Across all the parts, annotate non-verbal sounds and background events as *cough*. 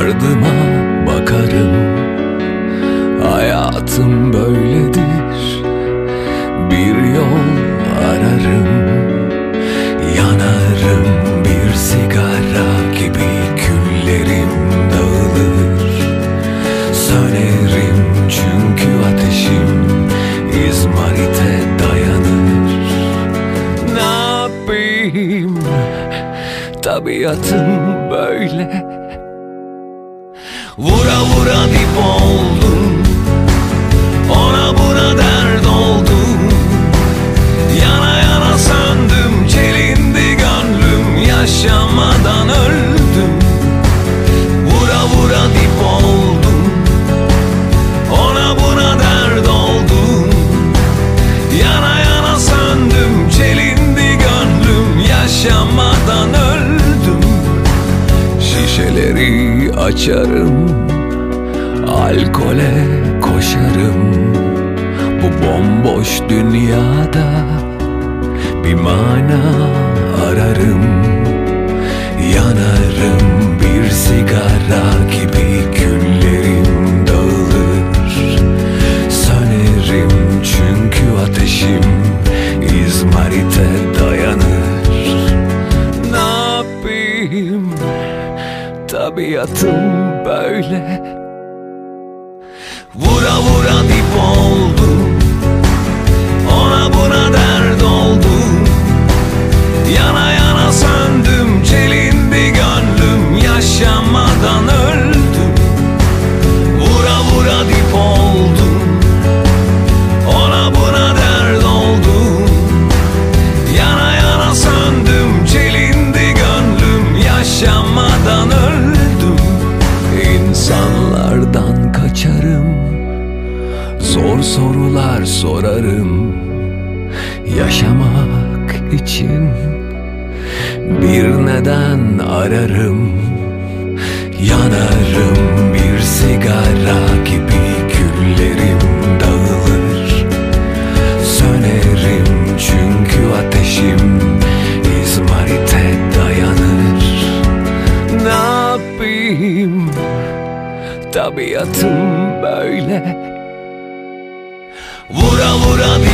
ardıma bakarım. Hayatım böyledir. Bir yol ararım. Yanarım bir sigara gibi küllerim dağılır. Sönerim çünkü ateşim izmarite dayanır. Ne yapayım? Tabiatım böyle Vura dip oldum Ona buna dert oldum. Yana yana söndüm Çelindi gönlüm. Yaşamadan öldüm. Vura vura dip oldum. Ona buna dert oldum. Yana yana söndüm Çelindi gönlüm. Yaşamadan öldüm. Şişeleri açarım Alkole koşarım. Bu bomboş dünyada Bir mana ararım. Yanarım bir sigara gibi küllerim dağılır. Sönerim çünkü ateşim izmarite dayanır. Ne yapayım? Tabiatım böyle Zor sorular sorarım. Yaşamak için Bir neden ararım. Yanarım bir sigara gibi küllerim dağılır. Sönerim çünkü ateşim izmarite dayanır. Ne yapayım? Tabiatım böyle Vura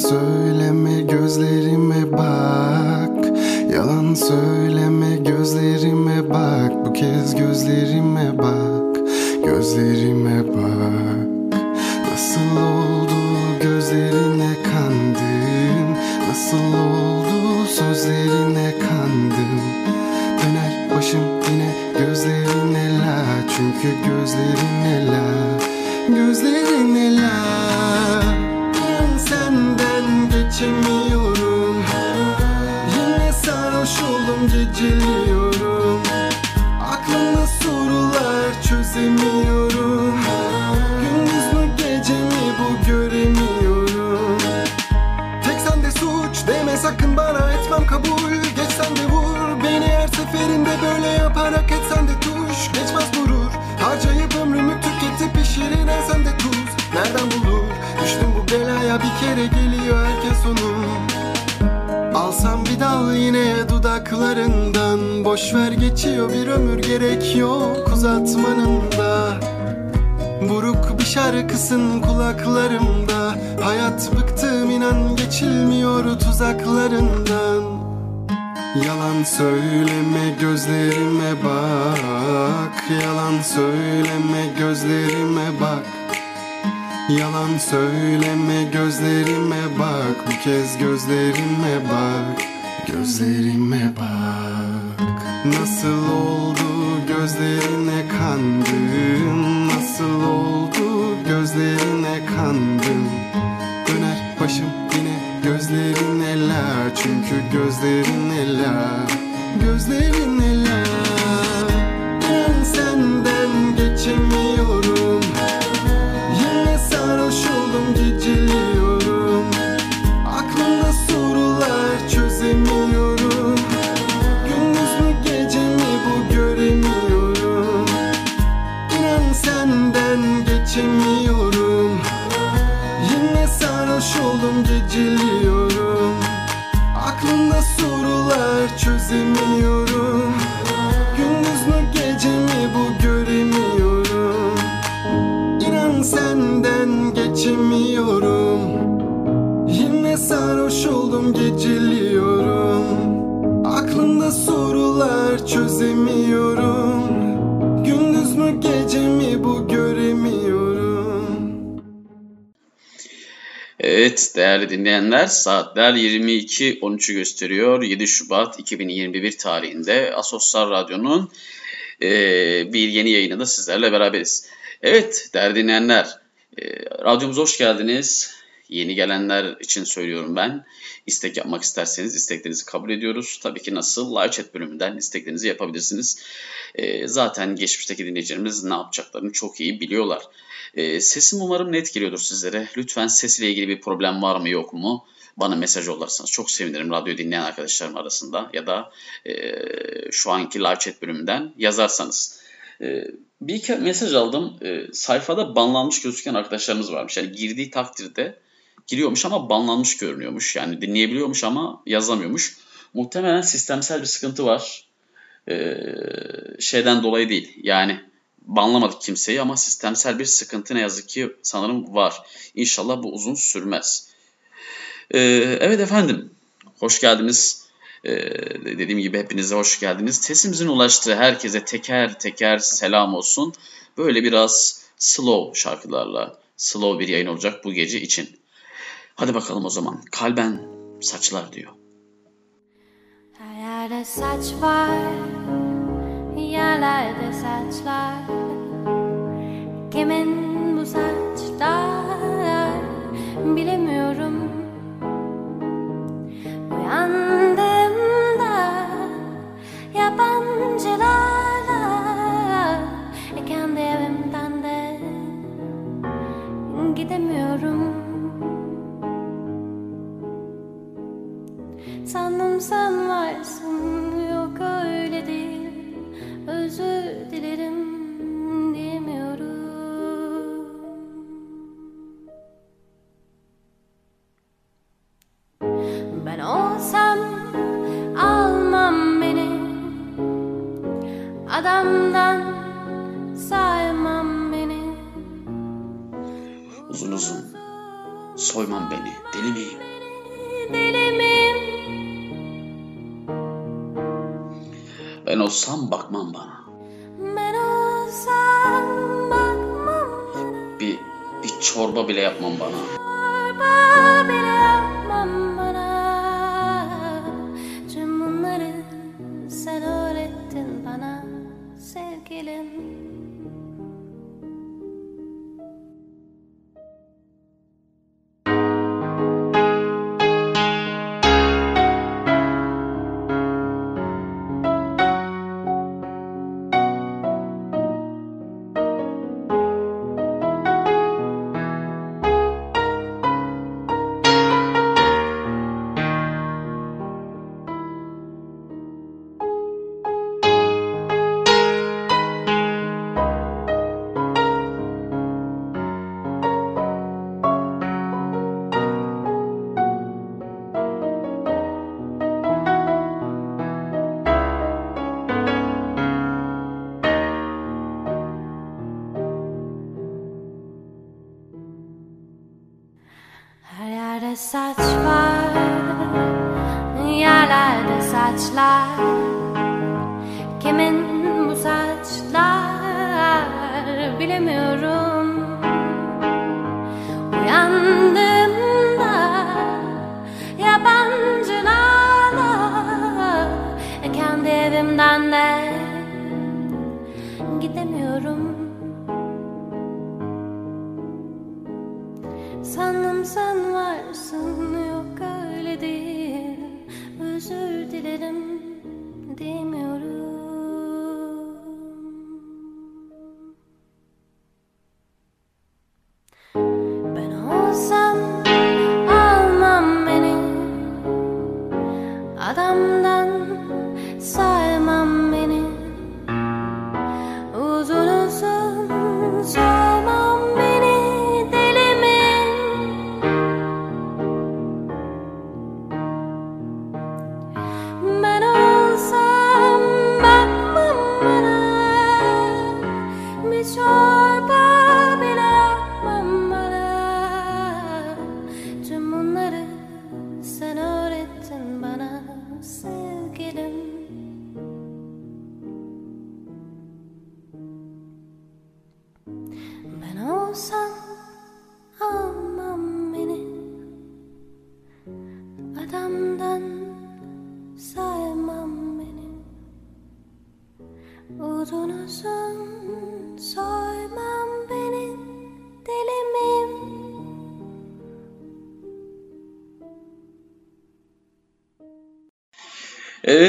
Yalan dinleyenler saatler 22.13'ü gösteriyor. 7 Şubat 2021 tarihinde Asosyal Radyo'nun e, bir yeni yayınında sizlerle beraberiz. Evet değerli dinleyenler e, radyomuza hoş geldiniz. Yeni gelenler için söylüyorum ben. İstek yapmak isterseniz isteklerinizi kabul ediyoruz. Tabii ki nasıl? Live chat bölümünden isteklerinizi yapabilirsiniz. E, zaten geçmişteki dinleyicilerimiz ne yapacaklarını çok iyi biliyorlar. E, sesim umarım net geliyordur sizlere. Lütfen sesiyle ilgili bir problem var mı yok mu? Bana mesaj yollarsanız çok sevinirim radyo dinleyen arkadaşlarım arasında ya da e, şu anki live chat bölümünden yazarsanız. E, bir iki mesaj aldım. E, sayfada banlanmış gözüken arkadaşlarımız varmış. Yani girdiği takdirde giriyormuş ama banlanmış görünüyormuş. Yani dinleyebiliyormuş ama yazamıyormuş. Muhtemelen sistemsel bir sıkıntı var. E, şeyden dolayı değil. Yani banlamadık kimseyi ama sistemsel bir sıkıntı ne yazık ki sanırım var. İnşallah bu uzun sürmez. Ee, evet efendim, hoş geldiniz. Ee, dediğim gibi hepinize hoş geldiniz. Sesimizin ulaştığı herkese teker teker selam olsun. Böyle biraz slow şarkılarla, slow bir yayın olacak bu gece için. Hadi bakalım o zaman. Kalben saçlar diyor. Her yerde saç var, yerlerde saçlar. Kimin bu saçlar bilemiyorum. Uyandığımda yabancılarla kendi evimden de gidemiyorum. Sandım sen varsın yok öyle değil Özür dilerim diyemiyorum Ben olsam almam beni Adamdan saymam beni Uzun uzun soymam beni deli miyim? Deli miyim? Ben olsam bakmam bana. Ben olsam bakmam bana Bir, bir çorba bile yapmam bana. Çorba bile yapmam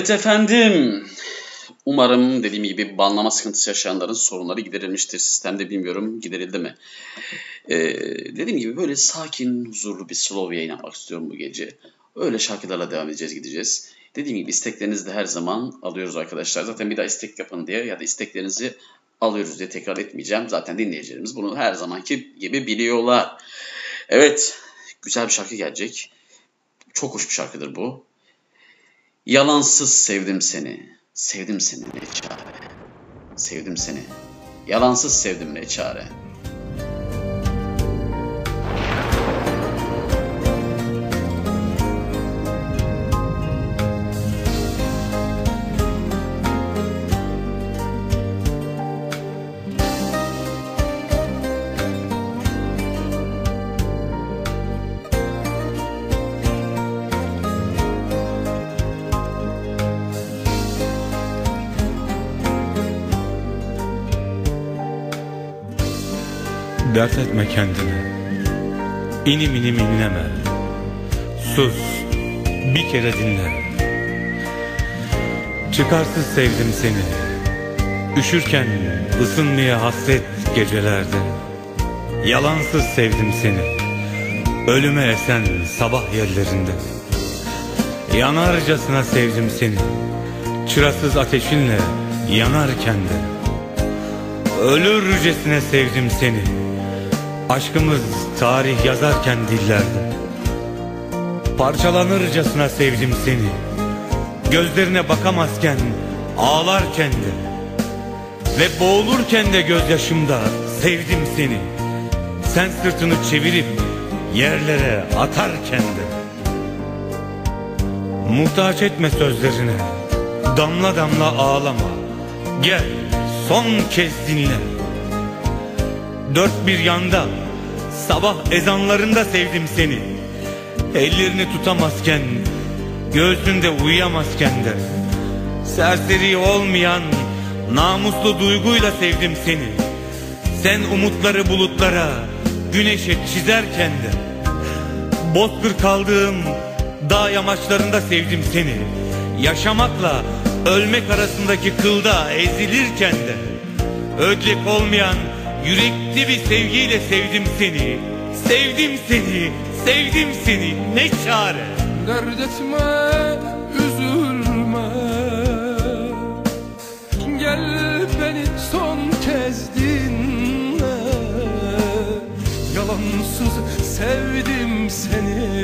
Evet efendim. Umarım dediğim gibi banlama sıkıntısı yaşayanların sorunları giderilmiştir. Sistemde bilmiyorum giderildi mi. Ee, dediğim gibi böyle sakin, huzurlu bir slow yayın yapmak istiyorum bu gece. Öyle şarkılarla devam edeceğiz, gideceğiz. Dediğim gibi isteklerinizi de her zaman alıyoruz arkadaşlar. Zaten bir daha istek yapın diye ya da isteklerinizi alıyoruz diye tekrar etmeyeceğim. Zaten dinleyicilerimiz bunu her zamanki gibi biliyorlar. Evet, güzel bir şarkı gelecek. Çok hoş bir şarkıdır bu. Yalansız sevdim seni. Sevdim seni ne çare. Sevdim seni. Yalansız sevdim ne çare. Dert etme kendine. İnim inim inleme. Sus Bir kere dinle. Çıkarsız sevdim seni. Üşürken ısınmaya hasret gecelerde Yalansız sevdim seni. Ölüme esen sabah yerlerinde. Yanarcasına sevdim seni. Çırasız ateşinle yanarken de. Ölürcesine sevdim seni Aşkımız tarih yazarken dillerde Parçalanırcasına sevdim seni. Gözlerine bakamazken ağlarken de. Ve boğulurken de gözyaşımda sevdim seni. Sen sırtını çevirip yerlere atarken de. Muhtaç etme sözlerine. Damla damla ağlama. Gel son kez dinle Dört bir yanda Sabah ezanlarında sevdim seni. Ellerini tutamazken Göğsünde uyuyamazken de. Serseri olmayan Namuslu duyguyla sevdim seni. Sen umutları bulutlara Güneşe çizerken de. Bozkır kaldığım Dağ yamaçlarında sevdim seni. Yaşamakla ölmek arasındaki kılda ezilirken de. Ödlek olmayan yürekli bir sevgiyle sevdim seni. Sevdim seni, sevdim seni. Ne çare? Dert etme, üzülme. Gel beni son kez dinle. Yalansız sevdim seni.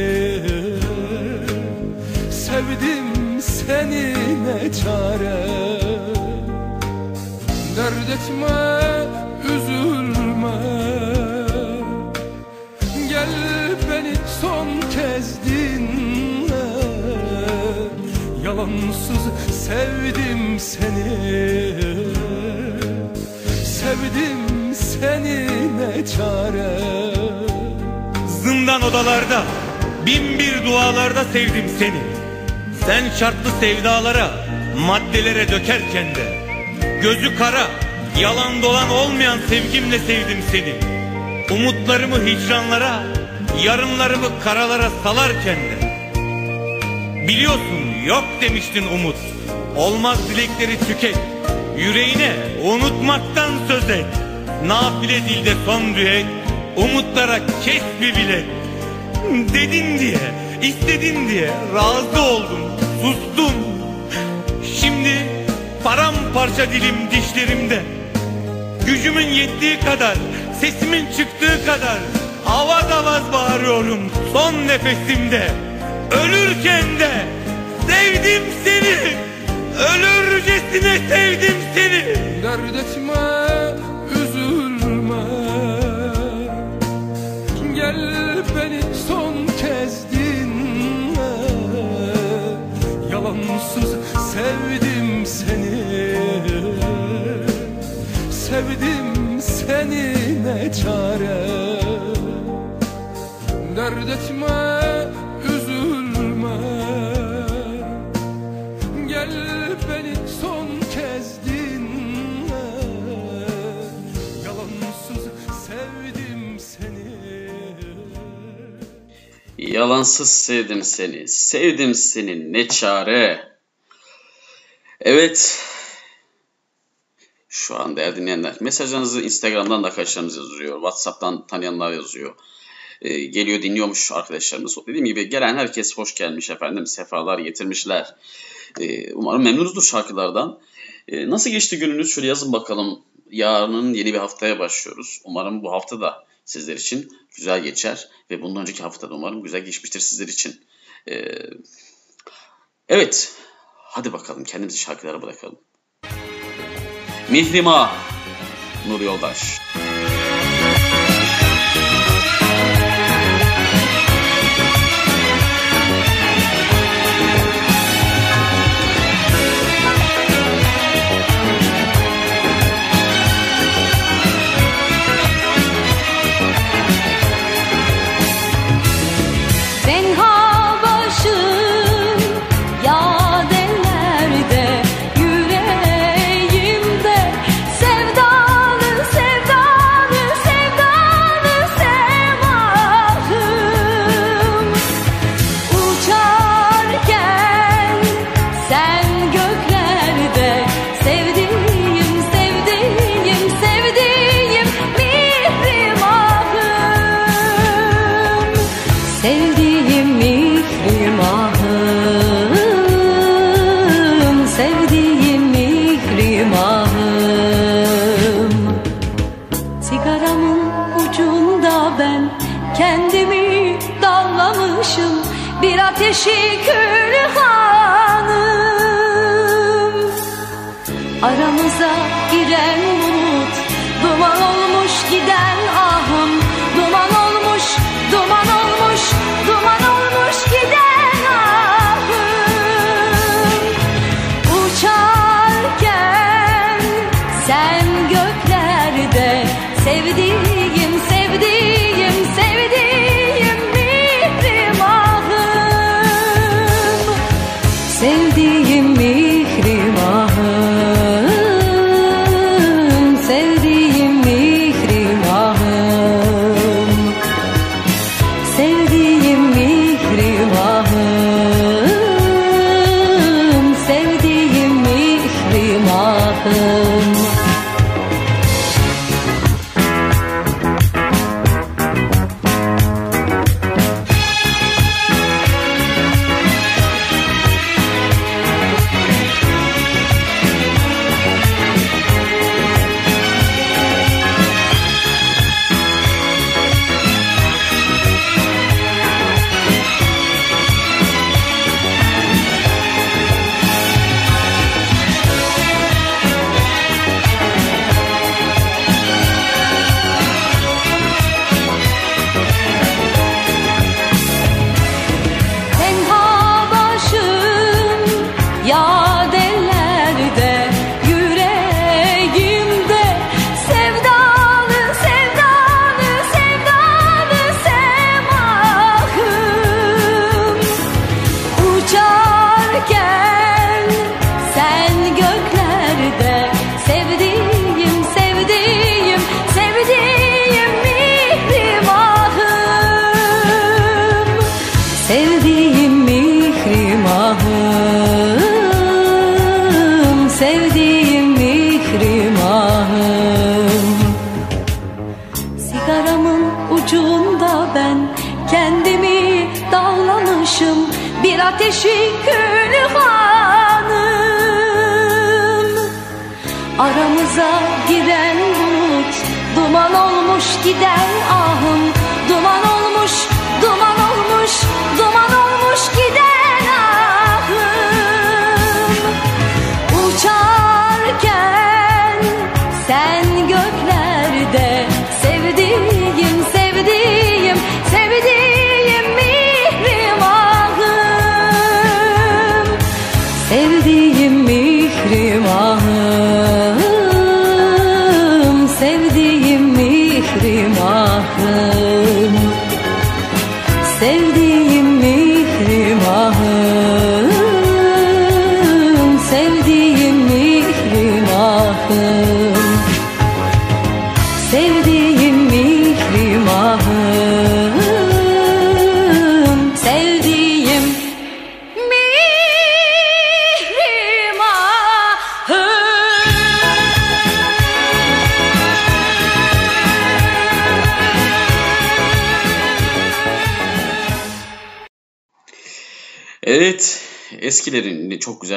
Sevdim seni ne çare? Dert etme, son kez dinle. Yalansız sevdim seni. Sevdim seni ne çare. Zindan odalarda bin bir dualarda sevdim seni. Sen şartlı sevdalara maddelere dökerken de. Gözü kara yalan dolan olmayan sevgimle sevdim seni. Umutlarımı hicranlara yarınlarımı karalara salarken de Biliyorsun yok demiştin umut. Olmaz dilekleri tüket. Yüreğine unutmaktan söz et. Nafile dilde son düet. Umutlara kes bir bilet. Dedin diye, istedin diye razı oldum, sustum. Şimdi paramparça dilim dişlerimde. Gücümün yettiği kadar, sesimin çıktığı kadar avaz avaz bağırıyorum son nefesimde. Ölürken de sevdim seni. Ölürcesine sevdim seni. Dert etme, üzülme Gel beni son kez dinle Yalansız sevdim seni Sevdim seni ne çare Dert etme, üzülme Gel beni son kez dinle Yalansız sevdim seni Yalansız sevdim seni. Sevdim seni ne çare. Evet. Şu an değerli dinleyenler. Mesajlarınızı Instagram'dan da arkadaşlarımız yazıyor. Whatsapp'tan tanıyanlar yazıyor. Ee, geliyor dinliyormuş arkadaşlarımız. Dediğim gibi gelen herkes hoş gelmiş efendim. Sefalar getirmişler. Ee, umarım memnunuzdur şarkılardan. Ee, nasıl geçti gününüz? Şöyle yazın bakalım. Yarının yeni bir haftaya başlıyoruz. Umarım bu hafta da sizler için güzel geçer. Ve bundan önceki hafta da umarım güzel geçmiştir sizler için. Evet. Hadi bakalım kendimizi şarkılara bırakalım. Mihrima Nur Yoldaş.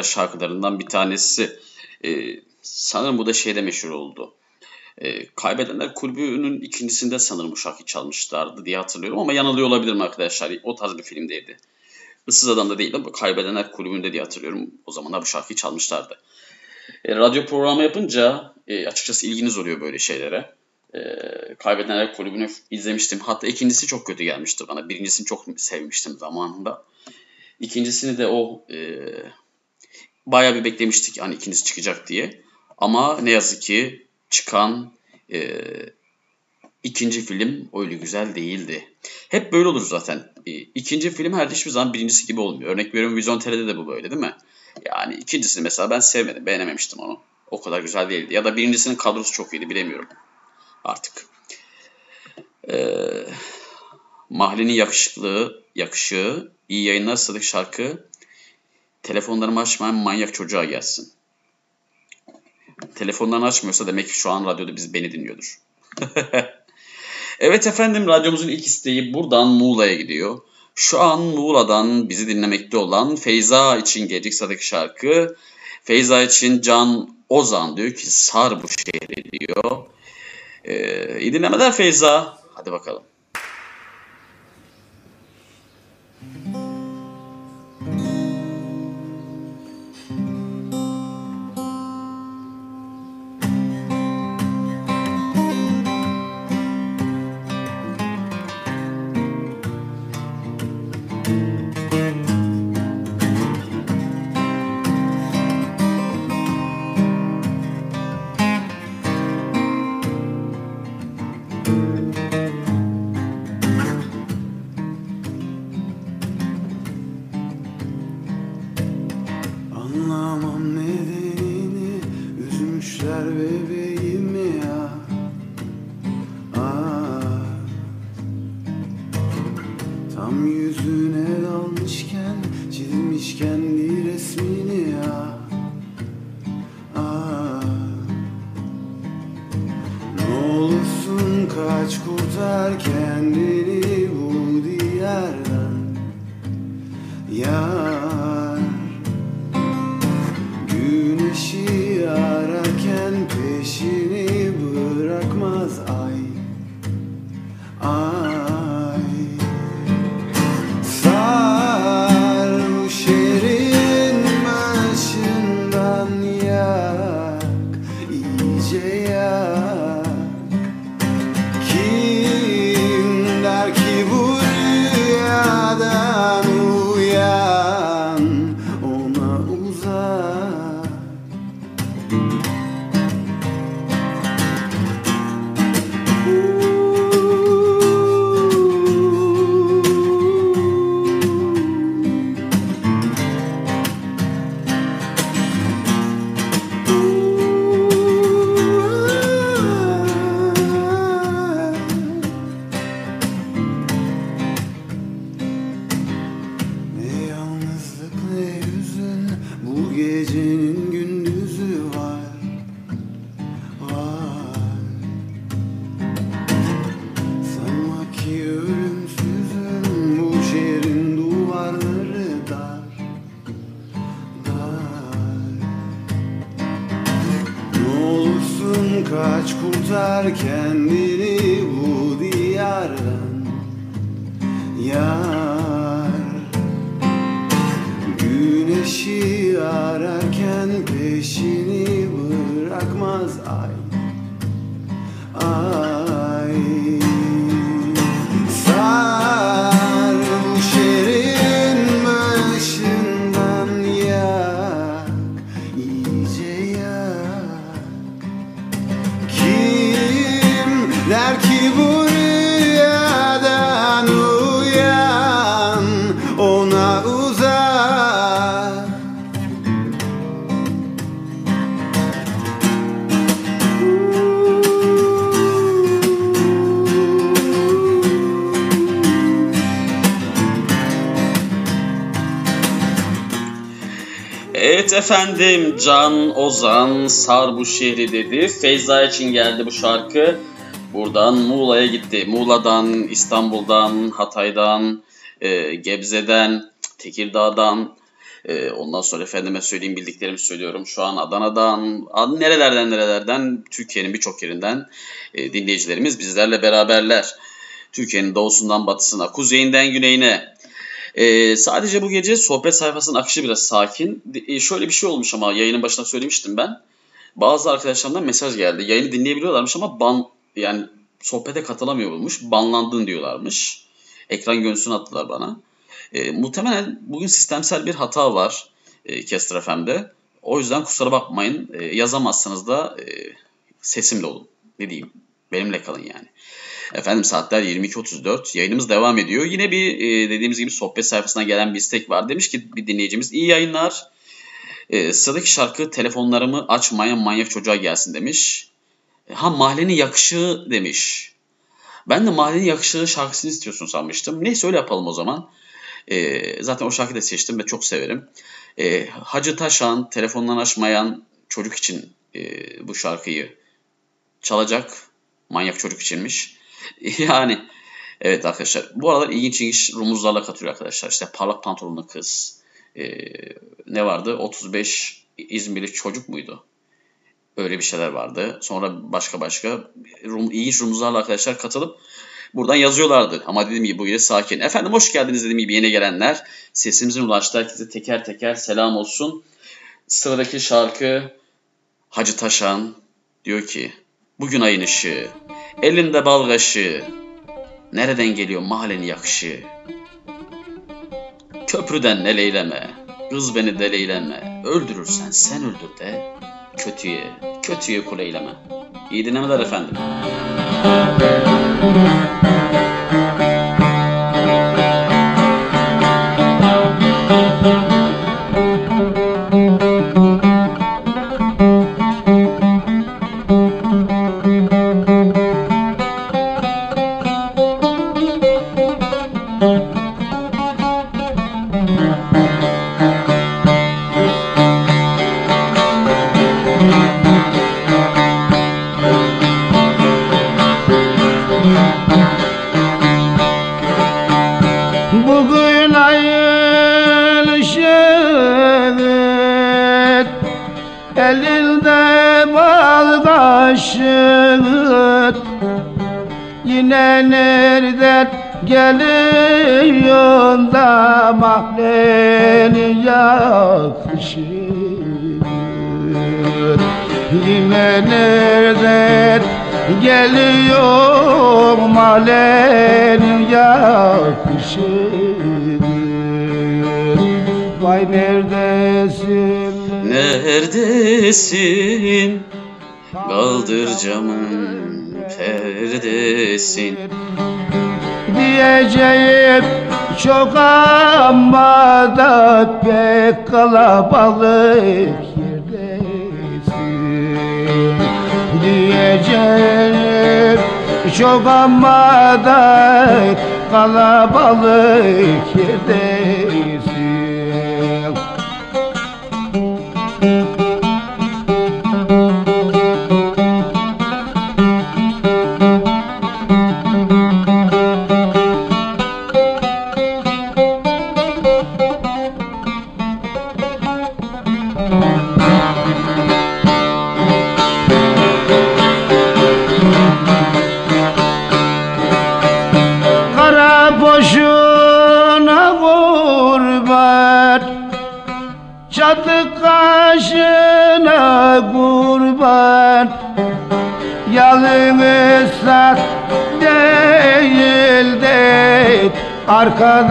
Güzel şarkılarından bir tanesi. Ee, sanırım bu da şeyde meşhur oldu. Ee, Kaybedenler Kulübü'nün ikincisinde sanırım bu şarkıyı çalmışlardı diye hatırlıyorum ama yanılıyor olabilirim arkadaşlar. O tarz bir filmdeydi. Issız Adam'da değil ama Kaybedenler Kulübü'nde diye hatırlıyorum. O zamanlar bu şarkıyı çalmışlardı. E, radyo programı yapınca e, açıkçası ilginiz oluyor böyle şeylere. E, Kaybedenler Kulübü'nü izlemiştim. Hatta ikincisi çok kötü gelmişti bana. Birincisini çok sevmiştim zamanında. İkincisini de o e, bayağı bir beklemiştik hani ikincisi çıkacak diye. Ama ne yazık ki çıkan e, ikinci film öyle güzel değildi. Hep böyle olur zaten. E, ikinci film her hiçbir zaman birincisi gibi olmuyor. Örnek veriyorum Vizyon TR'de de bu böyle değil mi? Yani ikincisini mesela ben sevmedim, beğenememiştim onu. O kadar güzel değildi. Ya da birincisinin kadrosu çok iyiydi bilemiyorum artık. Ee, Mahallenin yakışıklığı, yakışığı, iyi yayınlar Sadık şarkı, telefonlarımı açmayan manyak çocuğa gelsin. Telefonlarını açmıyorsa demek ki şu an radyoda biz beni dinliyordur. *laughs* evet efendim radyomuzun ilk isteği buradan Muğla'ya gidiyor. Şu an Muğla'dan bizi dinlemekte olan Feyza için gelecek Sadık şarkı. Feyza için Can Ozan diyor ki sar bu şehri diyor. Ee, iyi dinlemeler Feyza. Hadi bakalım. Efendim Can Ozan sar bu şehri dedi. Feyza için geldi bu şarkı. Buradan Muğla'ya gitti. Muğla'dan, İstanbul'dan, Hatay'dan, e, Gebze'den, Tekirdağ'dan, e, ondan sonra efendime söyleyeyim bildiklerimi söylüyorum. Şu an Adana'dan, ad- nerelerden nerelerden, Türkiye'nin birçok yerinden e, dinleyicilerimiz bizlerle beraberler. Türkiye'nin doğusundan batısına, kuzeyinden güneyine, ee, sadece bu gece sohbet sayfasının akışı biraz sakin. Ee, şöyle bir şey olmuş ama yayının başında söylemiştim ben. Bazı arkadaşlarımdan mesaj geldi. Yayını dinleyebiliyorlarmış ama ban yani sohbete katılamıyor olmuş. Banlandın diyorlarmış. Ekran görüntüsünü attılar bana. Ee, muhtemelen bugün sistemsel bir hata var e, Kestir FM'de. O yüzden kusura bakmayın. E, yazamazsınız da e, sesimle olun. Ne diyeyim? Benimle kalın yani. Efendim saatler 22.34. Yayınımız devam ediyor. Yine bir e, dediğimiz gibi sohbet sayfasına gelen bir istek var. Demiş ki bir dinleyicimiz iyi yayınlar. E, sıradaki şarkı telefonlarımı açmayan manyak çocuğa gelsin demiş. E, Ha mahallenin yakışığı demiş. Ben de mahallenin yakışığı şarkısını istiyorsun sanmıştım. Neyse öyle yapalım o zaman. E, zaten o şarkıyı da seçtim ve çok severim. E, Hacı Taşan telefondan açmayan çocuk için e, bu şarkıyı çalacak. Manyak çocuk içinmiş. *laughs* Yani evet arkadaşlar. Bu aralar ilginç ilginç rumuzlarla katılıyor arkadaşlar. İşte parlak pantolonlu kız. Ee, ne vardı? 35 İzmirli çocuk muydu? Öyle bir şeyler vardı. Sonra başka başka rum, ilginç rumuzlarla arkadaşlar katılıp buradan yazıyorlardı. Ama dediğim gibi bu gece sakin. Efendim hoş geldiniz dediğim gibi yeni gelenler. Sesimizin ulaştığı herkese teker teker selam olsun. Sıradaki şarkı Hacı Taşan diyor ki Bugün ayın ışığı, elinde bal nereden geliyor mahallenin yakışı? Köprüden eleyleme, kız beni deleyleme, öldürürsen sen öldür de, kötüye, kötüye kuleyleme. İyi dinlemeler efendim. Çok ama da kalabalık yerdesin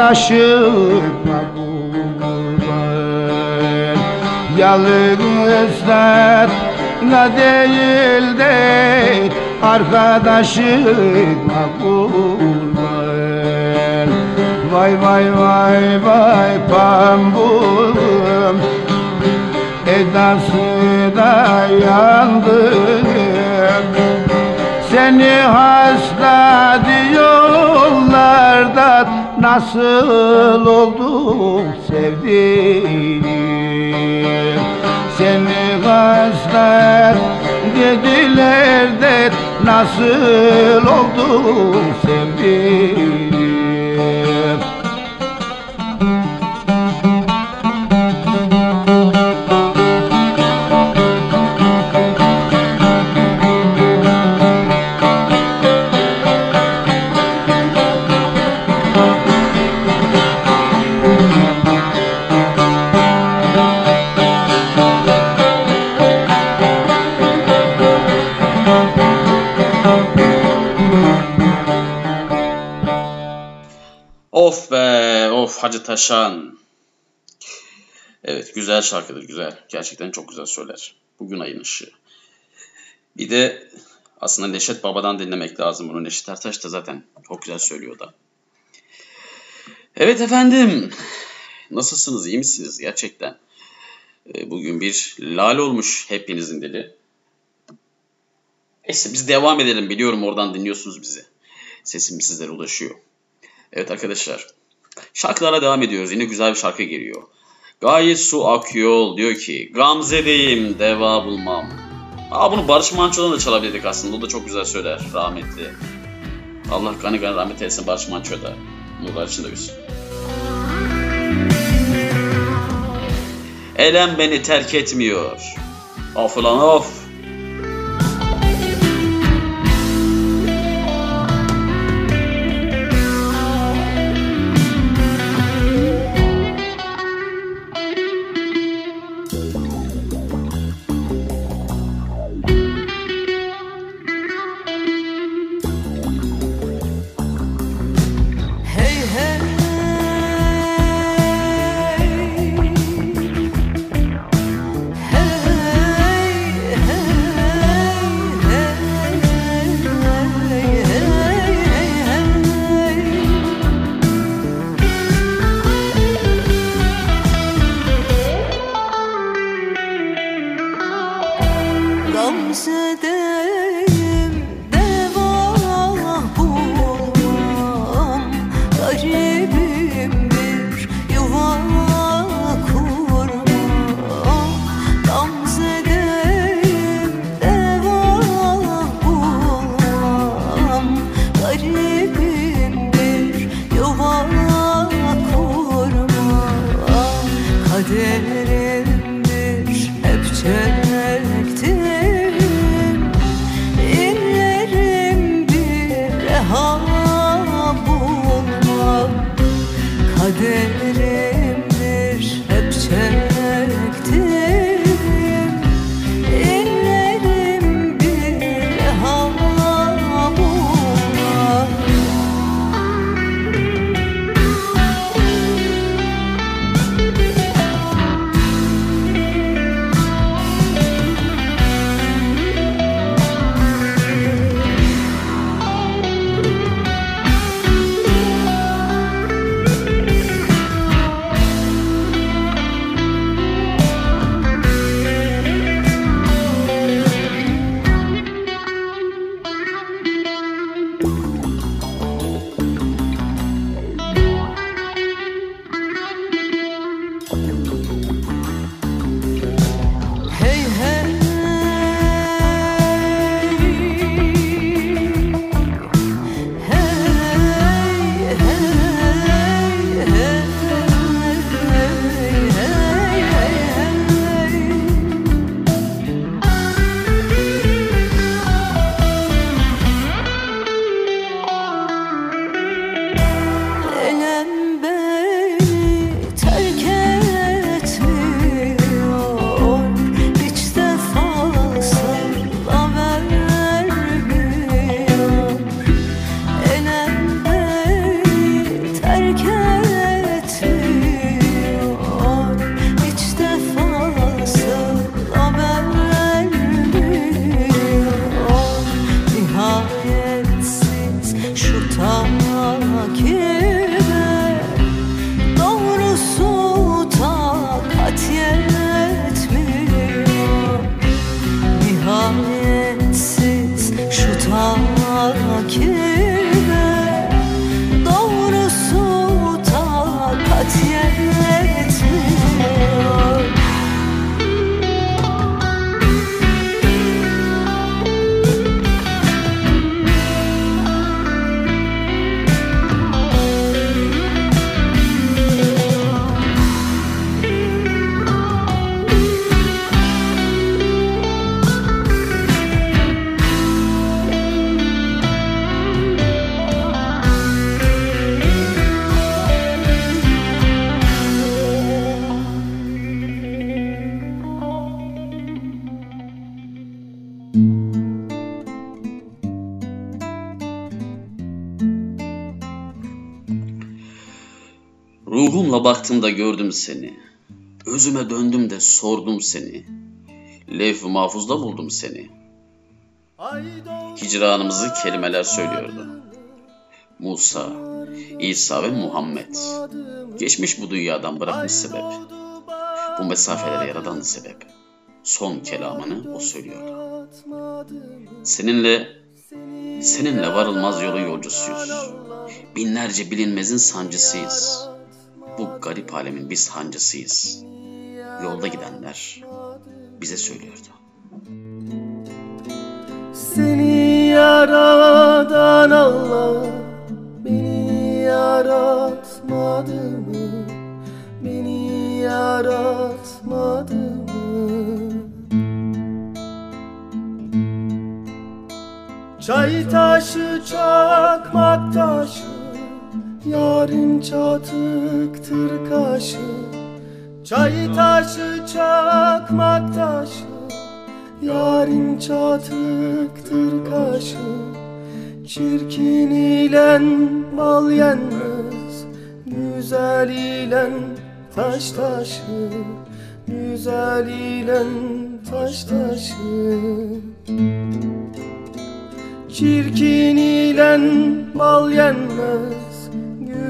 Arkadaşıma kurban Yalnız sak değil de arkadaşına kurban Vay vay vay vay pambulum. Edası da yandım Seni hasta da Nasıl olduk sevdiğim? Seni hasta dediler de Nasıl olduk sevdiğim Hacı Taşan. Evet güzel şarkıdır güzel. Gerçekten çok güzel söyler. Bugün ayın ışığı. Bir de aslında Neşet Baba'dan dinlemek lazım bunu. Neşet Ertaş da zaten çok güzel söylüyor da. Evet efendim. Nasılsınız? iyi misiniz? Gerçekten. Ee, Bugün bir lal olmuş hepinizin dili. Neyse biz devam edelim. Biliyorum oradan dinliyorsunuz bizi. Sesim sizlere ulaşıyor. Evet arkadaşlar. Şarkılara devam ediyoruz. Yine güzel bir şarkı geliyor. Gaye Su Akyol diyor ki Gamze'deyim deva bulmam. Aa bunu Barış Manço'dan da çalabilirdik aslında. O da çok güzel söyler rahmetli. Allah gani gani rahmet eylesin Barış Manço'ya da. Nurlar içinde uyusun. Elem beni terk etmiyor. Of ulan of. Baktım gördüm seni. Özüme döndüm de sordum seni. Levh-i mahfuzda buldum seni. Hicranımızı kelimeler söylüyordu. Musa, İsa ve Muhammed. Geçmiş bu dünyadan bırakmış sebep. Bu mesafeleri yaradan sebep. Son kelamını o söylüyordu. Seninle, seninle varılmaz yolu yolcusuyuz. Binlerce bilinmezin sancısıyız. Garip alemin biz hancısıyız. Yolda gidenler bize söylüyordu. Seni yaradan Allah beni yaratmadı mı? Beni yaratmadı mı? Çay taşı çakmak taşı Yarın çatıktır kaşı Çay taşı çakmak taşı. Yarın çatıktır kaşı Çirkin ile bal yenmez. Güzel ile taş taşı Güzel ile taş taşı. Çirkin ile bal yenmez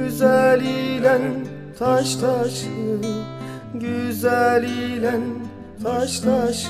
Güzel ile taş taşı Güzel ile taş taşı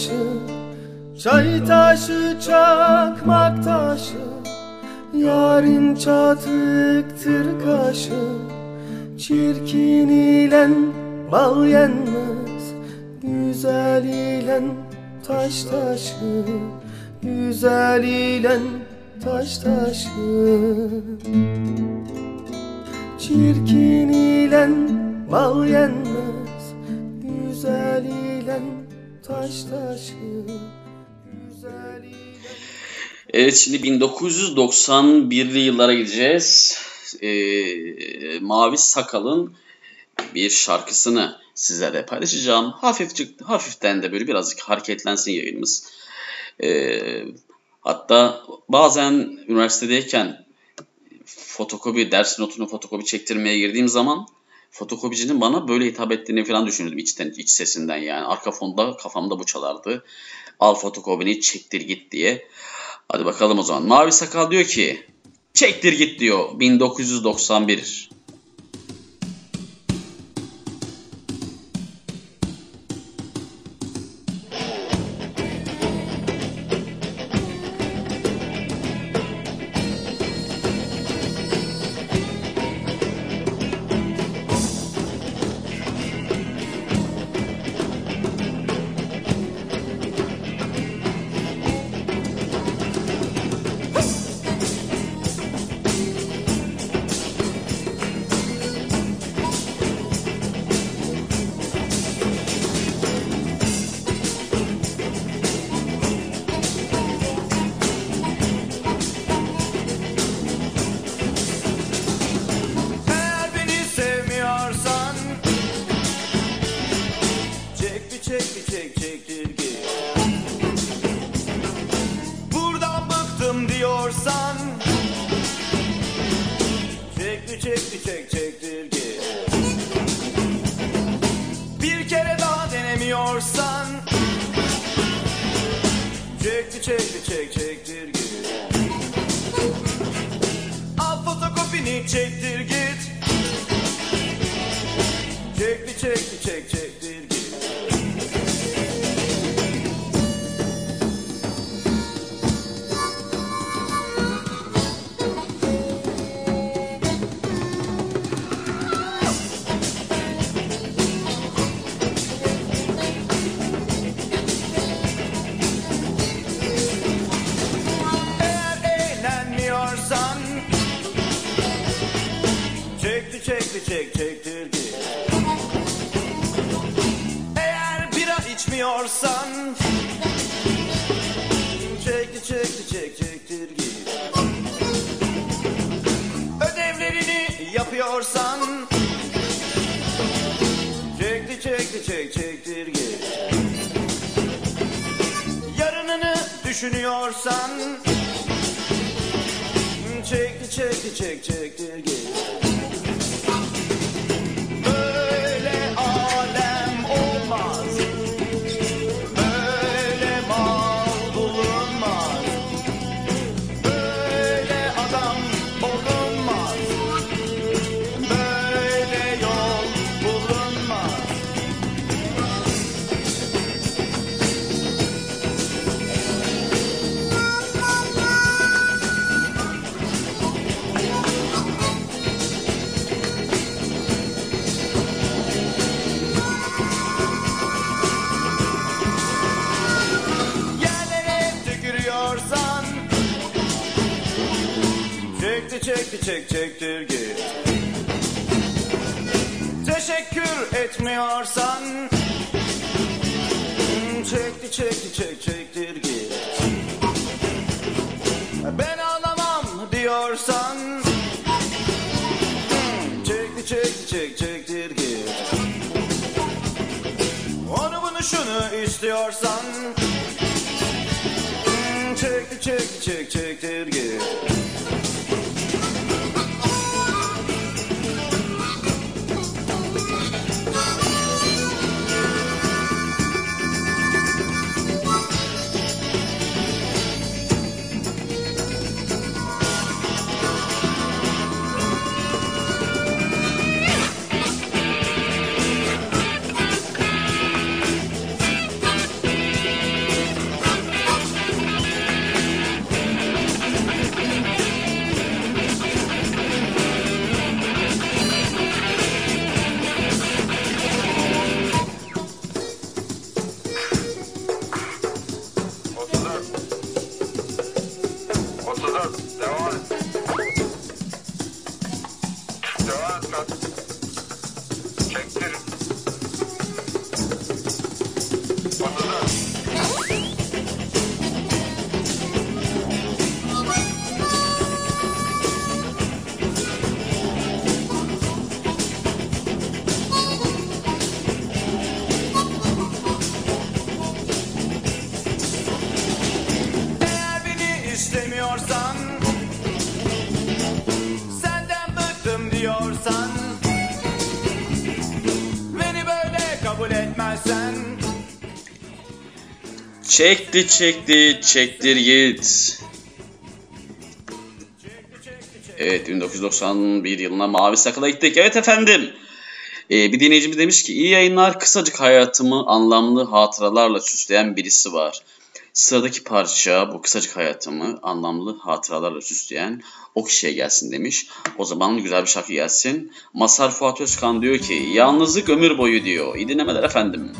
kaşı Çay taşı çakmak taşı Yarın çatıktır kaşı Çirkin ile bal yenmez Güzel ile taş taşı Güzel ile taş taşı. Çirkin ile bal yenmez Güzel ile taş taşı Evet şimdi 1991'li yıllara gideceğiz. Ee, Mavi Sakal'ın bir şarkısını sizlerle paylaşacağım. Hafifçik, hafiften de böyle birazcık hareketlensin yayınımız. Ee, hatta bazen üniversitedeyken fotokopi, ders notunu fotokopi çektirmeye girdiğim zaman fotokopicinin bana böyle hitap ettiğini falan düşünürdüm içten, iç sesinden yani. Arka fonda kafamda bu çalardı. Al fotokopini çektir git diye. Hadi bakalım o zaman. Mavi Sakal diyor ki çektir git diyor 1991. Eğer Çekti çekti çektir git. Evet 1991 yılına Mavi Sakal'a gittik. Evet efendim. Ee, bir dinleyicimiz demiş ki iyi yayınlar kısacık hayatımı anlamlı hatıralarla süsleyen birisi var. Sıradaki parça bu kısacık hayatımı anlamlı hatıralarla süsleyen o kişiye gelsin demiş. O zaman güzel bir şarkı gelsin. Masar Fuat Özkan diyor ki yalnızlık ömür boyu diyor. İyi dinlemeler efendim.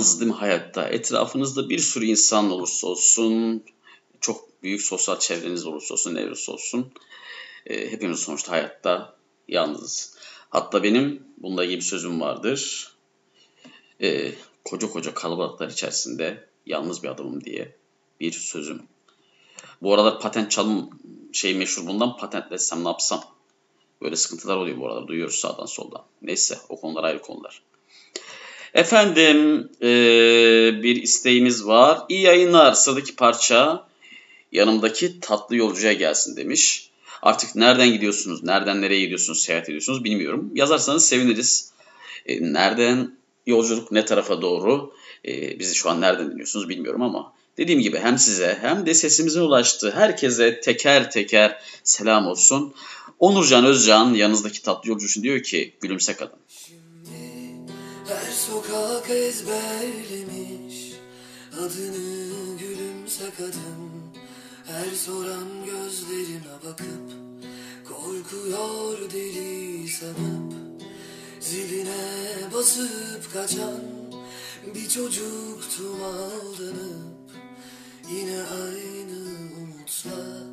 Yalnız değil mi hayatta? Etrafınızda bir sürü insan olursa olsun, çok büyük sosyal çevreniz olursa olsun, ne olursa olsun. e, hepimiz sonuçta hayatta yalnızız. Hatta benim bununla ilgili bir sözüm vardır. E, koca koca kalabalıklar içerisinde yalnız bir adamım diye bir sözüm. Bu aralar patent çalım şey meşhur bundan patentletsem ne yapsam? Böyle sıkıntılar oluyor bu aralar duyuyoruz sağdan soldan. Neyse o konular ayrı konular. Efendim eee, bir isteğimiz var. İyi yayınlar. Sıradaki parça yanımdaki tatlı yolcuya gelsin demiş. Artık nereden gidiyorsunuz, nereden nereye gidiyorsunuz, seyahat ediyorsunuz bilmiyorum. Yazarsanız seviniriz. E, nereden yolculuk, ne tarafa doğru, e, bizi şu an nereden dinliyorsunuz bilmiyorum ama dediğim gibi hem size hem de sesimizin ulaştığı herkese teker teker selam olsun. Onurcan Özcan yanınızdaki tatlı yolcu için diyor ki gülümse kadın. Her sokak ezberlemiş. Adını gülümse kadın Her soran gözlerine bakıp Korkuyor deli sanıp. Ziline basıp kaçan Bir çocuktum aldanıp Yine aynı umutla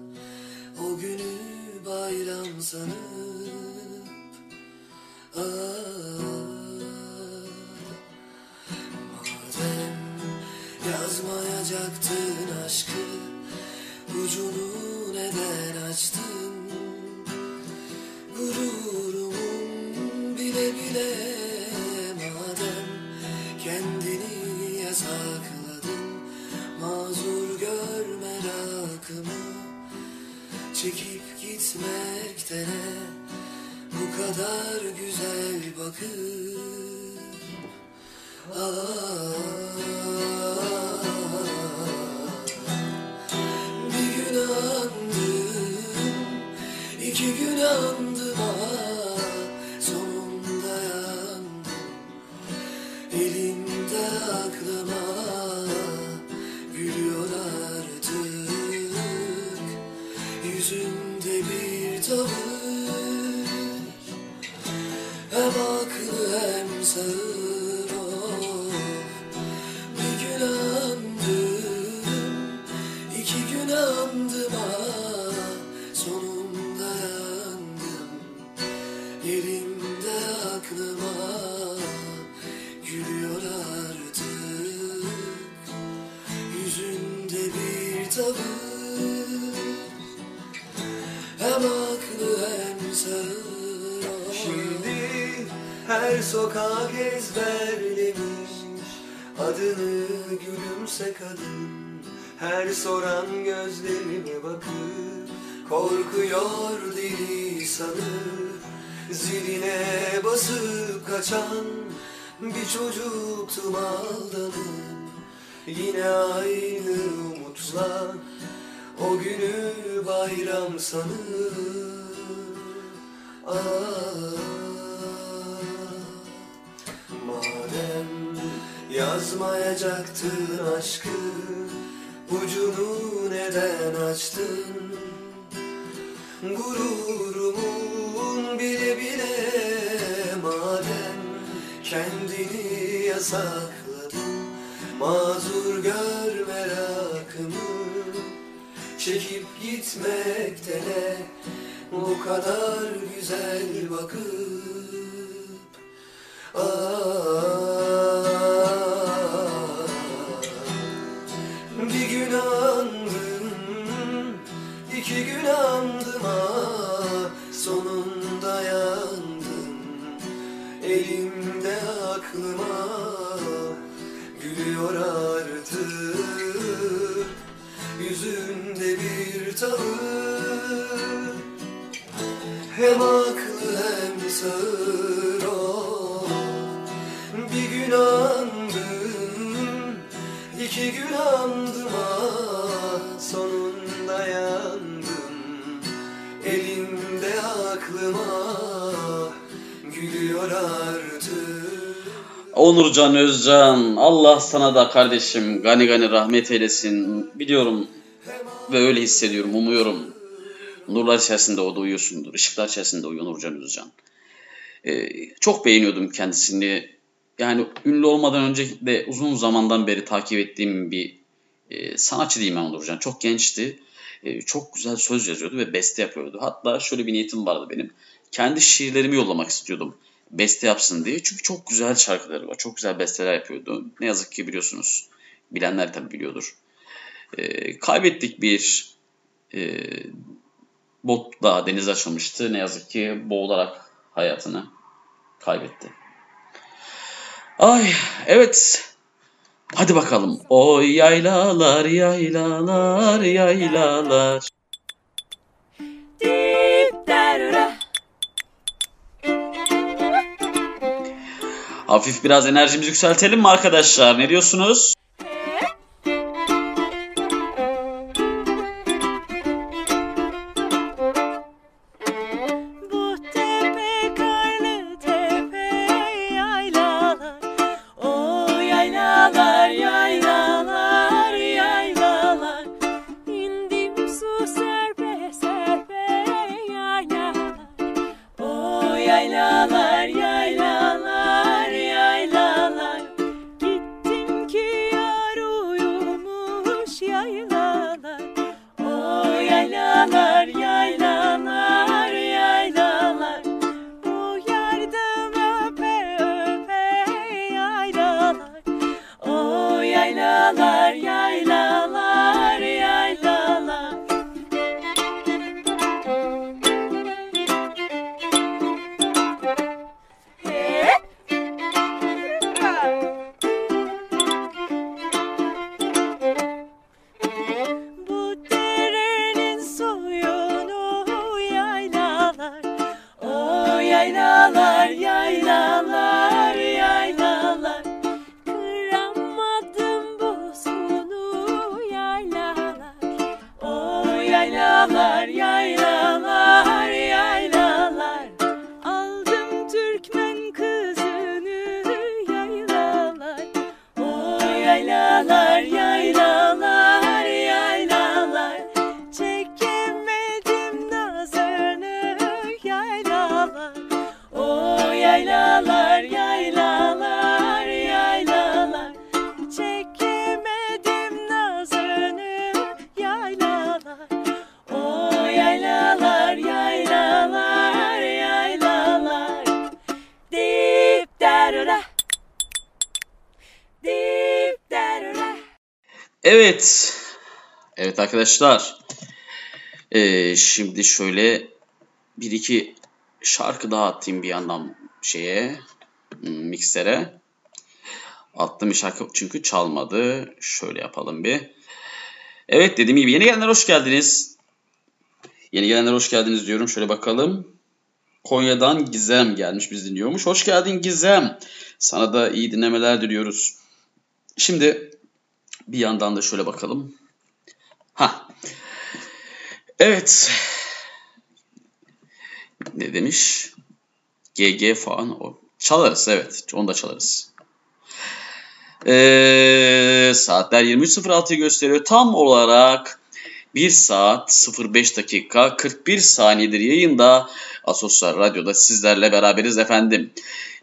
O günü bayram sanıp yazmayacaktın aşkı soran gözlerime bakıp Korkuyor deli sanır. Ziline basıp kaçan Bir çocuktum aldanıp Yine aynı umutla O günü bayram sanır. Ah, Madem yazmayacaktın aşkı Gururumun bile bile Madem kendini yasakladın Mazur gör merakımı. Çekip gitmekte ne Bu kadar güzel bakıp Onurcan Özcan, Allah sana da kardeşim gani gani rahmet eylesin. Biliyorum ve öyle hissediyorum, umuyorum. Nurlar içerisinde o da uyuyorsundur, ışıklar içerisinde uyuyor Nurcan Özcan. Ee, çok beğeniyordum kendisini. Yani ünlü olmadan önce de uzun zamandan beri takip ettiğim bir e, sanatçı diyeyim ben Nurcan. Çok gençti. E, çok güzel söz yazıyordu ve beste yapıyordu. Hatta şöyle bir niyetim vardı benim. Kendi şiirlerimi yollamak istiyordum. Beste yapsın diye. Çünkü çok güzel şarkıları var. Çok güzel besteler yapıyordu. Ne yazık ki biliyorsunuz. Bilenler tabii biliyordur. E, kaybettik bir e, botla denize açılmıştı. Ne yazık ki boğularak hayatını kaybetti. Ay evet. Hadi bakalım. O yaylalar yaylalar yaylalar. Hafif biraz enerjimizi yükseltelim mi arkadaşlar? Ne diyorsunuz? Evet arkadaşlar. Ee, şimdi şöyle bir iki şarkı daha atayım bir yandan şeye hmm, miksere. Attım bir şarkı çünkü çalmadı. Şöyle yapalım bir. Evet dediğim gibi yeni gelenler hoş geldiniz. Yeni gelenler hoş geldiniz diyorum. Şöyle bakalım. Konya'dan Gizem gelmiş biz dinliyormuş. Hoş geldin Gizem. Sana da iyi dinlemeler diliyoruz. Şimdi bir yandan da şöyle bakalım. Ha. Evet. Ne demiş? GG falan o. Çalarız evet. Onu da çalarız. Ee, saatler 23.06'yı gösteriyor. Tam olarak 1 saat 05 dakika 41 saniyedir yayında Asosyal Radyo'da sizlerle beraberiz efendim.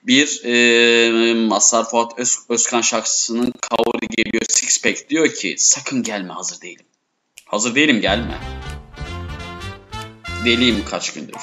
Bir e, Mazhar Fuat Öz, Özkan şarkısının cover'ı geliyor Six Pack diyor ki sakın gelme hazır değilim. Hazır değilim gelme. Deliyim kaç gündür.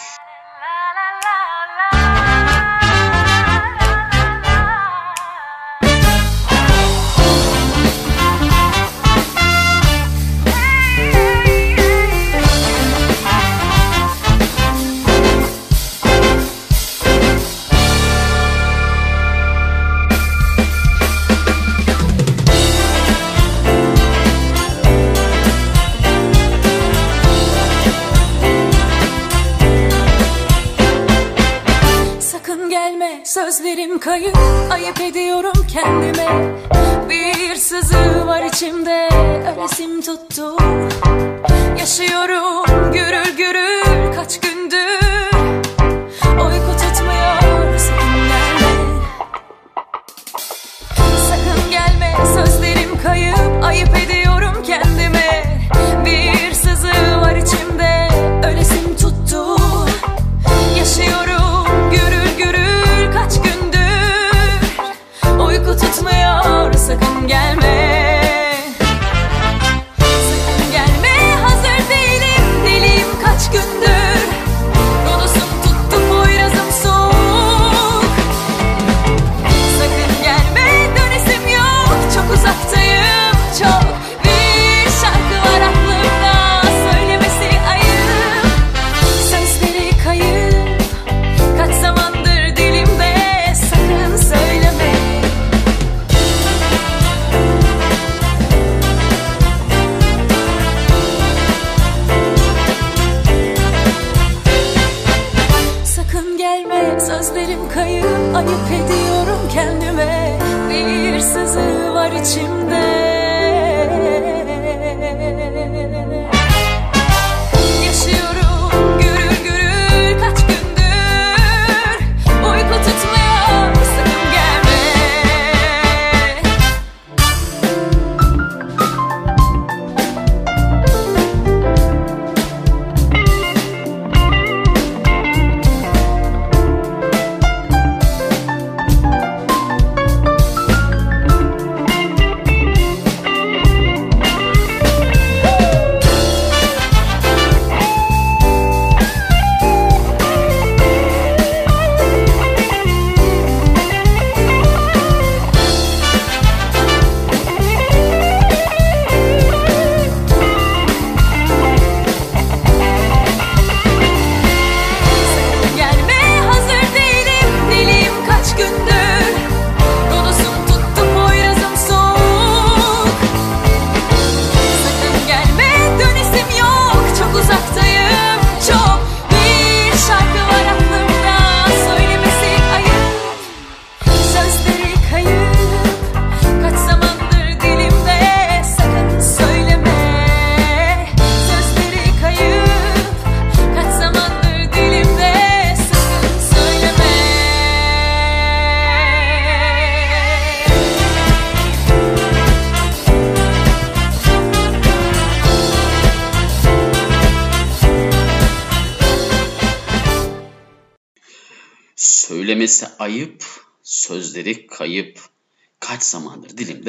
Kayıp Ayıp ediyorum kendime. Bir sızı var içimde Ölesim tuttu. Yaşıyorum gürül gürül Kaç gündür. Uyku tutmuyor Sakın gelme Sakın gelme sözlerim kayıp. Ayıp ediyorum kendime. Bir sızı var içimde sakın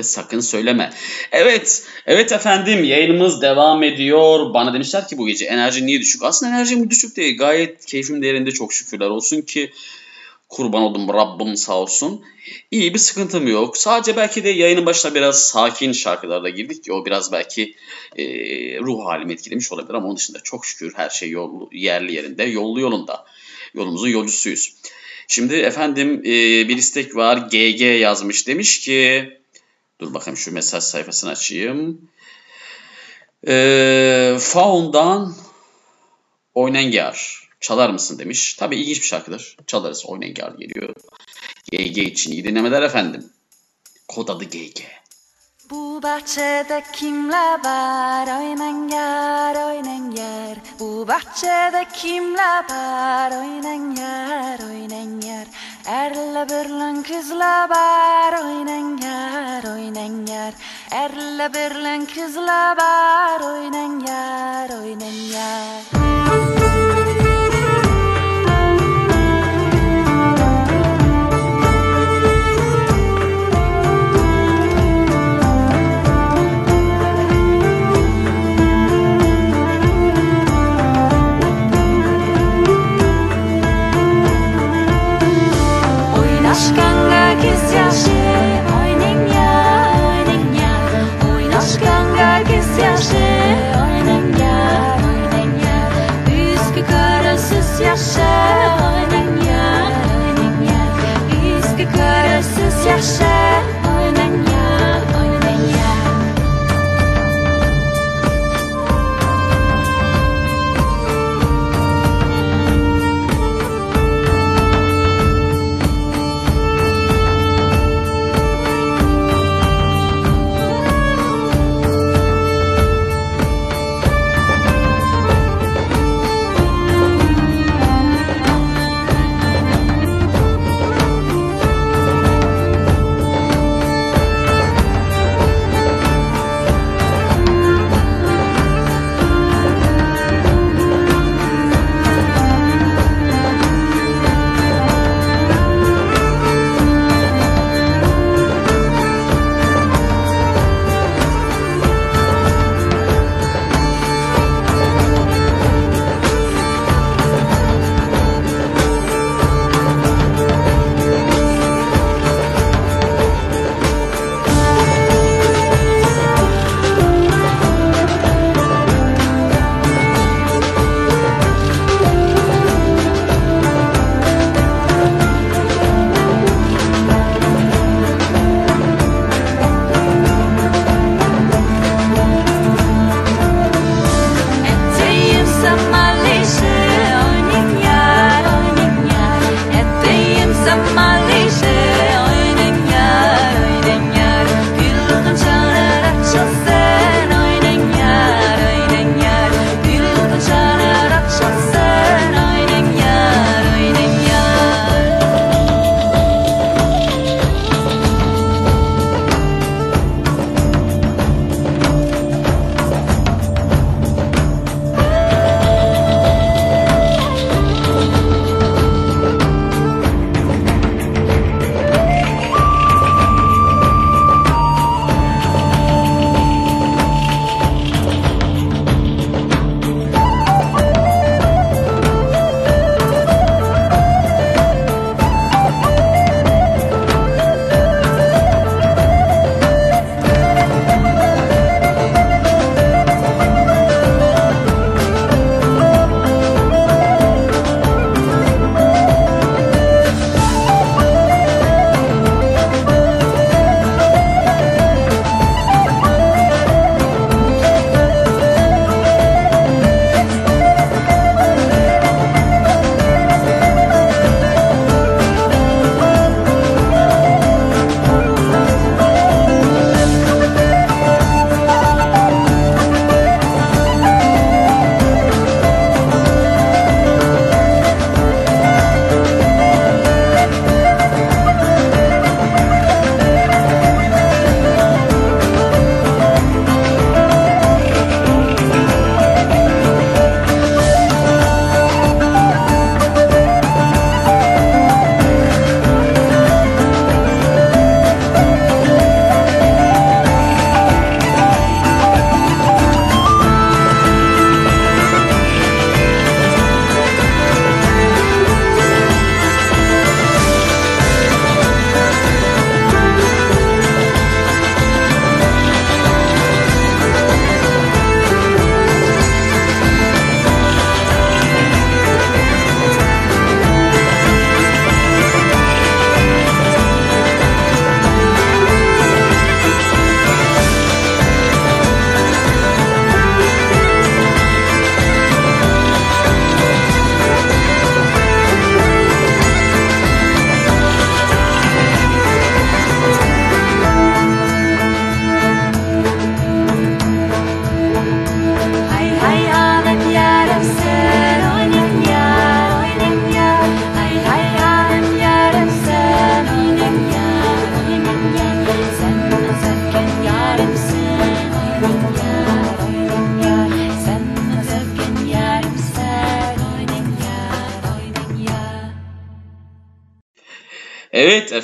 dilimde sakın söyleme. Evet, evet efendim yayınımız devam ediyor. Bana demişler ki bu gece enerji niye düşük? Aslında enerjim düşük değil. Gayet keyfim değerinde çok şükürler olsun ki kurban oldum Rabbim sağ olsun. İyi bir sıkıntım yok. Sadece belki de yayının başına biraz sakin şarkılarda girdik ki o biraz belki e, ruh halimi etkilemiş olabilir ama onun dışında çok şükür her şey yol, yerli yerinde, yollu yolunda. Yolumuzun yolcusuyuz. Şimdi efendim e, bir istek var. GG yazmış. Demiş ki dur bakayım şu mesaj sayfasını açayım. E, Faun'dan Oynengar çalar mısın demiş. Tabii ilginç bir şarkıdır. Çalarız Oynengar geliyor. GG için iyi dinlemeler efendim. Kod adı GG. Bu bahçede kimler var? Oynan yar oynan yar Bu bahçede kimler var? Oynan yar oynan yar Erle birlen kızlar var. Oynan yar oynan yar Erle birlen kızlar var. Oynan yar Яша, ойнаңя, ойнаңя, изге көресіз яша.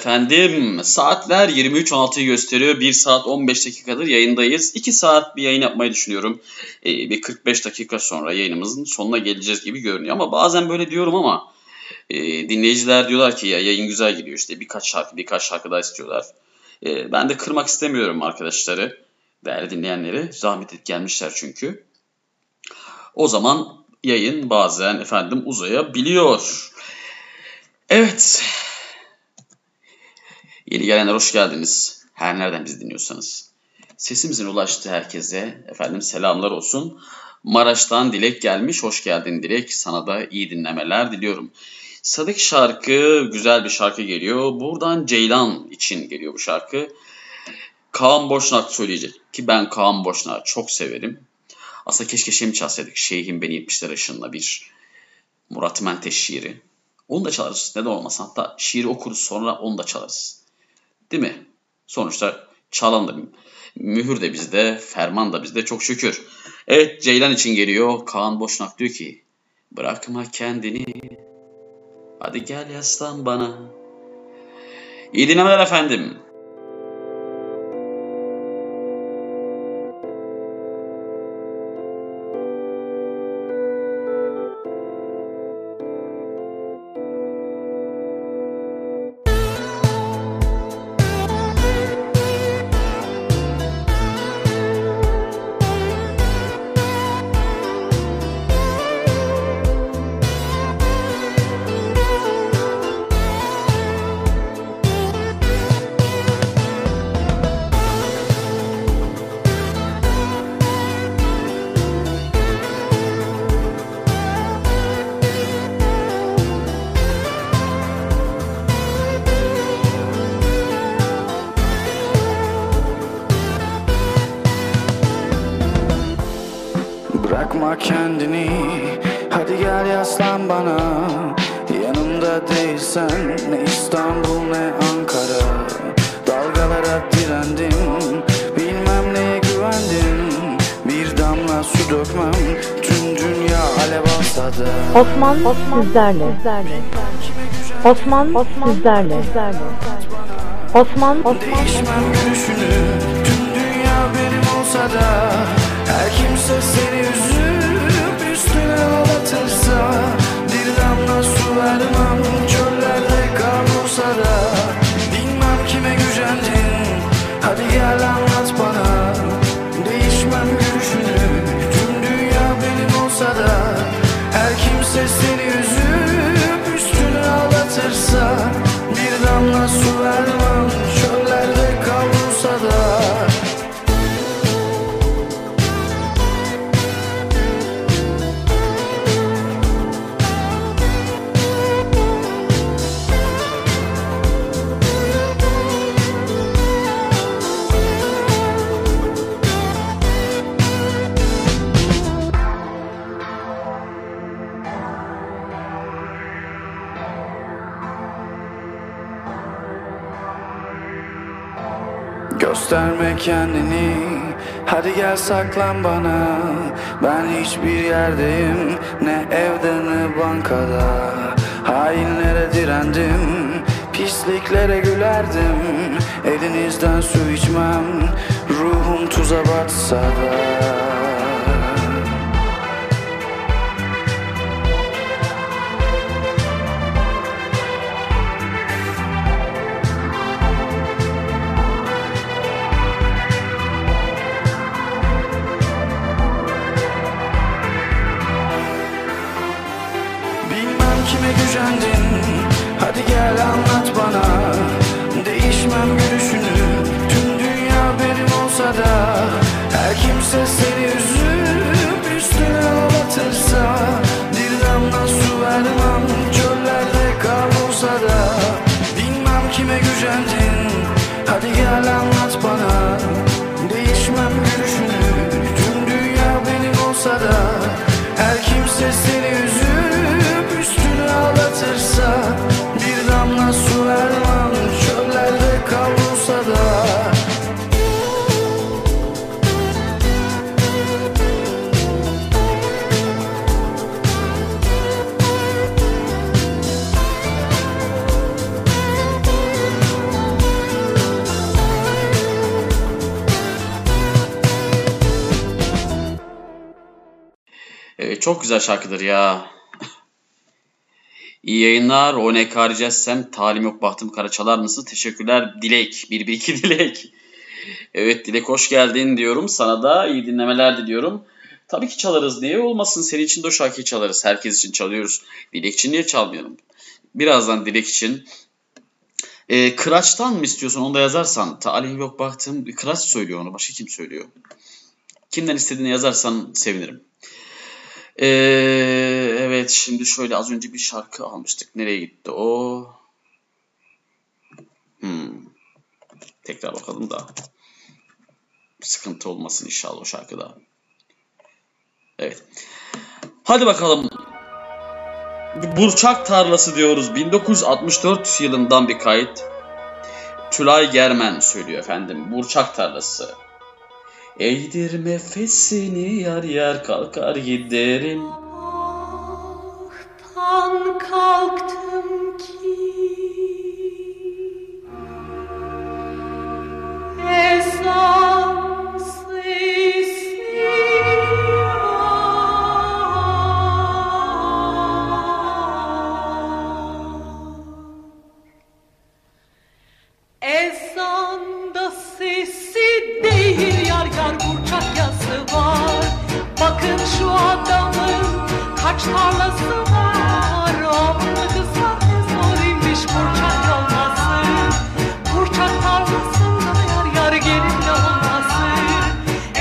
Efendim saatler 23.16'yı gösteriyor. 1 saat 15 dakikadır yayındayız. 2 saat bir yayın yapmayı düşünüyorum. Ee, bir 45 dakika sonra yayınımızın sonuna geleceğiz gibi görünüyor. Ama bazen böyle diyorum ama e, dinleyiciler diyorlar ki ya yayın güzel gidiyor işte birkaç şarkı birkaç şarkı daha istiyorlar. E, ben de kırmak istemiyorum arkadaşları, değerli dinleyenleri. Zahmet et gelmişler çünkü. O zaman yayın bazen efendim uzayabiliyor. Evet. Yeni gelenler hoş geldiniz. Her nereden bizi dinliyorsanız. Sesimizin ulaştığı herkese efendim selamlar olsun. Maraş'tan Dilek gelmiş. Hoş geldin Dilek. Sana da iyi dinlemeler diliyorum. Sadık şarkı güzel bir şarkı geliyor. Buradan Ceylan için geliyor bu şarkı. Kaan Boşnak söyleyecek ki ben Kaan Boşnak'ı çok severim. Aslında keşke şey mi çalsaydık? Şeyhim Beni 70'ler ışınla bir Murat Menteş şiiri. Onu da çalarız. Neden olmasın? Hatta şiiri okuruz sonra onu da çalarız. Değil mi? Sonuçta çalan da mühür de bizde, ferman da bizde çok şükür. Evet Ceylan için geliyor. Kaan Boşnak diyor ki bırakma kendini hadi gel yaslan bana. İyi dinlemeler efendim. Bırakma kendini. Hadi gel yaslan bana. Yanımda değilsen Ne İstanbul ne Ankara. Dalgalara direndim. Bilmem neye güvendim. Bir damla su dökmem. Tüm dünya alev alsa da Osman, sizlerle. Osman, sizlerle. Osman, Değişmem gülüşünü Tüm dünya benim olsa da Her kimse seni kendini. Hadi gel saklan bana. Ben hiçbir yerdeyim. Ne evde ne bankada. Hainlere direndim. Pisliklere gülerdim. Elinizden su içmem. Ruhum tuza batsa da kimse seni üzüp Üstüne ağlatırsa Bir damla su vermem Çöllerde kavrulsa da. Bilmem kime gücendin Hadi gel anlat bana. Değişmem gülüşünü Tüm dünya benim olsa da. Her kimse seni üzüp Üstüne ağlatırsa çok güzel şarkıdır ya. İyi yayınlar. O ne karicessem talim yok bahtım kara çalar mısın? Teşekkürler Dilek. 112 *laughs* Dilek. Evet Dilek hoş geldin diyorum. Sana da iyi dinlemeler diliyorum. Tabii ki çalarız. Niye olmasın? Senin için de o şarkıyı çalarız. Herkes için çalıyoruz. Dilek için niye çalmayalım? Birazdan Dilek için. E, Kıraç'tan mı istiyorsun? Onu da yazarsan. Talim yok baktım. Kıraç söylüyor onu. Başka kim söylüyor? Kimden istediğini yazarsan sevinirim. Ee, evet şimdi şöyle az önce bir şarkı almıştık. Nereye gitti o? Hmm. Tekrar bakalım da. Sıkıntı olmasın inşallah o şarkıda. Evet. Hadi bakalım. Burçak Tarlası diyoruz. 1964 yılından bir kayıt. Tülay Germen söylüyor efendim. Burçak Tarlası. Eğdir nefesini yar yar kalkar giderim. Tan kalktım ki ezan sesi Ezanda sesi değil yar burçak yazı var. Bakın şu adamın kaç tarlası var. Onunla kızlar ne zoruymuş burçak olması Burçak tarlasında yar yar gelin de olması.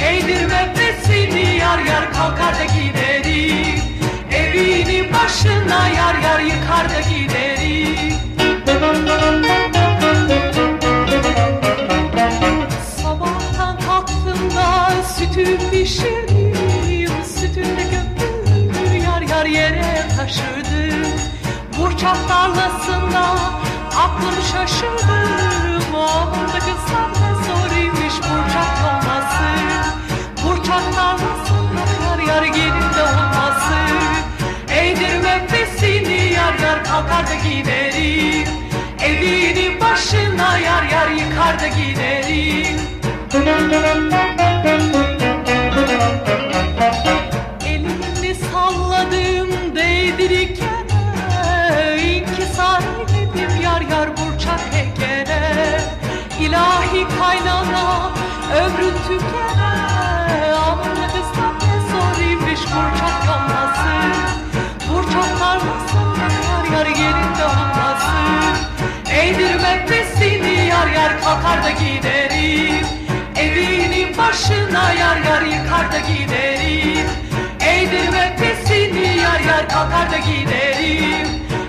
Eğdir nefesini yar yar kalkar da giderim Evini başına yar yar yıkar da giderim yere taşırdım Burçak tarlasında aklım Orada kızlar ne zoruymuş burçak olması Burçak tarlasında yar yar gelin de olması. Eğdir nefesini yar yar kalkar da giderim. Evini başına yar yar yıkar da giderim. Elimi ömrün tükene Amma kızlar ne zoruymuş burçak olması Burçak tarlasında yar yar yerinde olması Eğdir nefesini yar yar kalkar da giderim. Evinin başına yar yar yıkar da giderim. Eğdir nefesini yar yar kalkar da giderim.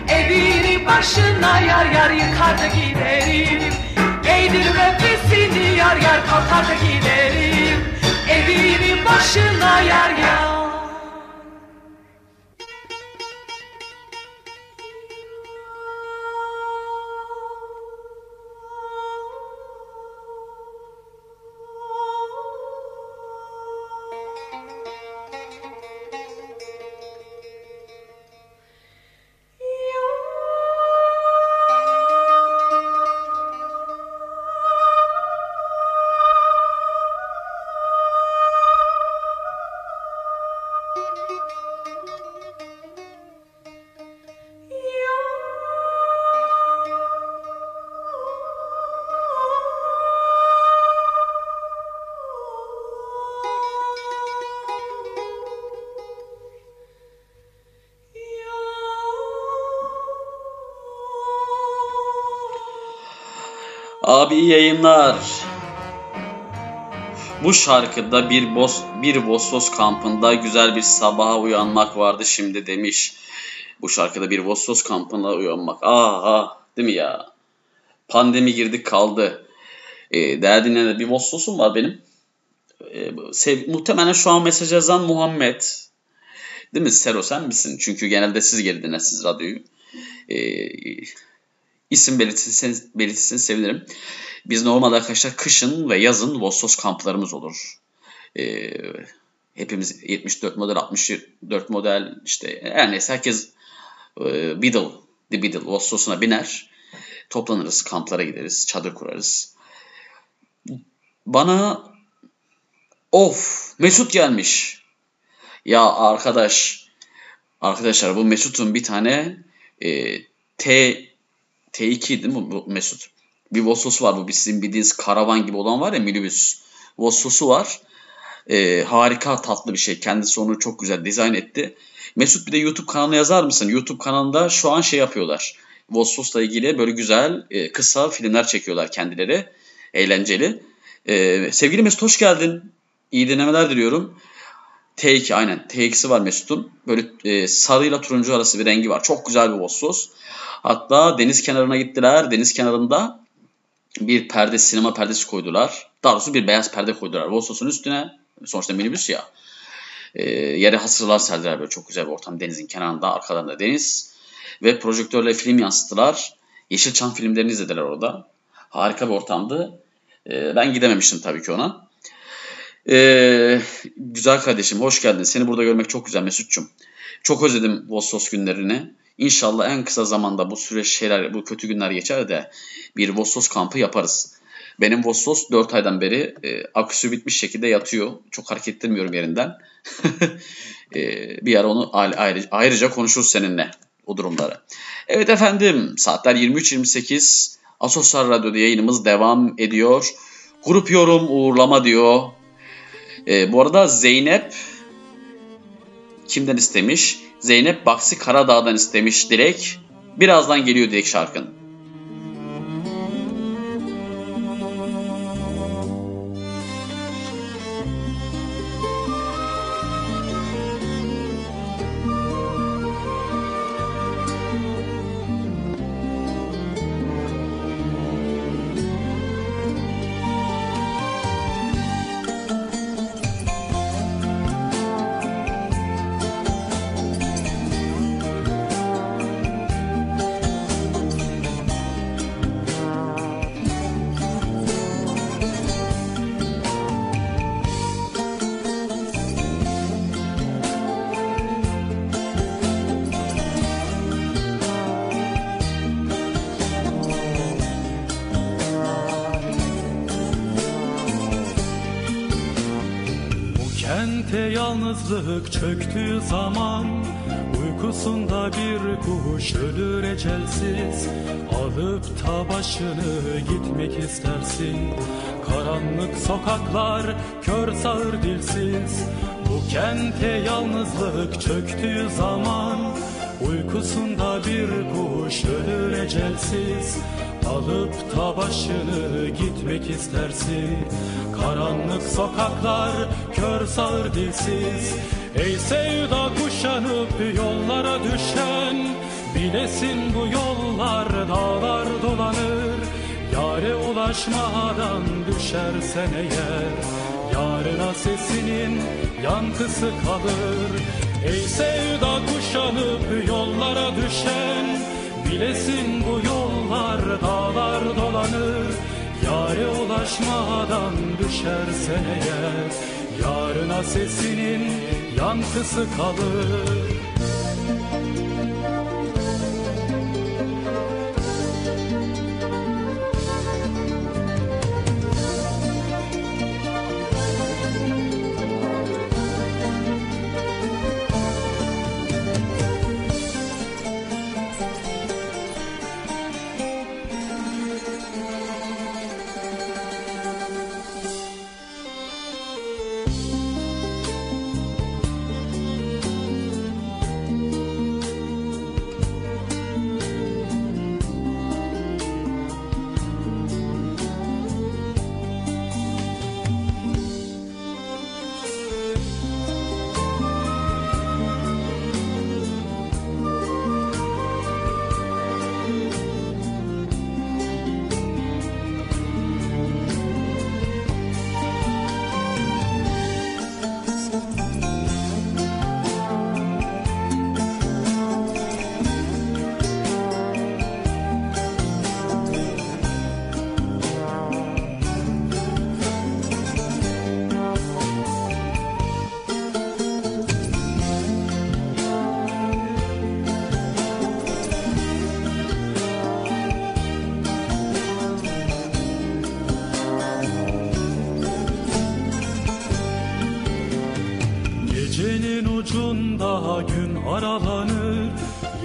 Evinin başına yar yar yıkar da giderim Eğdir nefesini yar yar kalkar giderim. Evinin başına yar yar Abi iyi yayınlar. Bu şarkıda bir bos bir Vosvos kampında güzel bir sabaha uyanmak vardı şimdi demiş. Bu şarkıda bir Vosvos kampında uyanmak. Ah ah değil mi ya? Pandemi girdi kaldı. E, değerli dinleyenler bir Vosvos'um var benim. E, sev, muhtemelen şu an mesaj yazan Muhammed. Değil mi? Sero sen misin? Çünkü genelde siz geri dinlersiniz radyoyu. E, isim belirtirseniz, belirtirseniz sevinirim. Biz normalde arkadaşlar kışın ve yazın Vossos kamplarımız olur. Ee, hepimiz 74 model, 64 model işte her neyse herkes e, Biddle, The Biddle Vossos'una biner. Toplanırız, kamplara gideriz, çadır kurarız. Bana of Mesut gelmiş. Ya arkadaş, arkadaşlar bu Mesut'un bir tane e, T T2 değil mi bu Mesut? Bir Vossosu var bu sizin bildiğiniz karavan gibi olan var ya minibüs. Vossosu var. E, harika tatlı bir şey. Kendisi onu çok güzel dizayn etti. Mesut bir de YouTube kanalına yazar mısın? YouTube kanalında şu an şey yapıyorlar. Vossos'la ilgili böyle güzel e, kısa filmler çekiyorlar kendileri. Eğlenceli. E, sevgili Mesut hoş geldin. İyi denemeler diliyorum. T2 aynen. T2'si var Mesut'un. Böyle e, sarıyla turuncu arası bir rengi var. Çok güzel bir Vossos. Hatta deniz kenarına gittiler. Deniz kenarında bir perde, sinema perdesi koydular. Daha doğrusu bir beyaz perde koydular. Vossos'un üstüne. Sonuçta minibüs ya. E, yere hasırlar serdiler böyle çok güzel bir ortam. Denizin kenarında, arkalarında deniz. Ve projektörle film yansıttılar. Yeşilçam filmlerini izlediler orada. Harika bir ortamdı. E, ben gidememiştim tabii ki ona. Ee, güzel kardeşim hoş geldin. Seni burada görmek çok güzel Mesut'cum. Çok özledim Vossos günlerini. İnşallah en kısa zamanda bu süreç şeyler, bu kötü günler geçer de bir Vossos kampı yaparız. Benim Vossos 4 aydan beri e, aküsü bitmiş şekilde yatıyor. Çok hareket ettirmiyorum yerinden. *laughs* e, bir ara onu ayrı, ayrıca konuşuruz seninle o durumları. Evet efendim saatler 23.28 Asoslar Radyo'da yayınımız devam ediyor. Grup yorum uğurlama diyor. E, bu arada Zeynep kimden istemiş? Zeynep Baksi Karadağ'dan istemiş direkt. Birazdan geliyor direkt şarkın. İstersin? Karanlık sokaklar kör sağır dilsiz. Ey sevda kuşanıp yollara düşen Bilesin bu yollar dağlar dolanır. Yare ulaşmadan düşersen eğer Yarına sesinin yankısı kalır. Ey sevda kuşanıp yollara düşen Bilesin bu yollar dağlar dolanır Yare ulaşmadan düşersen eğer Yarına sesinin yankısı kalır gün aralanır.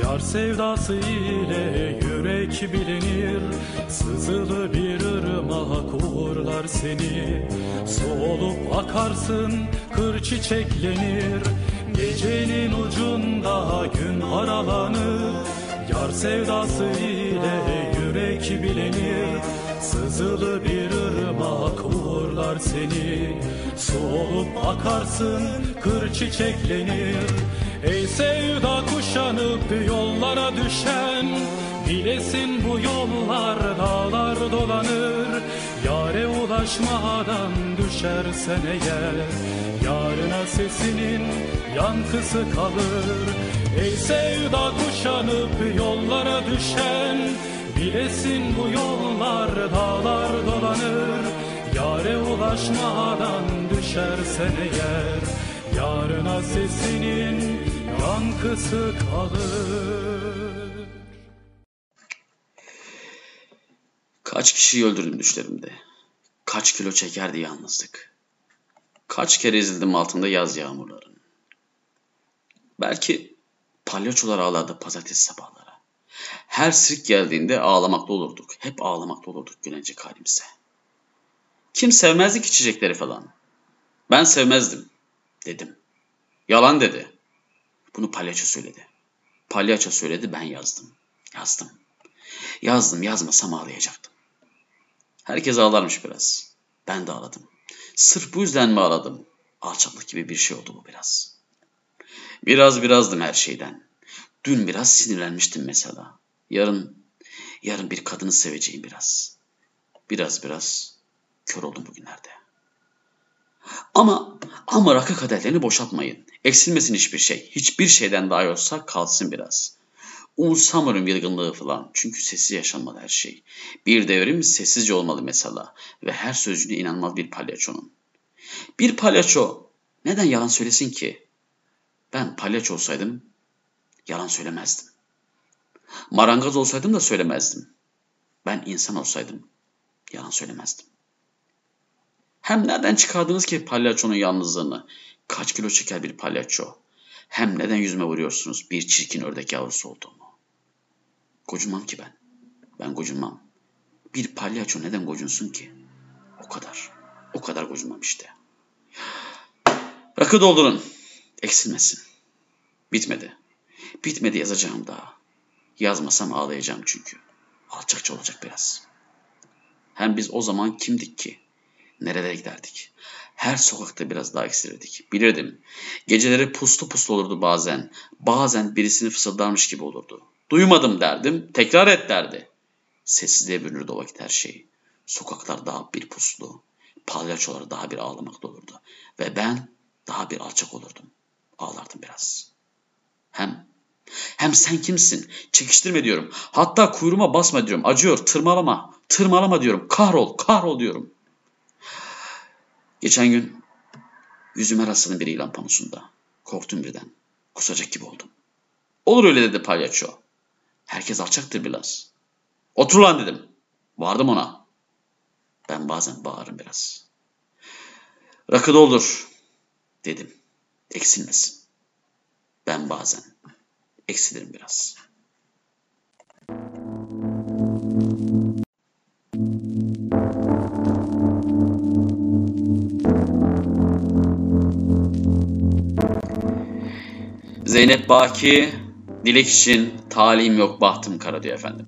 Yar sevdası ile yürek bilinir. Sızılı bir ırmak uğurlar seni. Solup akarsın kır çiçeklenir. Gecenin ucunda gün aralanır. Yar sevdası ile yürek bilinir. Sızılı bir ırmak uğurlar seni Solup akarsın kır çiçeklenir Ey sevda kuşanıp yollara düşen Bilesin bu yollar dağlar dolanır. Yare ulaşmadan düşersen eğer Yarına sesinin yankısı kalır. Ey sevda kuşanıp yollara düşen Bilesin bu yollar dağlar dolanır Yare ulaşmadan düşersen eğer Yarına sesinin yankısı kalır Kaç kişiyi öldürdüm düşlerimde. Kaç kilo çekerdi yalnızlık. Kaç kere ezildim altında yaz yağmurların. Belki palyaçolar ağlardı pazartesi sabahları. Her sirk geldiğinde ağlamakta olurduk. Hep ağlamakta olurduk gülecek halimize. Kim sevmezdi ki çiçekleri falan? Ben sevmezdim dedim. Yalan dedi. Bunu palyaço söyledi. Palyaço söyledi ben yazdım. Yazdım. Yazdım yazmasam ağlayacaktım. Herkes ağlarmış biraz. Ben de ağladım. Sırf bu yüzden mi ağladım? Alçaklık gibi bir şey oldu bu biraz. Biraz birazdım her şeyden. Dün biraz sinirlenmiştim mesela. Yarın, yarın bir kadını seveceğim biraz. Biraz biraz kör oldum bugünlerde. Ama ama rakı kaderlerini boşaltmayın. Eksilmesin hiçbir şey. Hiçbir şeyden daha olsa kalsın biraz. Umursamıyorum yılgınlığı falan. Çünkü sessiz yaşanmalı her şey. Bir devrim sessizce olmalı mesela. Ve her sözcüğüne inanmalı bir palyaçonun. Bir palyaço neden yalan söylesin ki? Ben palyaço olsaydım yalan söylemezdim. Marangoz olsaydım da söylemezdim. Ben insan olsaydım yalan söylemezdim. Hem nereden çıkardınız ki palyaçonun yalnızlığını? Kaç kilo çeker bir palyaço? Hem neden yüzüme vuruyorsunuz bir çirkin ördek yavrusu olduğumu? Gocunmam ki ben. Ben gocunmam. Bir palyaço neden gocunsun ki? O kadar. O kadar gocunmam işte. Rakı doldurun. Eksilmesin. Bitmedi. Bitmedi yazacağım daha. Yazmasam ağlayacağım çünkü. Alçakça olacak biraz. Hem biz o zaman kimdik ki? Nerelere giderdik? Her sokakta biraz daha eksilirdik. Bilirdim. Geceleri puslu puslu olurdu bazen. Bazen birisini fısıldarmış gibi olurdu. Duymadım derdim. Tekrar et derdi. Sessizliğe bürünürdü o vakit her şey. Sokaklar daha bir puslu. Palyaçolar daha bir ağlamakta olurdu. Ve ben daha bir alçak olurdum. Ağlardım biraz. Hem hem sen kimsin? Çekiştirme diyorum. Hatta kuyruğuma basma diyorum. Acıyor. Tırmalama. Tırmalama diyorum. Kahrol. Kahrol diyorum. Geçen gün yüzüme rastladım bir ilan panosunda. Korktum birden. Kusacak gibi oldum. Olur öyle dedi palyaço. Herkes alçaktır biraz. Otur lan dedim. Vardım ona. Ben bazen bağırırım biraz. Rakı doldur dedim. Eksilmesin. Ben bazen eksilirim biraz. Zeynep Baki, dilek için talim yok bahtım kara diyor efendim.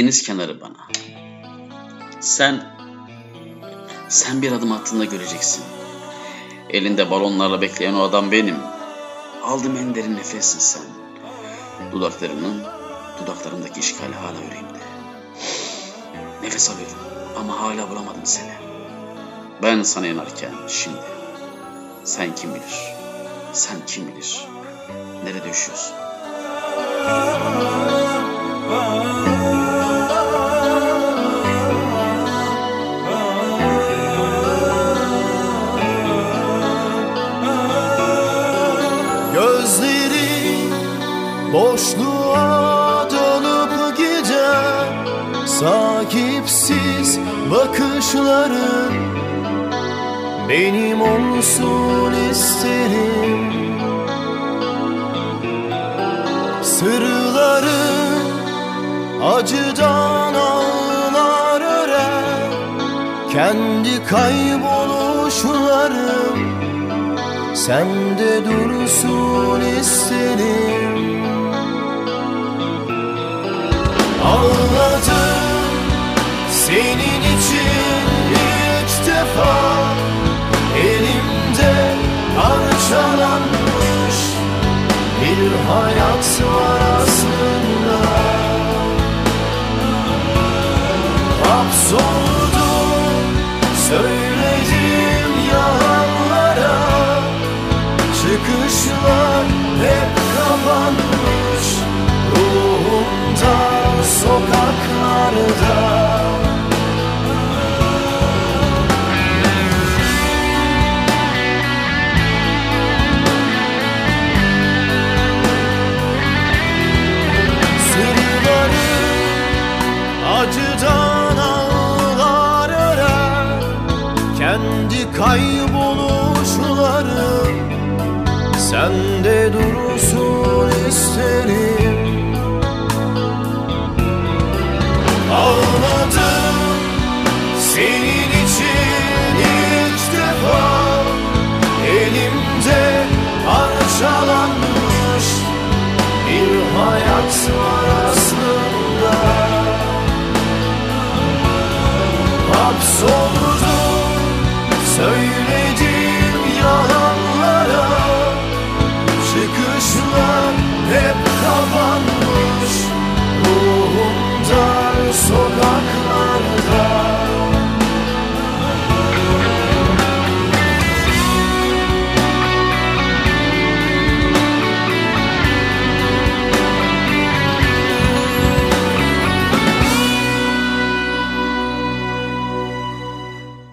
Deniz kenarı bana. Sen, sen bir adım attığında göreceksin. Elinde balonlarla bekleyen o adam benim. Aldım en derin nefessin sen. Dudaklarının, dudaklarımdaki işgali hala yüreğimde. Nefes alıyorum ama hala bulamadım seni. Ben sana yanarken şimdi. Sen kim bilir? Sen kim bilir? Nerede yaşıyorsun? Kayboluşlarım Sende dursun isterim Ağladım senin için ilk defa. Elimde parçalanmış bir hayat var aslında. Hapsoldum kapanmış Ruhumda sokaklarda. Acıdan ağlar örer. Kendi kayboluşlarım Sende dursun isterim Ağladım senin için ilk defa. Elimde parçalanmış bir hayat var aslında Hapsoldum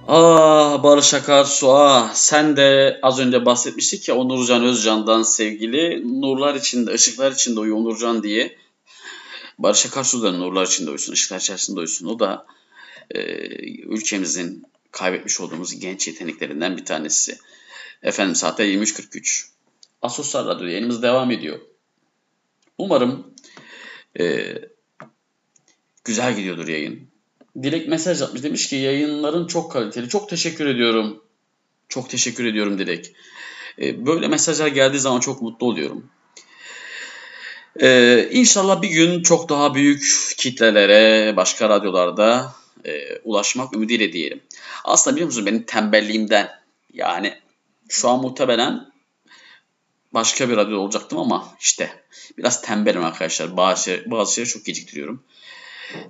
Ah Barış Akarsu ah sen de az önce bahsetmiştik ya Onurcan Özcan'dan sevgili nurlar içinde ışıklar içinde uyu Onurcan diye. Barış Akarsu da nurlar içinde uyusun ışıklar içerisinde uyusun o da e, ülkemizin kaybetmiş olduğumuz genç yeteneklerinden bir tanesi. Efendim saatte 23.43. Asosyal Radyo yayınımız devam ediyor. Umarım e, güzel gidiyordur yayın. Dilek mesaj atmış. Demiş ki yayınların çok kaliteli. Çok teşekkür ediyorum. Çok teşekkür ediyorum Dilek. Ee, böyle mesajlar geldiği zaman çok mutlu oluyorum. Ee, inşallah bir gün çok daha büyük kitlelere, başka radyolarda e, ulaşmak ümidiyle diyelim. Aslında biliyor musunuz benim tembelliğimden yani şu an muhtemelen başka bir radyo olacaktım ama işte biraz tembelim arkadaşlar. Bazı, bazı şeyleri çok geciktiriyorum.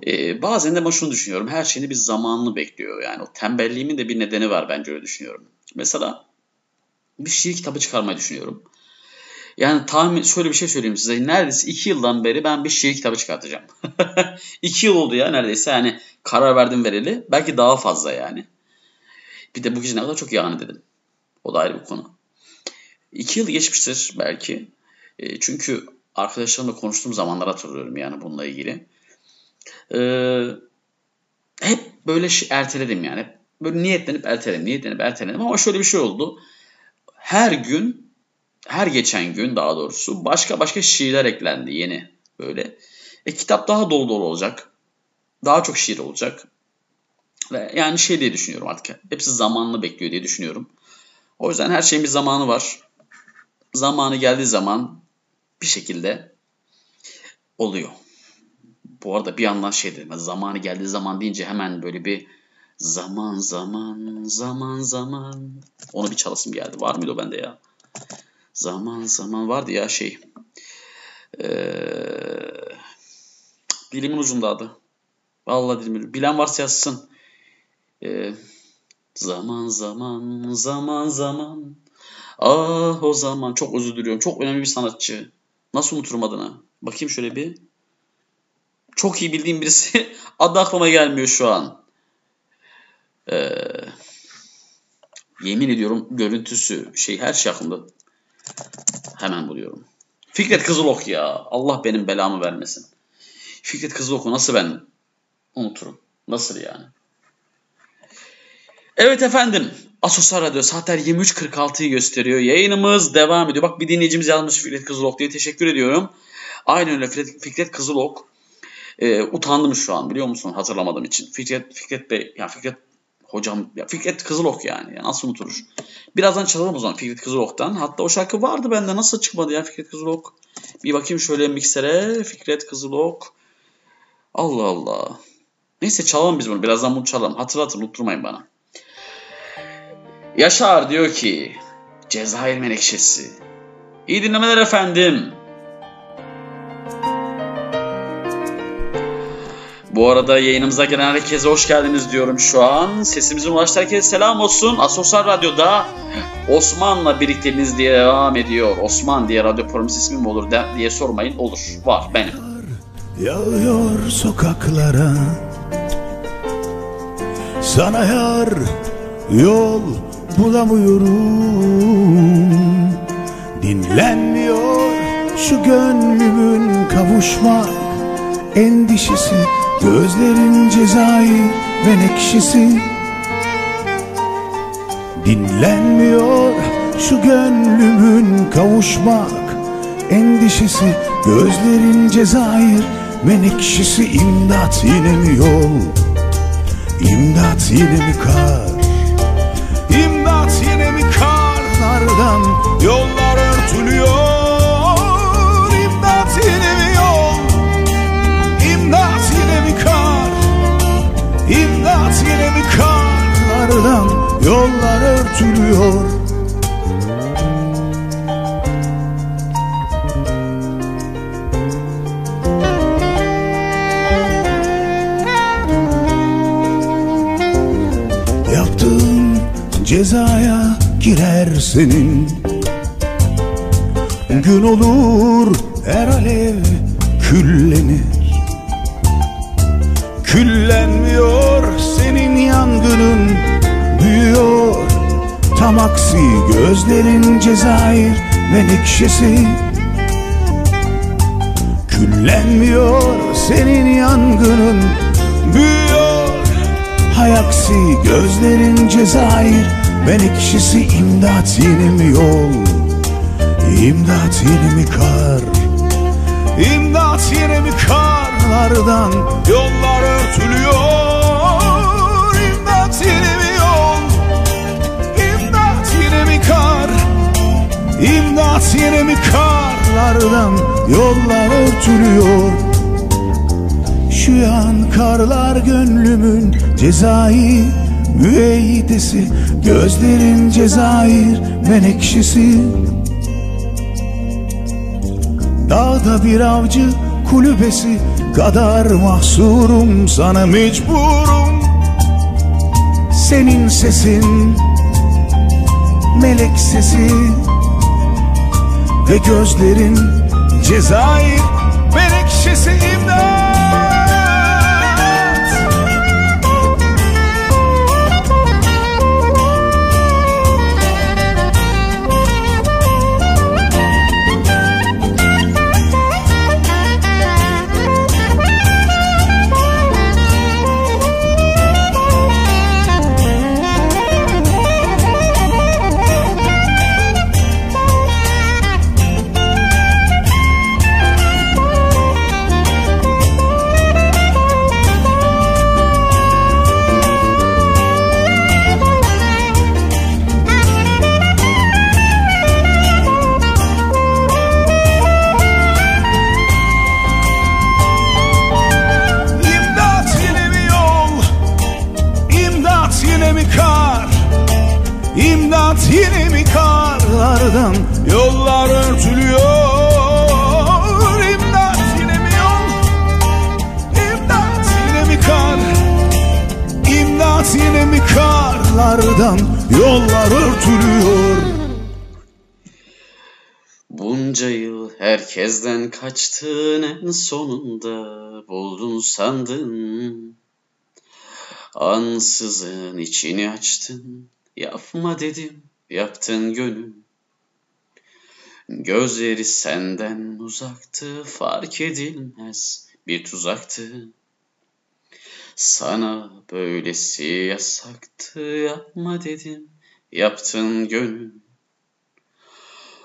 Ee, bazen de ben şunu düşünüyorum. Her şeyini bir zamanını bekliyor. Yani o tembelliğimin de bir nedeni var bence öyle düşünüyorum. Mesela bir şiir kitabı çıkarmayı düşünüyorum. Yani tahmin şöyle bir şey söyleyeyim size. Neredeyse iki yıldan beri ben bir şiir kitabı çıkartacağım. *laughs* iki yıl oldu ya neredeyse. Yani karar verdim vereli. Belki daha fazla yani. Bir de bu gece ne kadar çok yani dedim. O da ayrı bir konu. İki yıl geçmiştir belki. E, çünkü arkadaşlarımla konuştuğum zamanlar hatırlıyorum yani bununla ilgili. Ee, hep böyle erteledim yani. Böyle niyetlenip erteledim, niyetlenip erteledim. Ama şöyle bir şey oldu. Her gün, her geçen gün daha doğrusu başka başka şiirler eklendi yeni böyle. E, kitap daha dolu dolu olacak. Daha çok şiir olacak. Ve yani şey diye düşünüyorum artık. Hepsi zamanını bekliyor diye düşünüyorum. O yüzden her şeyin bir zamanı var. zamanı geldiği zaman bir şekilde oluyor. Bu arada bir yandan şey dedim. Zamanı geldiği zaman deyince hemen böyle bir zaman zaman zaman zaman onu bir çalasım geldi. Var mıydı o bende ya? Zaman zaman vardı ya şey. Ee, dilimin ucunda adı. Vallahi dilimin Bilen varsa yazsın. Ee, zaman zaman zaman zaman. Ah o zaman çok özür diliyorum. Çok önemli bir sanatçı. Nasıl unuturum adını? Bakayım şöyle bir. Çok iyi bildiğim birisi. *laughs* Adı aklıma gelmiyor şu an. Ee, yemin ediyorum görüntüsü şey her şey aklımda. Hemen buluyorum. Fikret Kızılok ya. Allah benim belamı vermesin. Fikret Kızılok'u nasıl ben unuturum? Nasıl yani? Evet efendim. Asosyal Radyo saatler 23.46'yı gösteriyor. Yayınımız devam ediyor. Bak bir dinleyicimiz yazmış Fikret Kızılok diye teşekkür ediyorum. Aynen öyle Fikret Kızılok. Ee, utandım şu an biliyor musun hatırlamadığım için. Fikret, Fikret Bey, ya Fikret hocam, ya Fikret Kızılok yani. Ya nasıl unuturur? Birazdan çalalım o zaman Fikret Kızılok'tan. Hatta o şarkı vardı bende nasıl çıkmadı ya Fikret Kızılok. Bir bakayım şöyle miksere. Fikret Kızılok. Allah Allah. Neyse çalalım biz bunu. Birazdan bunu çalalım. Hatırlatın unutturmayın bana. Yaşar diyor ki Cezayir Menekşesi. İyi dinlemeler efendim. Bu arada yayınımıza gelen herkese hoş geldiniz diyorum şu an. Sesimizin ulaştığı herkese selam olsun. Asosyal Radyo'da Osman'la birlikteliğiniz diye devam ediyor. Osman diye radyo programı ismi mi olur de, diye sormayın. Olur. Var benim. Yağıyor sokaklara Sana yar yol bulamıyorum Dinlenmiyor şu gönlümün kavuşmak endişesi Gözlerin cezayir ve nekşesi Dinlenmiyor şu gönlümün kavuşmak endişesi. Gözlerin cezayir menekşesi imdat yine mi yol? İmdat yine mi kar? İmdat yine mi karlardan yollar örtülüyor karlardan yollar örtülüyor. Yaptığın cezaya girer senin. Gün olur her alev küllenir. Küllenmiyor senin yangının büyüyor Tam aksi gözlerin cezayir menekşesi. Küllenmiyor senin yangının büyüyor. Hay aksi gözlerin cezayir menekşesi. İmdat yeni mi yol? İmdat yeni mi kar? İmdat yeni mi karlardan yollar örtülüyor İmdat yeni mi karlardan yollar örtülüyor. Şu yan karlar gönlümün cezayir müeyyidesi Gözlerin cezayir menekşesi. Dağda bir avcı kulübesi kadar mahsurum sana mecburum. Senin sesin melek sesi ve gözlerin cezayir menekşesi imdat dağlardan yollar örtülüyor. İmdat yine mi yol? İmdat yine mi kar? İmdat yine mi karlardan yollar örtülüyor? Bunca yıl herkesten kaçtın en sonunda buldun sandın. Ansızın içini açtın, yapma dedim, yaptın gönül. Gözleri senden uzaktı, fark edilmez bir tuzaktı. Sana böylesi yasaktı, yapma dedim, yaptın gönül.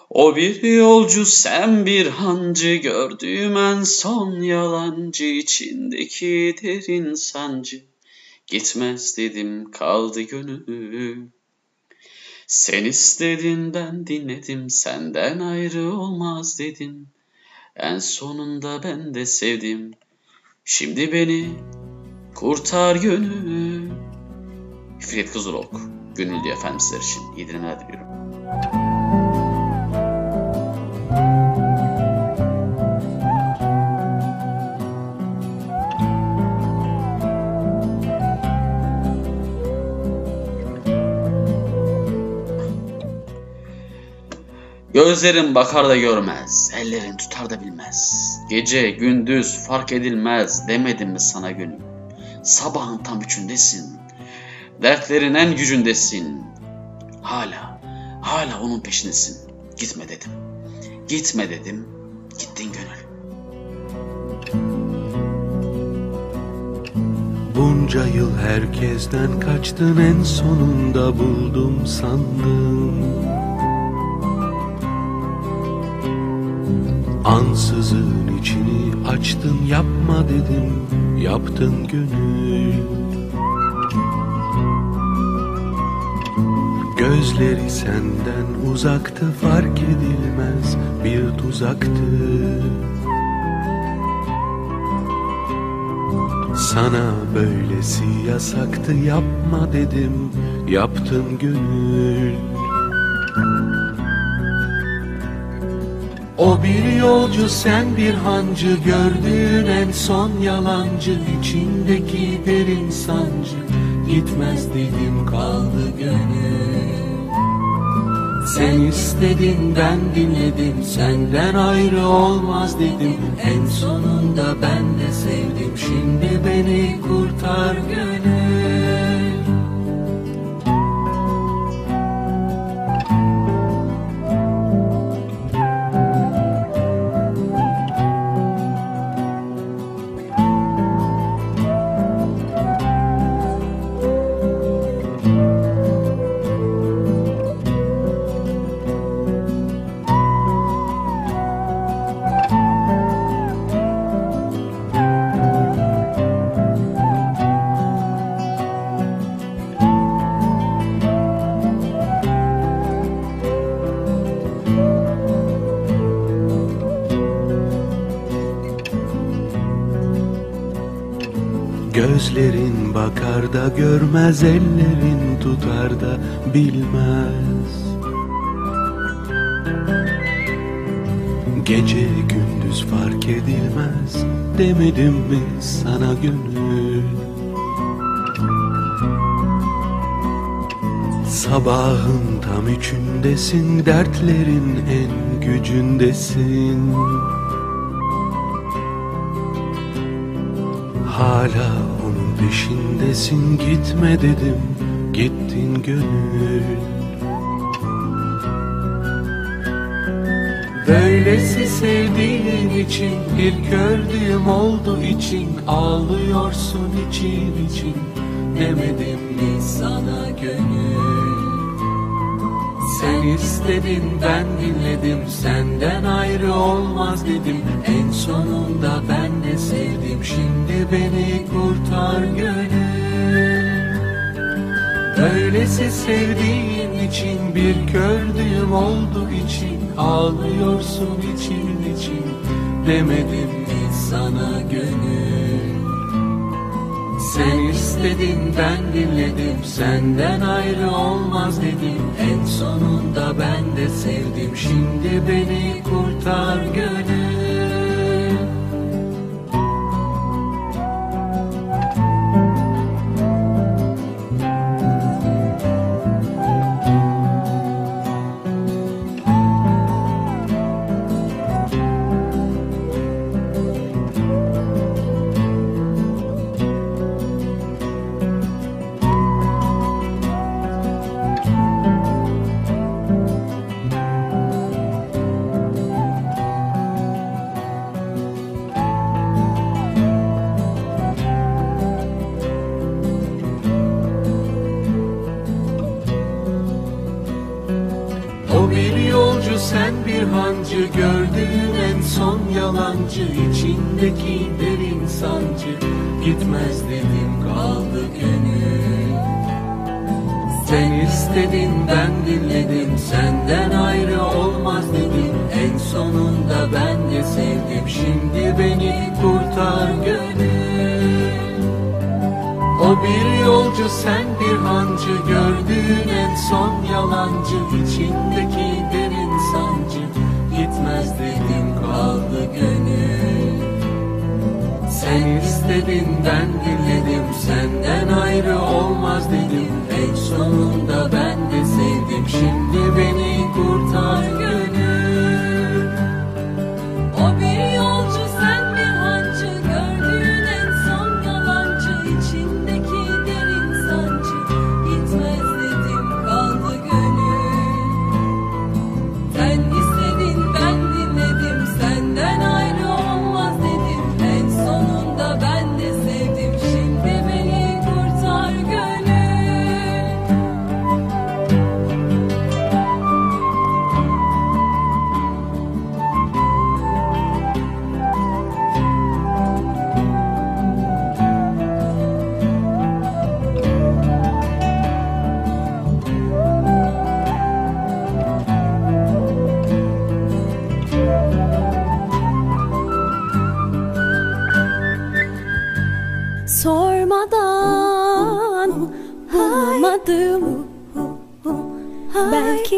O bir yolcu sen bir hancı gördüğüm en son yalancı içindeki derin sancı. Gitmez dedim kaldı gönül. Sen istedin ben dinledim senden ayrı olmaz dedim. En sonunda ben de sevdim. Şimdi beni kurtar gönül. Fikret Kızılok, Gönül diyor efendim sizler için. İyi dinlemeler diliyorum. Gözlerin bakar da görmez, ellerin tutar da bilmez. Gece, gündüz fark edilmez demedim mi sana gönül? Sabahın tam üçündesin, dertlerin en gücündesin. Hala, hala onun peşindesin. Gitme dedim, gitme dedim, gittin gönül. Bunca yıl herkesten kaçtın en sonunda buldum sandım Ansızın içini açtın yapma dedim yaptın gönül Gözleri senden uzaktı fark edilmez bir tuzaktı. Sana böylesi yasaktı yapma dedim yaptın gönül O bir yolcu sen bir hancı gördüğün en son yalancı içindeki derin sancı gitmez dedim kaldı gönül. Sen istedin ben dinledim. Senden ayrı olmaz dedim. En sonunda ben de sevdim. Şimdi beni kurtar gönül görmez ellerin tutar da bilmez. Gece gündüz fark edilmez demedim mi sana gönül? Sabahın tam üçündesin dertlerin en gücündesin. Hala onun peşindesin gitme dedim gittin gönül. Böylesi sevdiğin için bir kördüğüm oldu için Ağlıyorsun için için demedim mi sana gönül? Sen istedin ben dinledim senden ayrı olmaz dedim En sonunda ben sevdim şimdi beni kurtar gönül. Öylesi sevdiğin için bir kördüğüm oldu için Ağlıyorsun için için demedim mi sana gönül? Sen istedin ben dinledim Senden ayrı olmaz dedim. En sonunda ben de sevdim Şimdi beni kurtar gönül.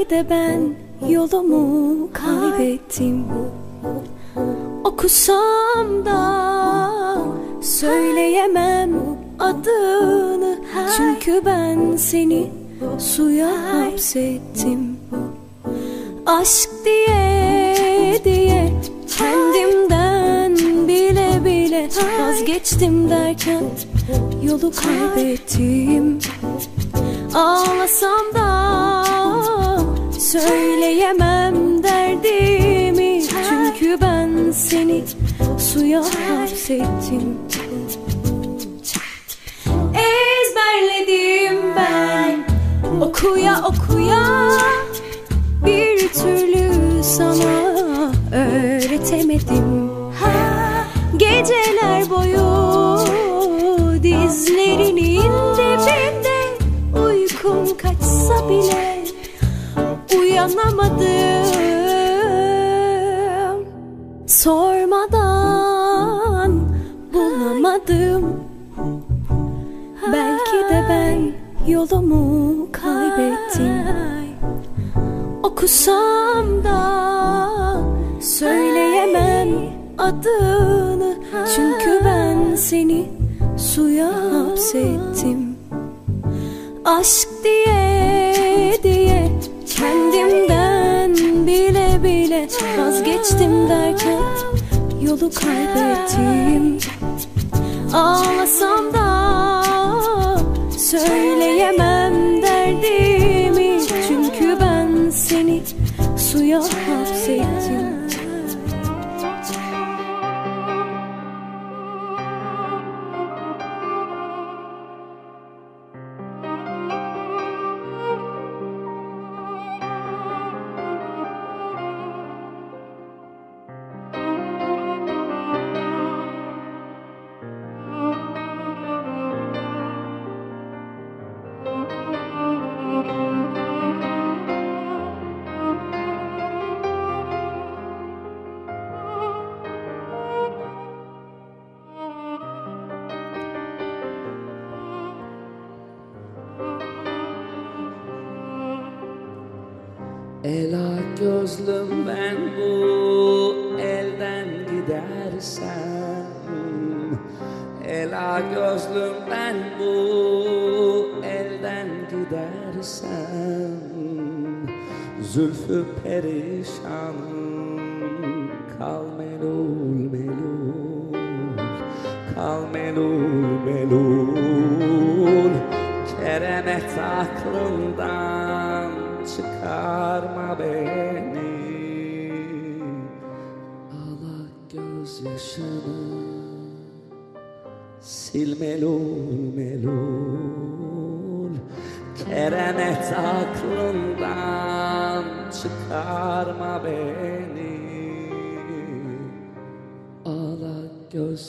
de ben yolumu kaybettim. Okusam da söyleyemem adını. Çünkü ben seni suya hapsettim. Aşk diye diye kendimden bile bile Vazgeçtim derken yolu kaybettim. pulsating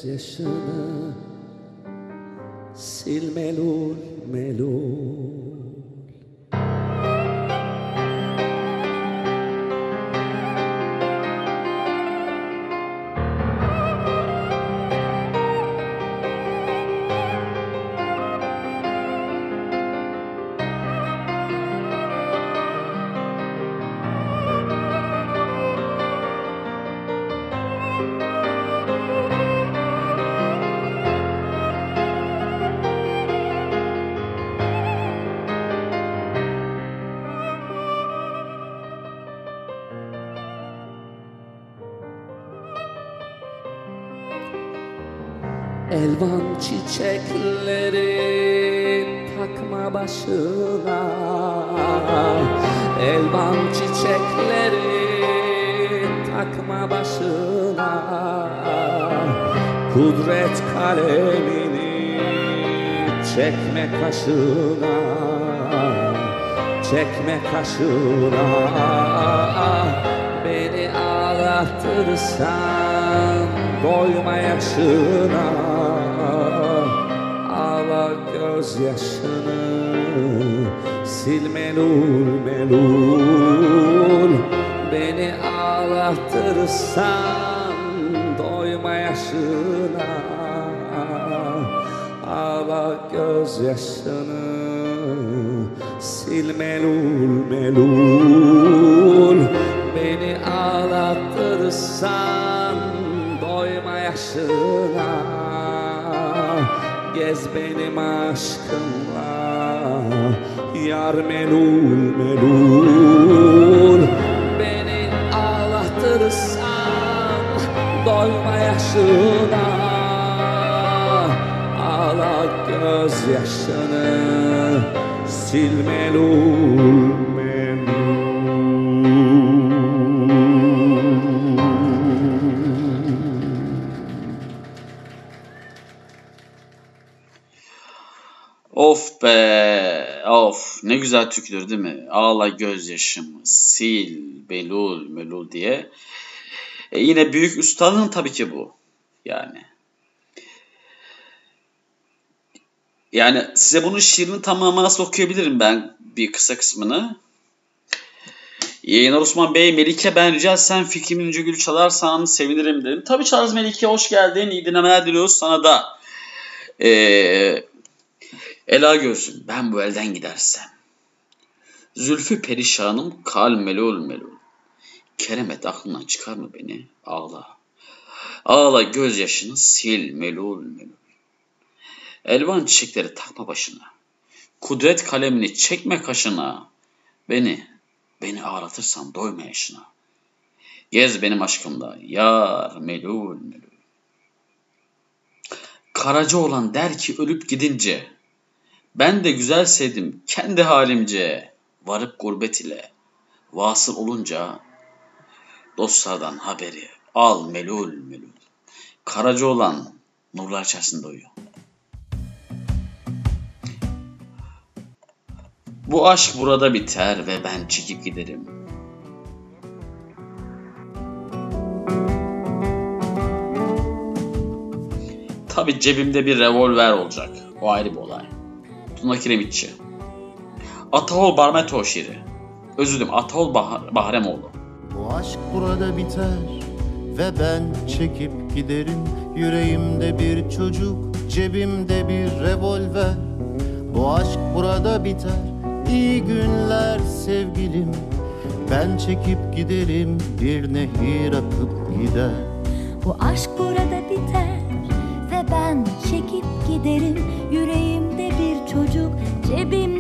gözyaşını sil melul çiçekleri takma başına. Elvan çiçekleri takma başına. Kudret kalemini çekme kaşına. Çekme kaşına. Beni ağlatırsan doyma yaşına gözyaşını sil melul melul. Beni ağlatırsan doyma yaşına. Ağla gözyaşını sil melul melul güzel türküdür değil mi? Ağla gözyaşımı, sil, belul, melul diye. E yine büyük üstadın tabii ki bu. Yani. Yani size bunun şiirini tamamına nasıl okuyabilirim ben bir kısa kısmını. Yayınlar Osman Bey, Melike ben rica etsem fikrimin ince gül çalarsan sevinirim dedim. Tabii çalarız Melike, hoş geldin. İyi dinlemeler diliyoruz sana da. Ee, Ela gözüm ben bu elden gidersem. Zülfü perişanım kal melul melul. Keremet aklından çıkar mı beni? Ağla. Ağla gözyaşını sil melul melul. Elvan çiçekleri takma başına. Kudret kalemini çekme kaşına. Beni, beni ağlatırsan doyma yaşına. Gez benim aşkımda yar melul melul. Karaca olan der ki ölüp gidince ben de güzel sevdim kendi halimce varıp gurbet ile vasıl olunca dostlardan haberi al melul melul. Karaca olan nurlar içerisinde uyuyor. Bu aşk burada biter ve ben çekip giderim. Tabi cebimde bir revolver olacak. O ayrı bir olay. Tuna Kiremitçi. Ataol Barmeto şiiri. Özür dilerim Ataol bah Bahremoğlu. Bu aşk burada biter ve ben çekip giderim. Yüreğimde bir çocuk, cebimde bir revolver. Bu aşk burada biter, iyi günler sevgilim. Ben çekip giderim bir nehir akıp gider. Bu aşk burada biter ve ben çekip giderim. Yüreğimde bir çocuk, cebimde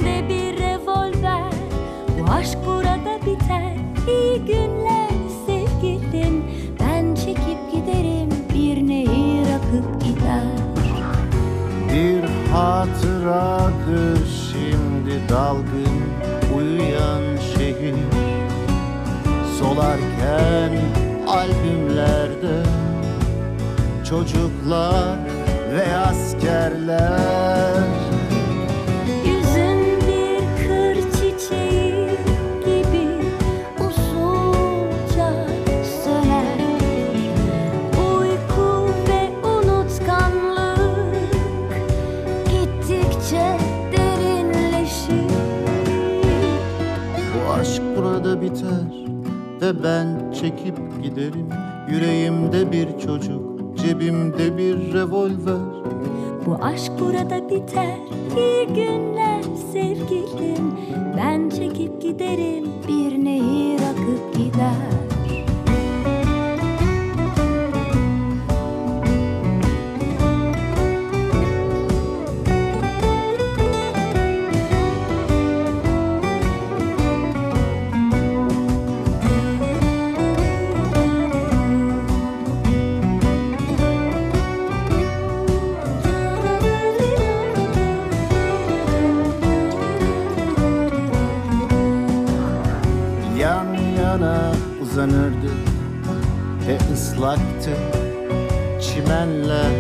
Aşk burada biter, iyi günler sevgilim. Ben çekip giderim bir nehir akıp gider. Bir hatıradır şimdi dalgın uyuyan şehir. Solarken albümlerde çocuklar ve askerler ve ben çekip giderim. Yüreğimde bir çocuk, cebimde bir revolver. Bu aşk burada biter İyi günler sevgilim. Ben çekip giderim Bir nehir akıp gider yana uzanırdı ve ıslaktı çimenler.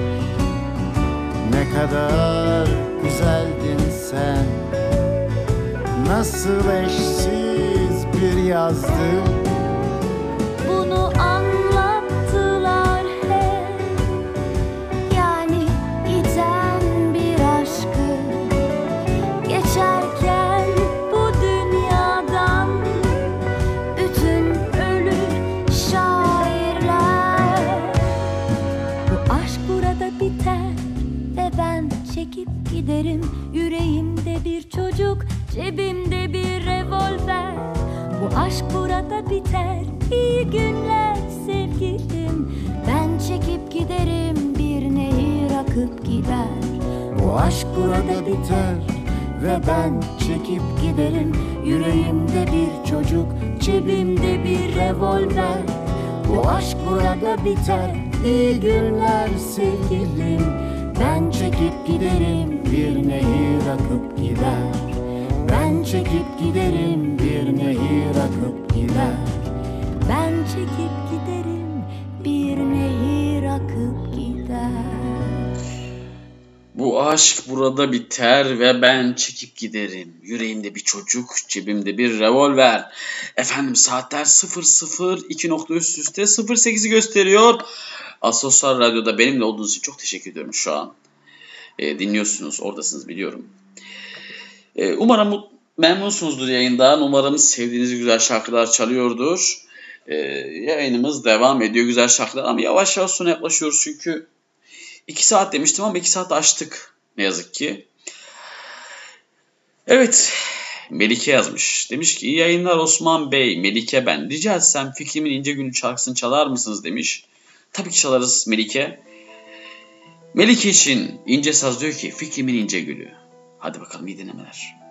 Ne kadar güzeldin sen. Nasıl eşsiz bir yazdı aşk burada biter. İyi günler sevgilim. Ben çekip giderim Bir nehir akıp gider. Bu aşk burada biter ve ben çekip giderim. Yüreğimde bir çocuk, cebimde bir revolver. Bu aşk burada biter, iyi günler sevgilim. Ben çekip giderim, bir nehir akıp gider. Ben çekip giderim, Bu aşk burada biter ve ben çekip giderim. Yüreğimde bir çocuk, cebimde bir revolver. Efendim saatler 00 2 nokta üst üste 08'i gösteriyor. Asosyal Radyo'da benimle olduğunuz için çok teşekkür ediyorum şu an. E, dinliyorsunuz, oradasınız biliyorum. E, umarım memnunsunuzdur yayından. Umarım sevdiğiniz güzel şarkılar çalıyordur. E, yayınımız devam ediyor güzel şarkılar ama yavaş yavaş sona yaklaşıyoruz çünkü 2 saat demiştim ama 2 saat açtık ne yazık ki. Evet Melike yazmış. Demiş ki iyi yayınlar Osman Bey, Melike ben. Rica etsem Fikrimin İnce Günü şarkısını çalar mısınız demiş. Tabii ki çalarız Melike. Melike için İnce Saz diyor ki Fikrimin İnce Gülü. Hadi bakalım iyi dinlemeler.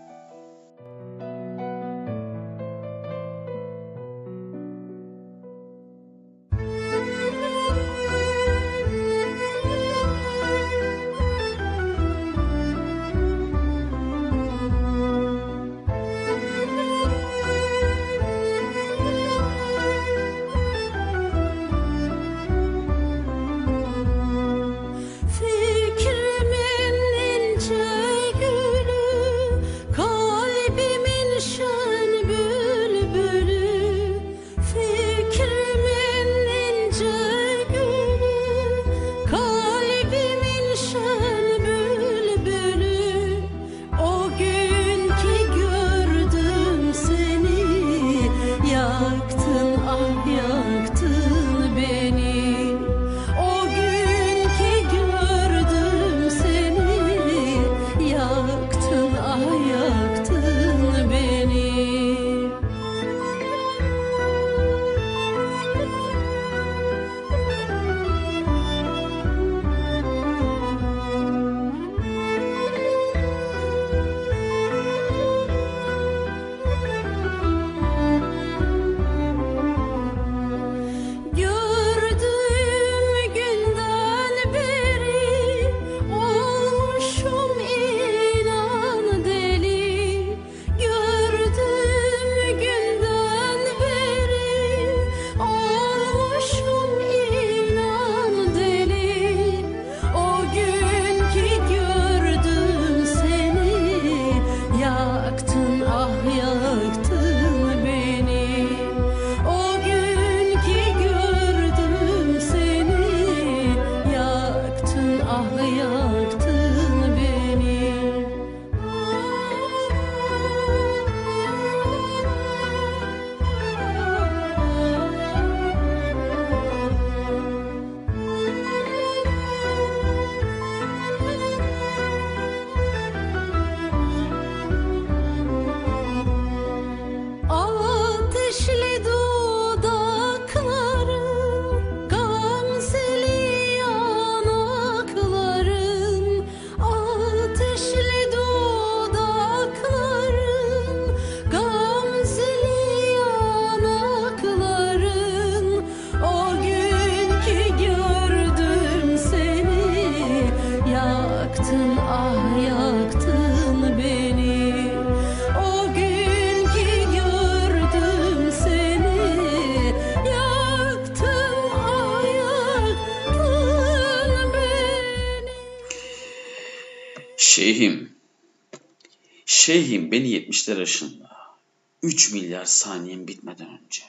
70'ler yaşında, 3 milyar saniyem bitmeden önce.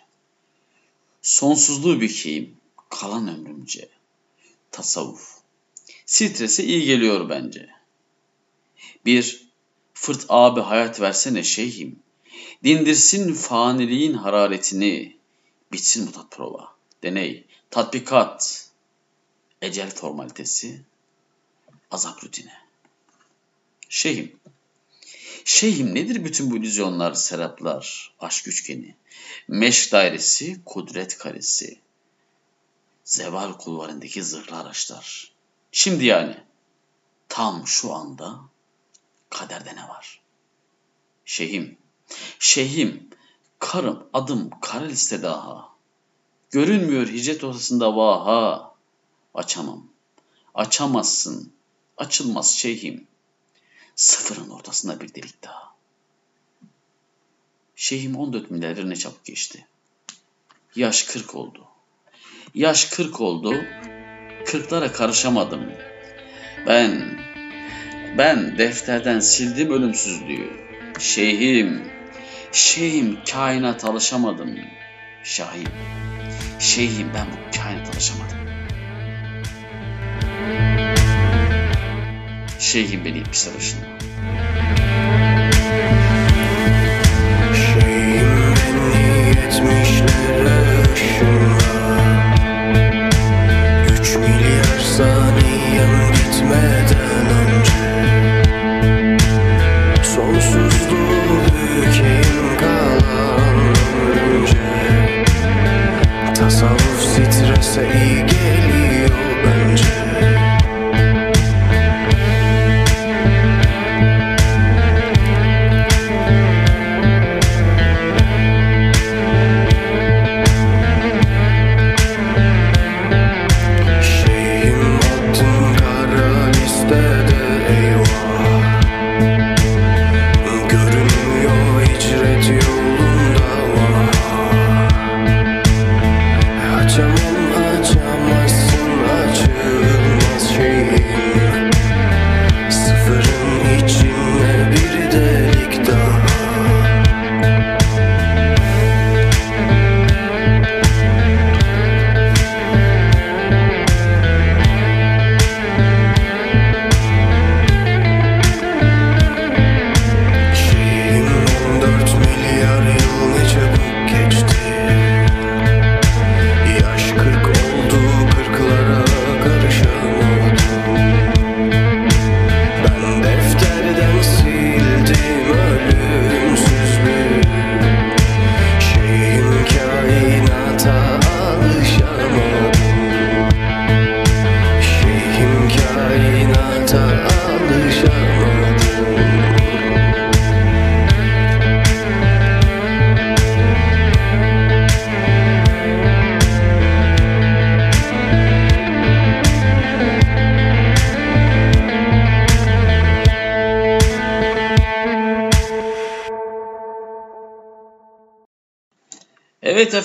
Sonsuzluğu bükeyim, kalan ömrümce. Tasavvuf. Strese iyi geliyor bence. Bir, fırt abi hayat versene şeyhim. Dindirsin faniliğin hararetini. Bitsin mutat prova. Deney, tatbikat, ecel formalitesi, azap rutine. Şeyhim, şeyhim nedir bütün bu illüzyonlar, seraplar, aşk üçgeni, meşk dairesi, kudret karesi, zeval kulvarındaki zırhlı araçlar. Şimdi yani, tam şu anda kaderde ne var? Şeyhim, şeyhim, karım adım kara liste daha. Görünmüyor hicret ortasında vaha. Açamam, açamazsın, açılmaz şeyhim. Sıfırın ortasında bir delik daha. Şeyhim 14 milyar ne çabuk geçti. Yaş 40 oldu. Yaş 40 oldu. Kırklara karışamadım. Ben, ben defterden sildim ölümsüzlüğü. Şeyhim, şeyhim kainat alışamadım. Şahim, şeyhim ben bu kainat alışamadım. Şeyhim beni başında. Şeyim beni yetmişlere ışınla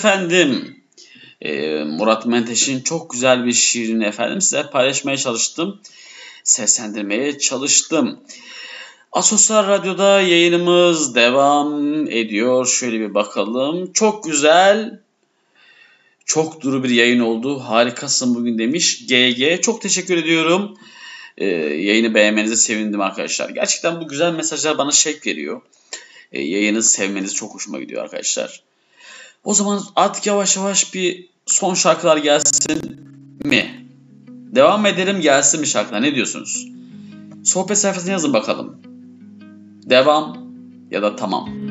efendim. Ee, Murat Menteş'in çok güzel bir şiirini efendim size paylaşmaya çalıştım. Seslendirmeye çalıştım. Asosyal Radyo'da yayınımız devam ediyor. Şöyle bir bakalım. Çok güzel, çok duru bir yayın oldu. Harikasın bugün demiş GG. Çok teşekkür ediyorum. Ee, yayını beğenmenize sevindim arkadaşlar. Gerçekten bu güzel mesajlar bana şevk veriyor. Ee, yayını sevmeniz çok hoşuma gidiyor arkadaşlar. O zaman artık yavaş yavaş bir son şarkılar gelsin mi? Devam edelim gelsin mi şarkılar ne diyorsunuz? Sohbet sayfasına yazın bakalım. Devam ya da tamam.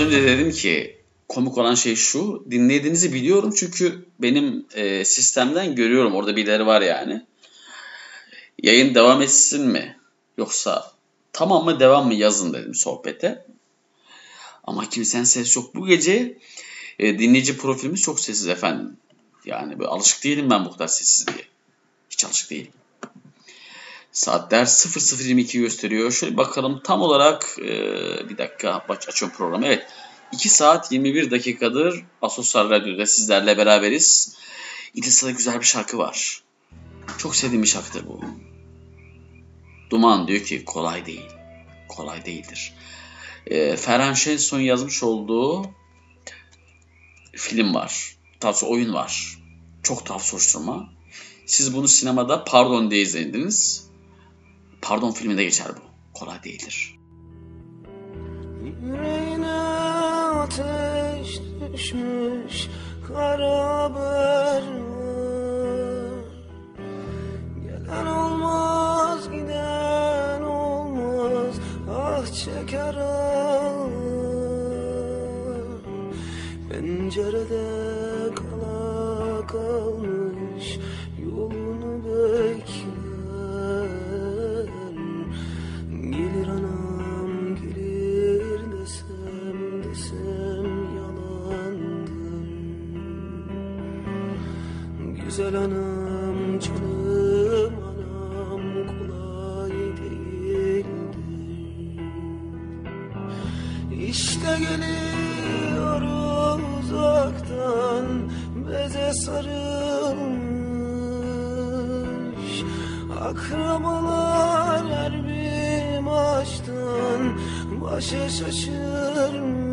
Önce dedim ki komik olan şey şu. Dinlediğinizi biliyorum çünkü benim e, sistemden görüyorum. Orada birileri var yani. Yayın devam etsin mi? Yoksa tamam mı devam mı yazın dedim sohbete. Ama kimsenin ses yok. Bu gece e, dinleyici profilimiz çok sessiz efendim. Yani alışık değilim ben bu kadar sessizliğe. Hiç alışık değilim. Saatler 00.22 gösteriyor. Şöyle bakalım tam olarak e, bir dakika aç, açıyorum programı. Evet 2 saat 21 dakikadır Asosyal Radyo'da sizlerle beraberiz. İlk güzel bir şarkı var. Çok sevdiğim bir şarkıdır bu. Duman diyor ki kolay değil. Kolay değildir. E, Ferhan Şenson yazmış olduğu film var. Tavsiye oyun var. Çok tuhaf soruşturma. Siz bunu sinemada Pardon diye izlediniz. Pardon filminde geçer bu. Kolay değildir. Yüreğine ateş düşmüş kara haber. Gelen olmaz giden olmaz ah çeker ağlar. Pencerede Güzel anam canım anam kolay değildir. İşte geliyor uzaktan beze sarılmış. Akrabalar her bir maçtan başa şaşırmış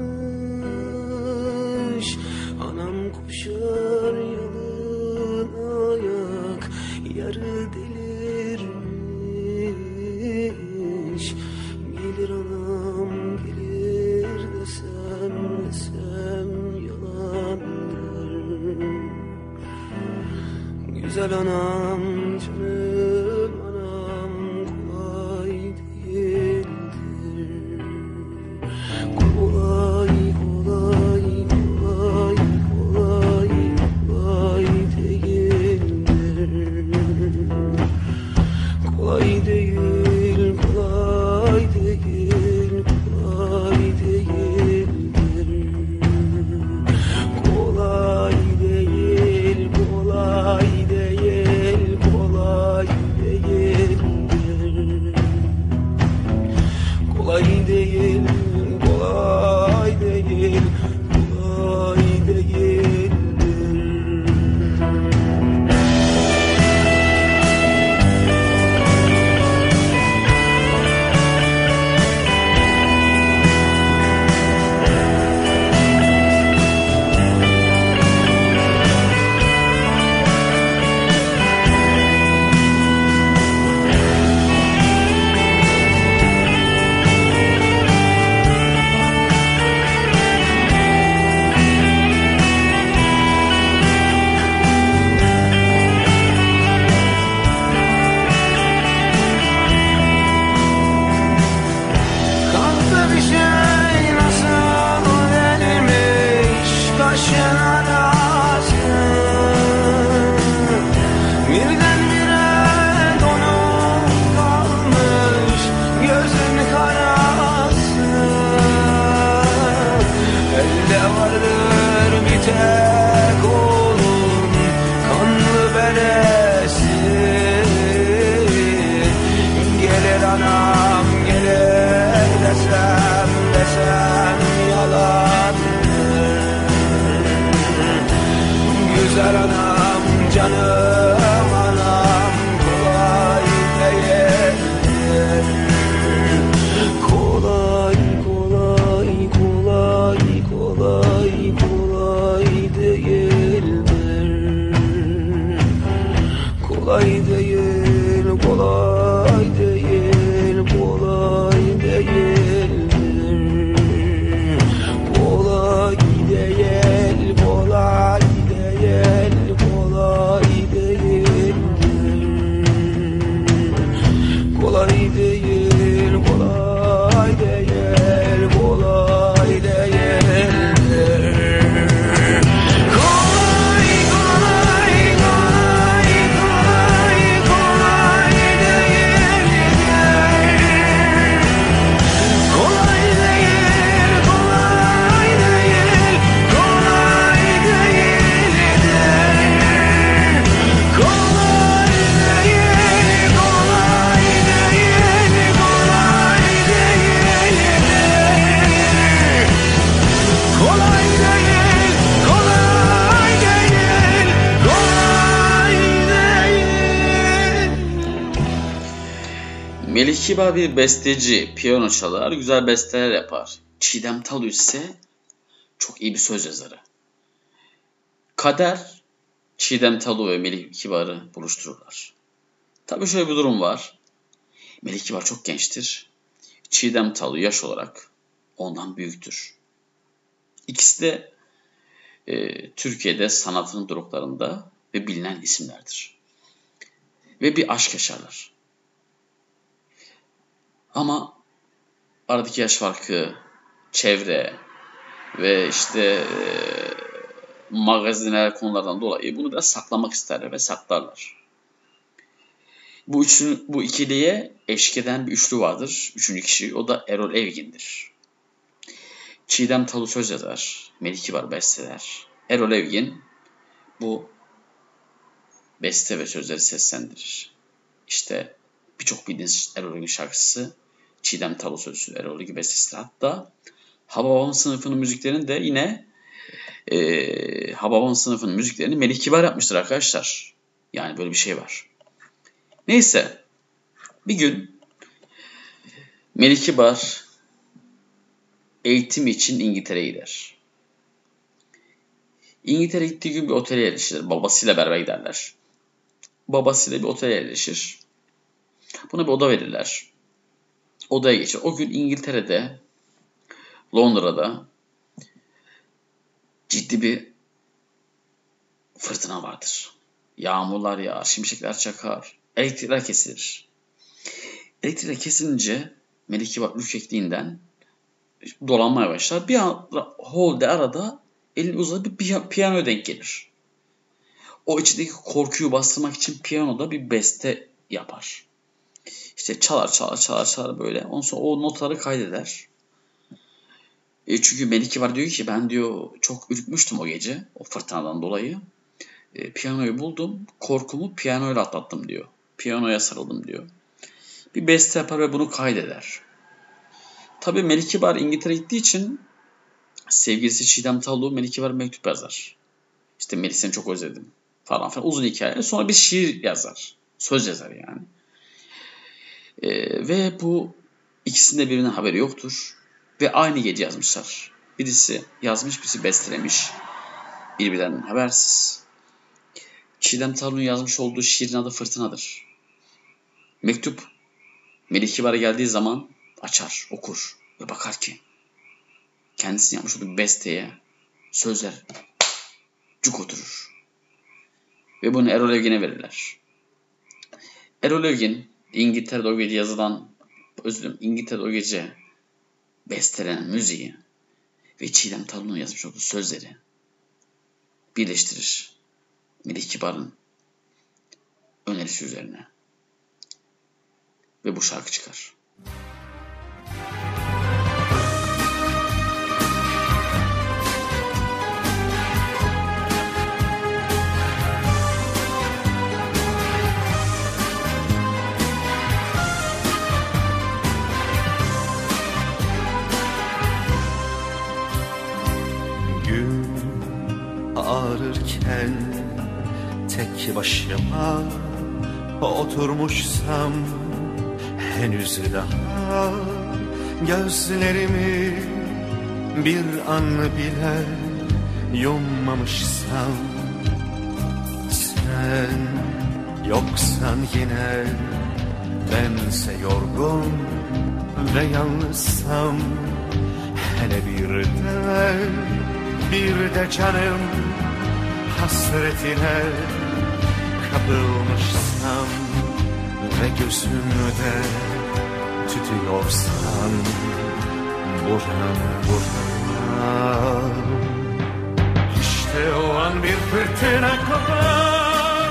Kibar bir besteci, piyano çalar, güzel besteler yapar. Çiğdem Talu ise çok iyi bir söz yazarı. Kader, Çiğdem Talu ve Melih Kibar'ı buluştururlar. Tabii şöyle bir durum var. Melih Kibar çok gençtir. Çiğdem Talu yaş olarak ondan büyüktür. İkisi de e, Türkiye'de sanatın doruklarında ve bilinen isimlerdir. Ve bir aşk yaşarlar. Ama aradaki yaş farkı, çevre ve işte e, magazinel konulardan dolayı bunu biraz saklamak isterler ve saklarlar. Bu, üçlü, bu ikiliye eşlik bir üçlü vardır. Üçüncü kişi o da Erol Evgin'dir. Çiğdem Talu söz yazar, Melih Kibar besteler. Erol Evgin bu beste ve sözleri seslendirir. İşte birçok bildiğiniz Erol Evgin şarkısı Çiğdem Talu Erol Evgin bestesi. Hatta Hababam sınıfının müziklerini de yine e, Hababam sınıfının müziklerini Melih Kibar yapmıştır arkadaşlar. Yani böyle bir şey var. Neyse bir gün Melih Kibar eğitim için İngiltere'ye gider. İngiltere'ye gittiği gün bir otele yerleşir. Babasıyla beraber giderler. Babasıyla bir otele yerleşir. Buna bir oda verirler. Odaya geçir. O gün İngiltere'de, Londra'da ciddi bir fırtına vardır. Yağmurlar yağar, şimşekler çakar, elektrikler kesilir. Elektrikler kesilince Melike bak ürkekliğinden dolanmaya başlar. Bir an holde arada elini uzatıp bir piyano denk gelir. O içindeki korkuyu bastırmak için piyanoda bir beste yapar. İşte çalar çalar çalar çalar böyle. Ondan sonra o notları kaydeder. E çünkü Melike var diyor ki ben diyor çok ürkmüştüm o gece o fırtınadan dolayı. E, piyanoyu buldum. Korkumu piyanoyla atlattım diyor. Piyanoya sarıldım diyor. Bir beste yapar ve bunu kaydeder. Tabi Melik Kibar İngiltere gittiği için sevgilisi Çiğdem Tallu Melik Kibar mektup yazar. İşte Melik seni çok özledim falan filan uzun hikaye. Sonra bir şiir yazar. Söz yazar yani. E, ve bu ikisinde birinin haberi yoktur. Ve aynı gece yazmışlar. Birisi yazmış, birisi bestelemiş. Birbirinden habersiz. Çiğdem Tarun'un yazmış olduğu şiirin adı Fırtınadır. Mektup Melih Kibar'a geldiği zaman açar, okur ve bakar ki kendisinin yapmış olduğu besteye sözler cuk oturur. Ve bunu Erol Evgin'e verirler. Erol Evgin İngiltere'de o gece yazılan özür dilerim İngiltere'de o gece bestelenen müziği ve Çiğdem Talun'un yazmış olduğu sözleri birleştirir. Melih Kibar'ın önerisi üzerine. Ve bu şarkı çıkar. Gün tek başıma oturmuşsam henüz daha gözlerimi bir an bile yummamışsam. Sen yoksan yine bense yorgun ve yalnızsam. Hele bir de bir de canım hasretine kapılmışsam ve gözümde tütüyorsan buram buram. İşte o an bir fırtına kopar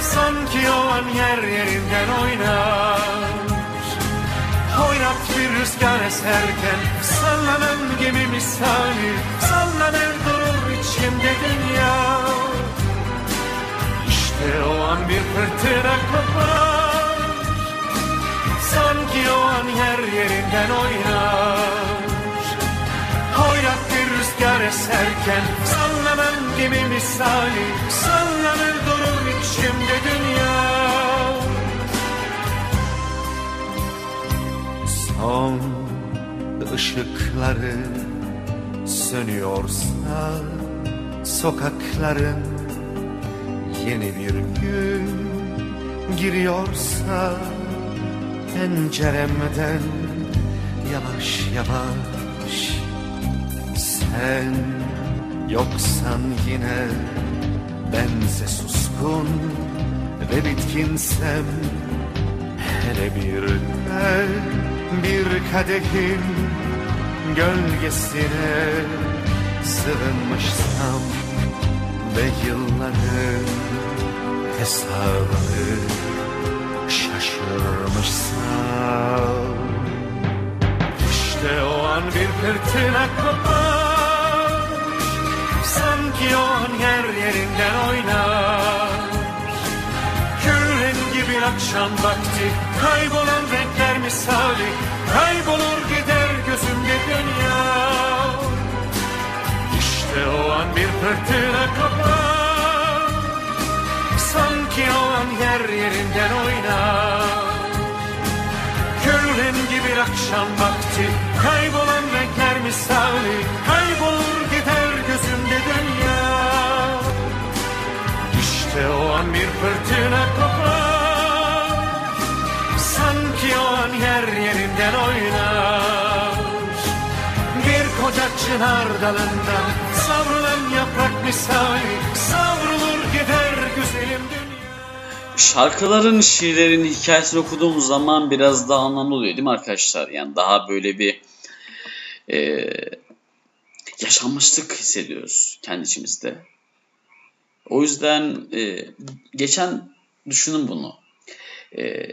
Sanki o an yer yerinden oynar. Hoyrat bir rüzgar eserken Sallanan gemi misali Sallanır durur içimde dünya İşte o an bir fırtına kopar Sanki o an yer yerinden oynar. Hoyrat bir rüzgar eserken Sallanan gemi misali Sallanır durur içimde dünya. Son ışıkları sönüyorsa Sokakların yeni bir gün giriyorsa penceremden yavaş yavaş Sen yoksan yine bense suskun ve bitkinsem Hele bir el bir kadehin gölgesine sığınmışsam ve yılların hesabını şaşırmışsam. İşte o an bir fırtına kopar. Sanki o an yer yerinden oynar. Gül rengi bir akşam vakti. Kaybolan renkler misali. Kaybolur gider gözümde dünya. İşte o an bir fırtına kopar Sanki o an yer yerinden oynar Gül rengi bir akşam vakti Kaybolan renkler misali Kaybolur gider gözümde dünya. İşte o an bir fırtına kopar. Sanki o an yer yerinden oynar. Bir koca çınar dalından Savrulan yaprak misali Savrulur gider güzelim Şarkıların, şiirlerin hikayesini okuduğumuz zaman biraz daha anlamlı oluyor değil mi arkadaşlar? Yani daha böyle bir e, yaşanmışlık hissediyoruz kendi içimizde. O yüzden e, geçen düşünün bunu. E,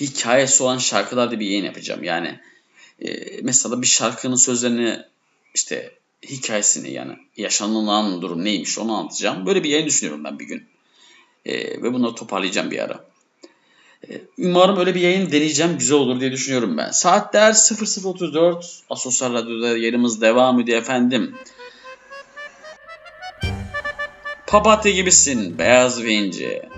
hikayesi olan şarkılarda bir yayın yapacağım. Yani e, mesela bir şarkının sözlerini işte hikayesini yani yaşanılan durum neymiş onu anlatacağım. Böyle bir yayın düşünüyorum ben bir gün. E, ve bunları toparlayacağım bir ara. E, umarım öyle bir yayın deneyeceğim. Güzel olur diye düşünüyorum ben. Saatler 00.34. Asosyal Radyo'da yayınımız devam ediyor efendim. Papatya gibisin beyaz ve ince.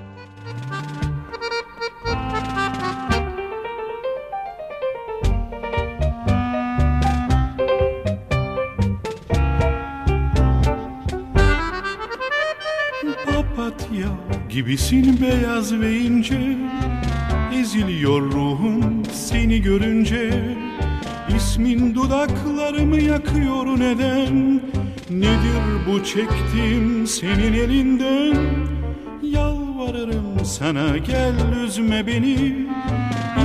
Gibisin beyaz ve ince Eziliyor ruhum seni görünce. İsmin dudaklarımı yakıyor neden? Nedir bu çektiğim senin elinden? Yalvarırım sana gel üzme beni.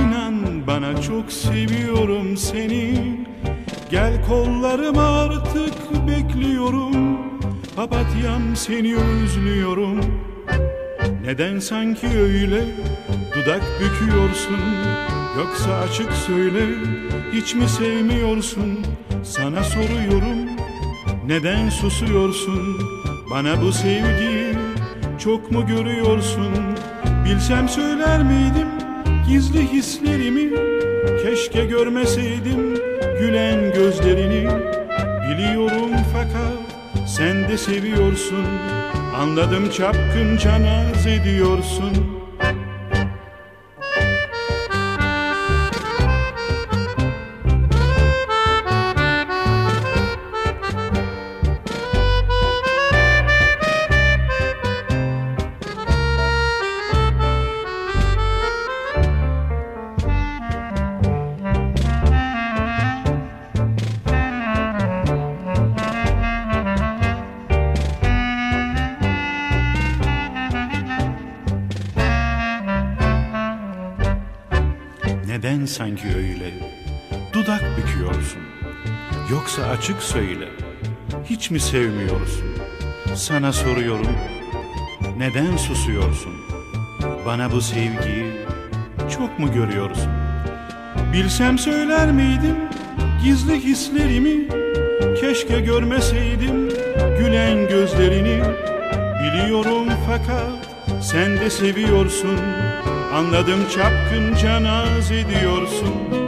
İnan bana çok seviyorum seni. Gel kollarıma artık bekliyorum. Papatyam seni özlüyorum Neden sanki öyle dudak büküyorsun? Yoksa açık söyle hiç mi sevmiyorsun? Sana soruyorum neden susuyorsun? Bana bu sevgiyi çok mu görüyorsun? Bilsem söyler miydim gizli hislerimi? Keşke görmeseydim gülen gözlerini. Biliyorum fakat sen de seviyorsun Anladım çapkınca naz ediyorsun Sanki öyle. Dudak büküyorsun. Yoksa açık söyle. Hiç mi sevmiyorsun? Sana soruyorum. Neden susuyorsun? Bana bu sevgiyi çok mu görüyorsun? Bilsem söyler miydim? Gizli hislerimi Keşke görmeseydim. Gülen gözlerini Biliyorum fakat sen de seviyorsun Anladım çapkınca naz ediyorsun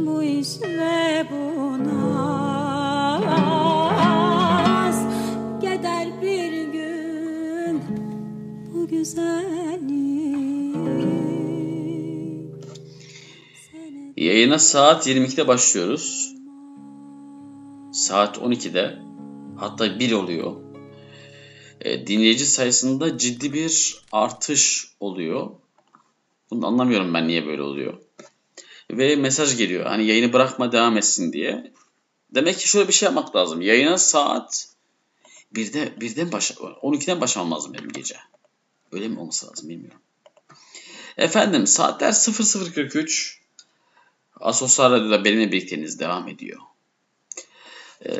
tutmuş ve bunaz Gider bir gün bu güzellik Yayına saat 22'de başlıyoruz. Saat 12'de hatta 1 oluyor. Ee, dinleyici sayısında ciddi bir artış oluyor. Bunu anlamıyorum ben niye böyle oluyor. Ve mesaj geliyor. Hani yayını bırakma devam etsin diye. Demek ki şöyle bir şey yapmak lazım. Yayına saat 1'de birden baş 12'den başlamam lazım benim gece. Öyle mi olması lazım bilmiyorum. Efendim saatler 00.43. Asosyal Radyo'da benimle birlikteliğiniz devam ediyor. Ee,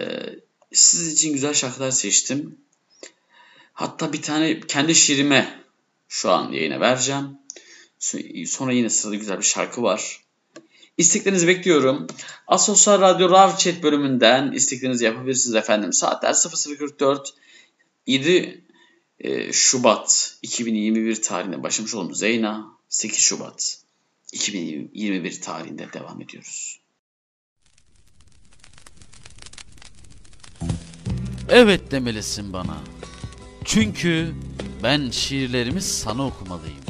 sizin için güzel şarkılar seçtim. Hatta bir tane kendi şiirime şu an yayına vereceğim. Sonra yine sırada güzel bir şarkı var. İsteklerinizi bekliyorum. Asosyal Radyo Rav Chat bölümünden isteklerinizi yapabilirsiniz efendim. Saatler 00.44 7 e, Şubat 2021 tarihinde başlamış olduğumuz Zeyna 8 Şubat 2021 tarihinde devam ediyoruz. Evet demelisin bana. Çünkü ben şiirlerimi sana okumalıyım.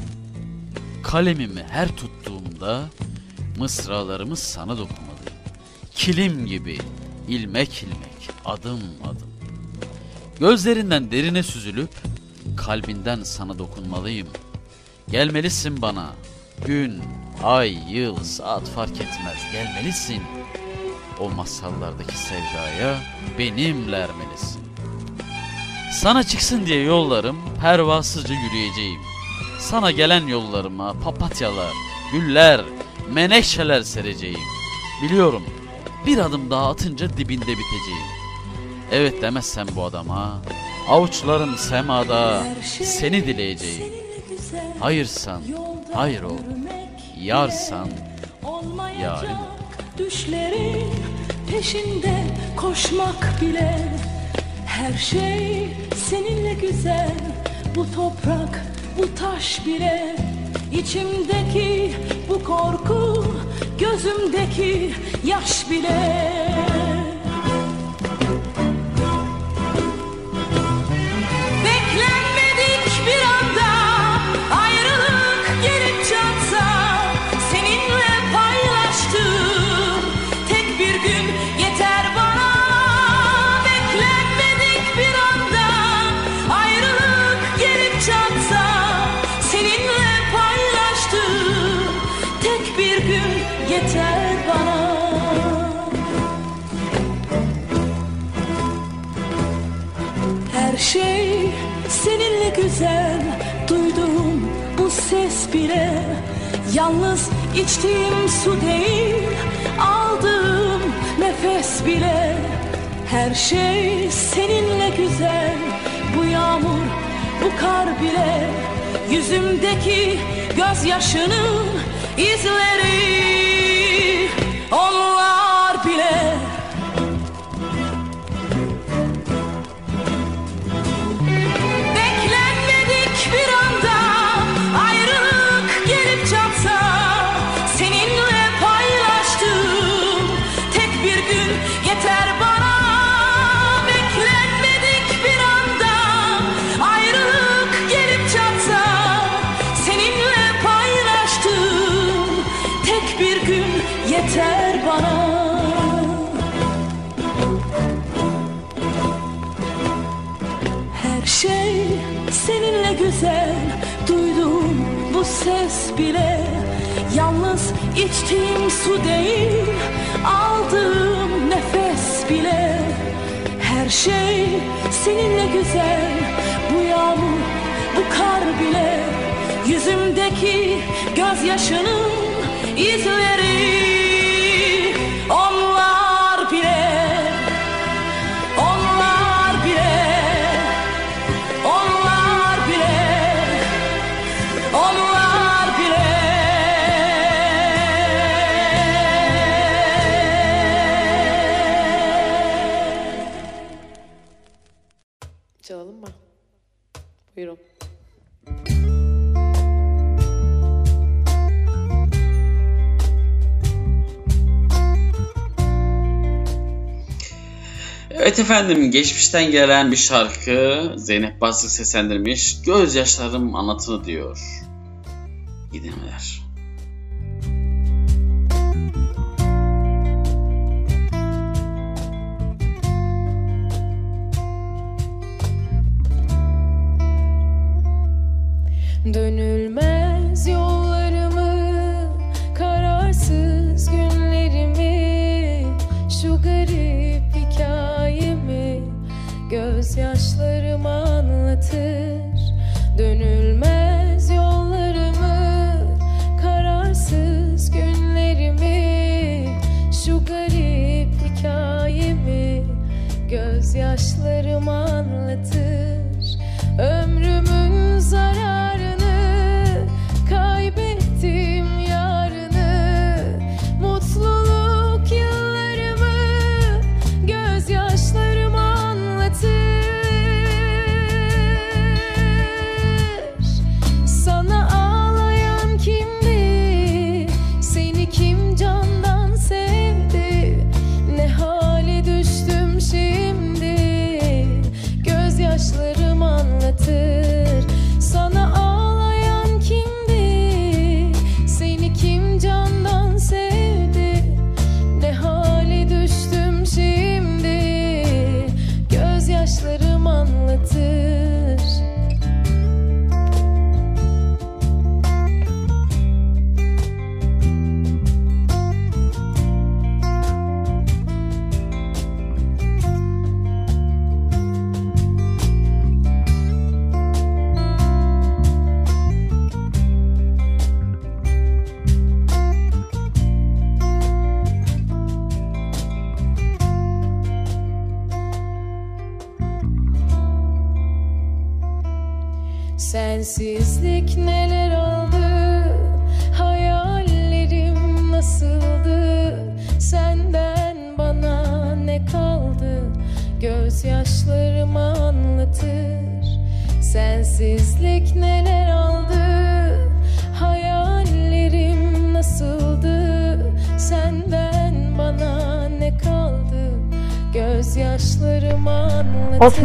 Kalemimi her tuttuğumda mısralarımı sana dokumalıyım. Kilim gibi ilmek ilmek adım adım. Gözlerinden derine süzülüp kalbinden sana dokunmalıyım. Gelmelisin bana. Gün, ay, yıl, saat fark etmez. Gelmelisin. O masallardaki sevdaya benimle ermelisin. Sana çıksın diye yollarım pervasızca yürüyeceğim. Sana gelen yollarıma papatyalar, güller, menekşeler sereceğim. Biliyorum bir adım daha atınca dibinde biteceğim. Evet demezsem bu adama avuçlarım semada seni dileyeceğim. Hayırsan hayır ol, yarsan yarim. Düşlerin peşinde koşmak bile Her şey seninle güzel Bu toprak, bu taş bile İçimdeki bu korku Gözümdeki yaş bile ses bile. Yalnız içtiğim su değil Aldığım nefes bile. Her şey seninle güzel Bu yağmur, bu kar bile. Yüzümdeki gözyaşının izleri Onlar ses bile. Yalnız içtiğim su değil Aldığım nefes bile. Her şey seninle güzel Bu yağmur, bu kar bile. Yüzümdeki gözyaşının izleri Evet efendim geçmişten gelen bir şarkı Zeynep Bastık seslendirmiş. Gözyaşlarım anlatını diyor. Gidemeler.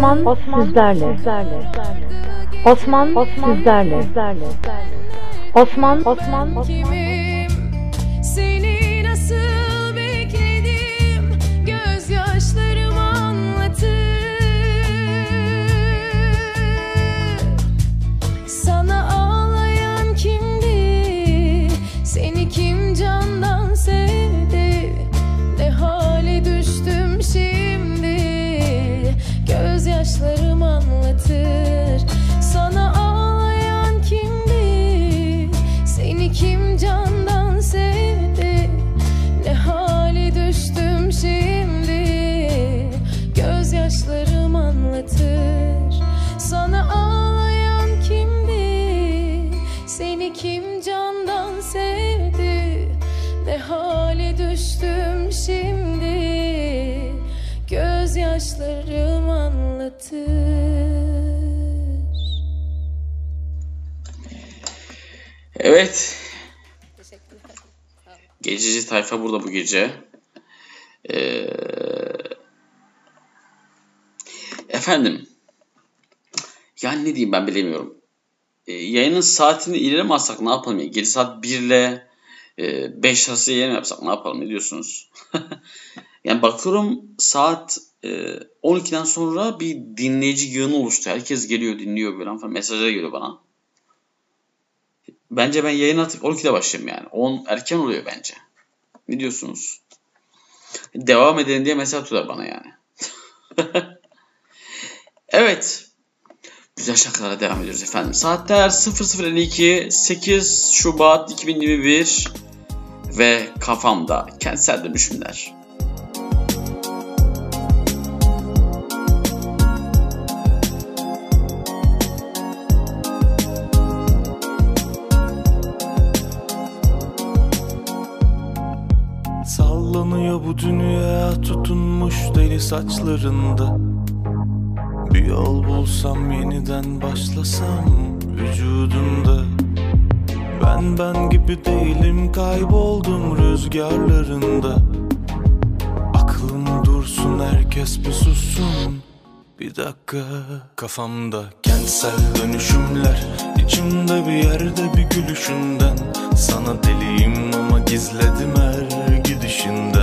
Osman, Osman sizlerle. Osman, Osman sizlerle. Osman, Osman, kimim? Tayfa burada bu gece. Ee, efendim. Yani ne diyeyim ben bilemiyorum. Ee, yayının saatini ileri mi ne yapalım ya? Gece saat 1 ile e, 5 arası yayın yapsak ne yapalım ne diyorsunuz? *laughs* yani bakıyorum saat e, 12'den sonra bir dinleyici yığını oluştu. Herkes geliyor dinliyor böyle falan mesajlar geliyor bana. Bence ben yayın artık 12'de başlayayım yani. 10 erken oluyor bence. Ne diyorsunuz? Devam edelim diye mesaj atıyorlar bana yani. *laughs* evet. Güzel şarkılara devam ediyoruz efendim. Saatler 00.52 8 Şubat 2021 ve kafamda kentsel dönüşümler. Bu dünya tutunmuş deli saçlarında. Bir yol bulsam yeniden başlasam vücudumda. Ben ben gibi değilim kayboldum rüzgarlarında. Aklım dursun Herkes bir sussun. Bir dakika Kafamda kentsel dönüşümler. İçimde bir yerde bir gülüşünden. Sana deliyim ama gizledim her gidişinden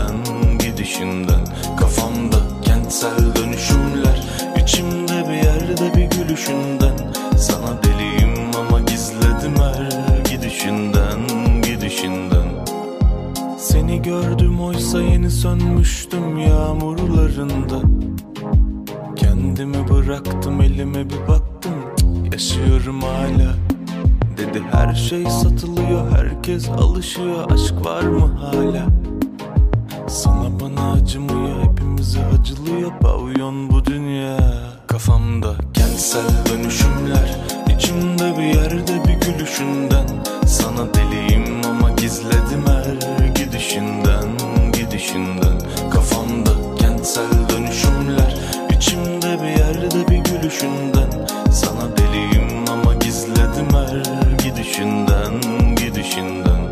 Gidişinden Kafamda kentsel dönüşümler içimde bir yerde bir gülüşünden. Sana deliyim ama gizledim her gidişinden Gidişinden. Seni gördüm oysa yeni sönmüştüm yağmurlarında. Kendimi bıraktım elime bir baktım Yaşıyorum hala. Dedi her şey satılıyor herkes alışıyor Aşk var mı hala Sana bana acımıyor hepimize acılıyor Pavyon bu dünya. Kafamda kentsel dönüşümler içimde bir yerde bir gülüşünden. Sana deliyim ama gizledim her gidişinden Gidişinden. Kafamda kentsel dönüşümler içimde bir yerde bir gülüşünden. Sana deliyim ama gizledim her gidişinden Gidişinden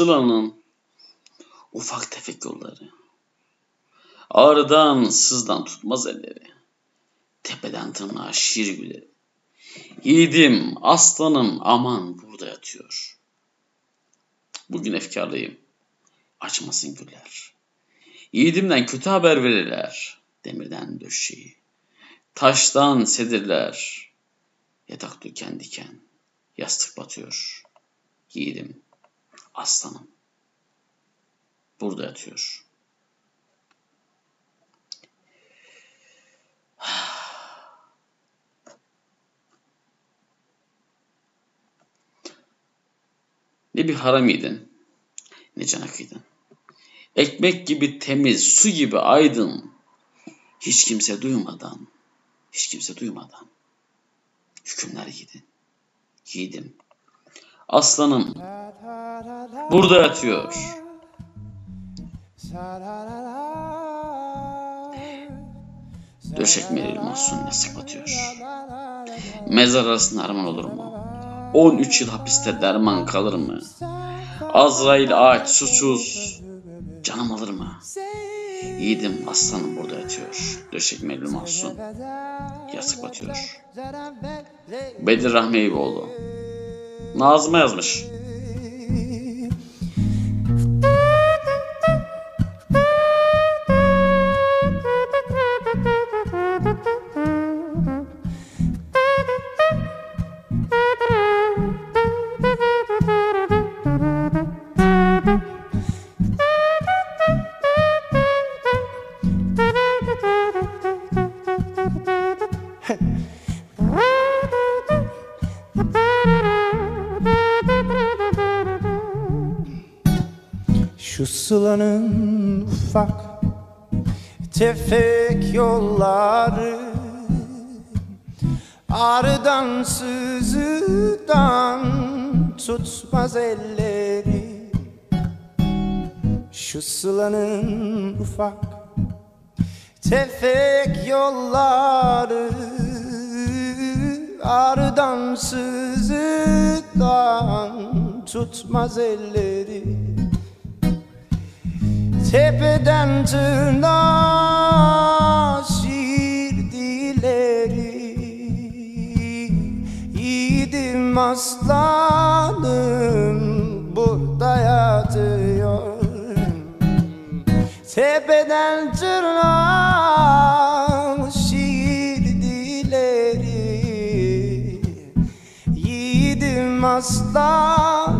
Sıla'nın ufak tefek yolları. Ağrıdan sızdan tutmaz elleri. Tepeden tırnağa şiir güleri. Yiğidim, aslanım aman burada yatıyor. Bugün efkarlıyım. Açmasın güller. Yiğidimden kötü haber verirler. Demirden döşeği. Taştan sedirler. Yatak diken diken. Yastık batıyor. Yiğidim, aslanım. Burada yatıyor. *sighs* Ne bir haramiydin, ne canakıydın. Ekmek gibi temiz, su gibi aydın. Hiç kimse duymadan, hiç kimse duymadan. Hükümler yedin. Yiğidim, aslanım. Burada yatıyor. Döşek melil mahzun ne batıyor. Mezar arasında arman olur mu? 13 yıl hapiste derman kalır mı? Azrail ağaç susuz. Canım alır mı? Yiğidim aslanım burada yatıyor. Döşek melil mahzun. Yasık batıyor. Bedir Rahmi Eyüboğlu. Nazım'a yazmış. Sılanın ufak tefek yolları. Ağrıdan sızıdan tutmaz elleri. Şu sılanın ufak tefek yolları. Ağrıdan sızıdan tutmaz elleri Tepeden tırnağa şiir dileri. Aslanım burada yatıyor Tepeden tırnağa şiir dileri. Yiğidim aslanım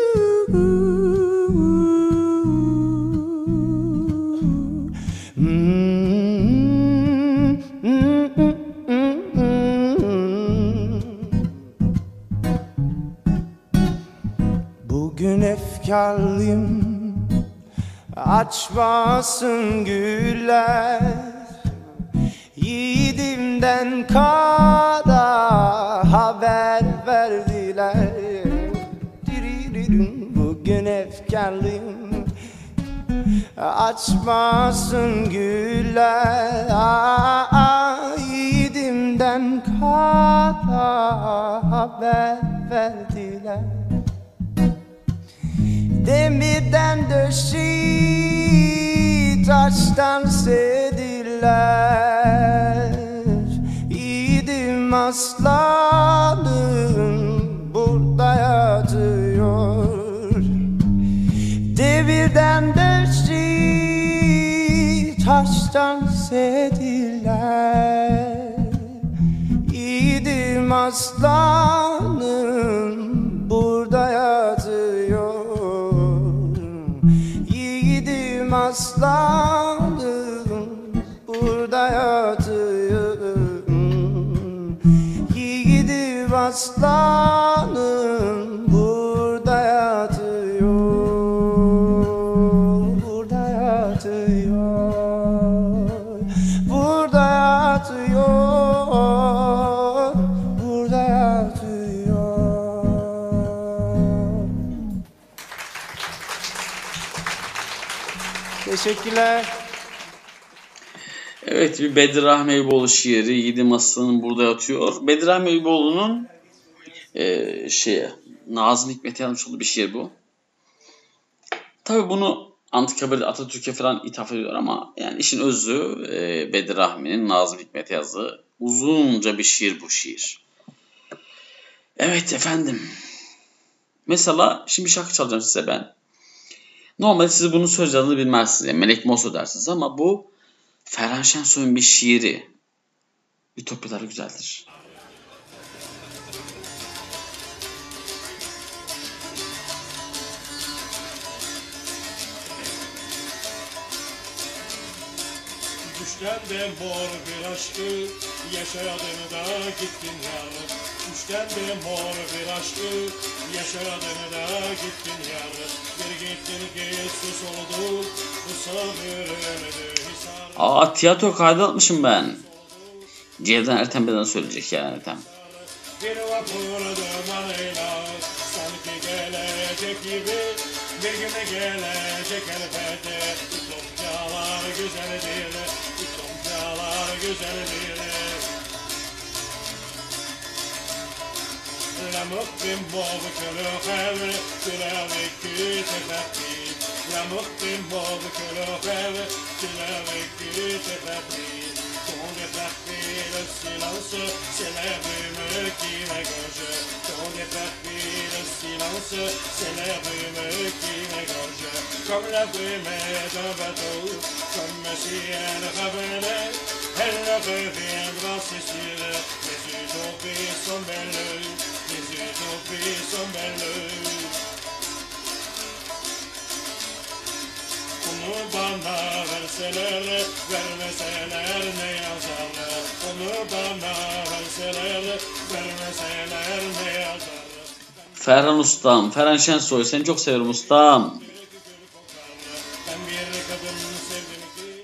efkarlıyım Açmasın güller. Yiğidimden kara haber verdiler. Bugün efkarlıyım. Açmasın güller. Aa, Yiğidimden kara haber verdiler Demirden döşi taştan sediler. Yiğidim aslanım burada yatıyor. Devirden döşi taştan sediler. Yiğidim aslanım burada yatıyor Yiğidim aslanım burada yatıyor Yiğidim aslanım Teşekkürler. Evet bir Bedirahim Eyüboğlu şiiri Yiğidim Aslan'ın burada yatıyor. Bedirahim Eyüboğlu'nun e, şeye Nazım Hikmet yazmış olduğu bir şiir bu. Tabi bunu Antikabir'de Atatürk'e falan ithaf ediyor ama yani işin özü e, Bedir Rahmi'nin Nazım Hikmet yazdığı uzunca bir şiir bu şiir. Evet efendim. Mesela şimdi şarkı çalacağım size ben. Normalde siz bunun söz yazını bilmezsiniz. Yani Melek Mosso dersiniz ama bu Ferhan Şensoy'un bir şiiri. Ütopyalar güzeldir. Düşten de mor bir aşkı yaşadığını da gittin yar. Düşten de mor bir aşkı yaşadığını da gittin yar. Bir gittin sus oldu bu sabırını. Aa tiyatro kaydı atmışım ben. Cevden Ertem beden söyleyecek yani Ertem. Bir vapur dumanıyla sanki gelecek gibi bir gün gelecek elbette. Ütopyalar güzeldir, ütopyalar güzeldir. L'amour est mauve que le rêve, tu l'as vécu, t'es parti. L'amour est mauve que le rêve, tu l'as vécu, t'es parti. Ton départi, le silence, c'est la brume qui m'égorge. Ton départi, le silence, c'est la brume qui m'égorge. Comme la brume d'un bateau, comme si elle revenait, elle reviendra, c'est sûr. Les utopies sont belles, Onu bana verseler, vermeseler ne yazar? Onu bana verseler, vermeseler ne yazar? Ferhan Ustam, Ferhan Şensoy seni çok severim ustam.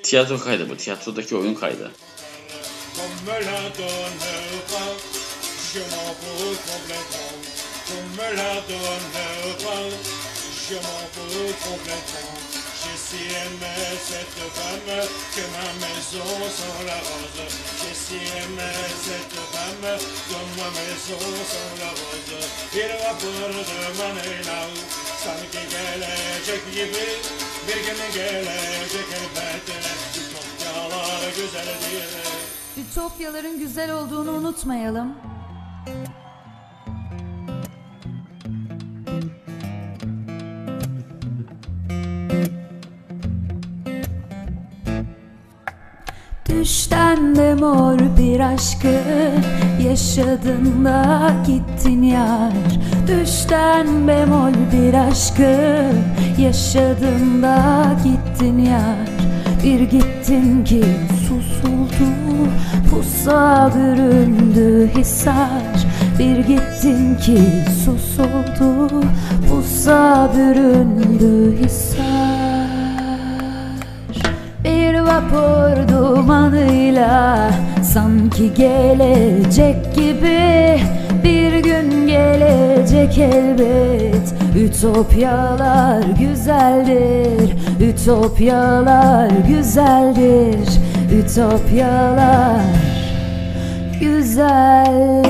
Tiyatro kaydı bu, tiyatrodaki oyun kaydı. Je m'en fous complètement. Comme la donne pas, je m'en fous complètement. J'ai si aimais cette femme que ma maison sans la rose. J'ai si aimé cette femme que ma maison sans la rose. Bir vapur dumanıyla sanki gelecek gibi bir gün gelecek elbette. Ütopyalar güzeldir. Ütopyaların güzel olduğunu unutmayalım. Düşten de mor bir aşkı yaşadın da gittin yar. Düşten bemol bir aşkı yaşadın da gittin yar. Bir gittin ki susuldu pusa büründü hisar. Bir gittin ki susuldu pusa büründü hisar vapur dumanıyla sanki gelecek gibi. Bir gün gelecek elbet. Ütopyalar güzeldir Ütopyalar güzeldir. Ütopyalar güzeldir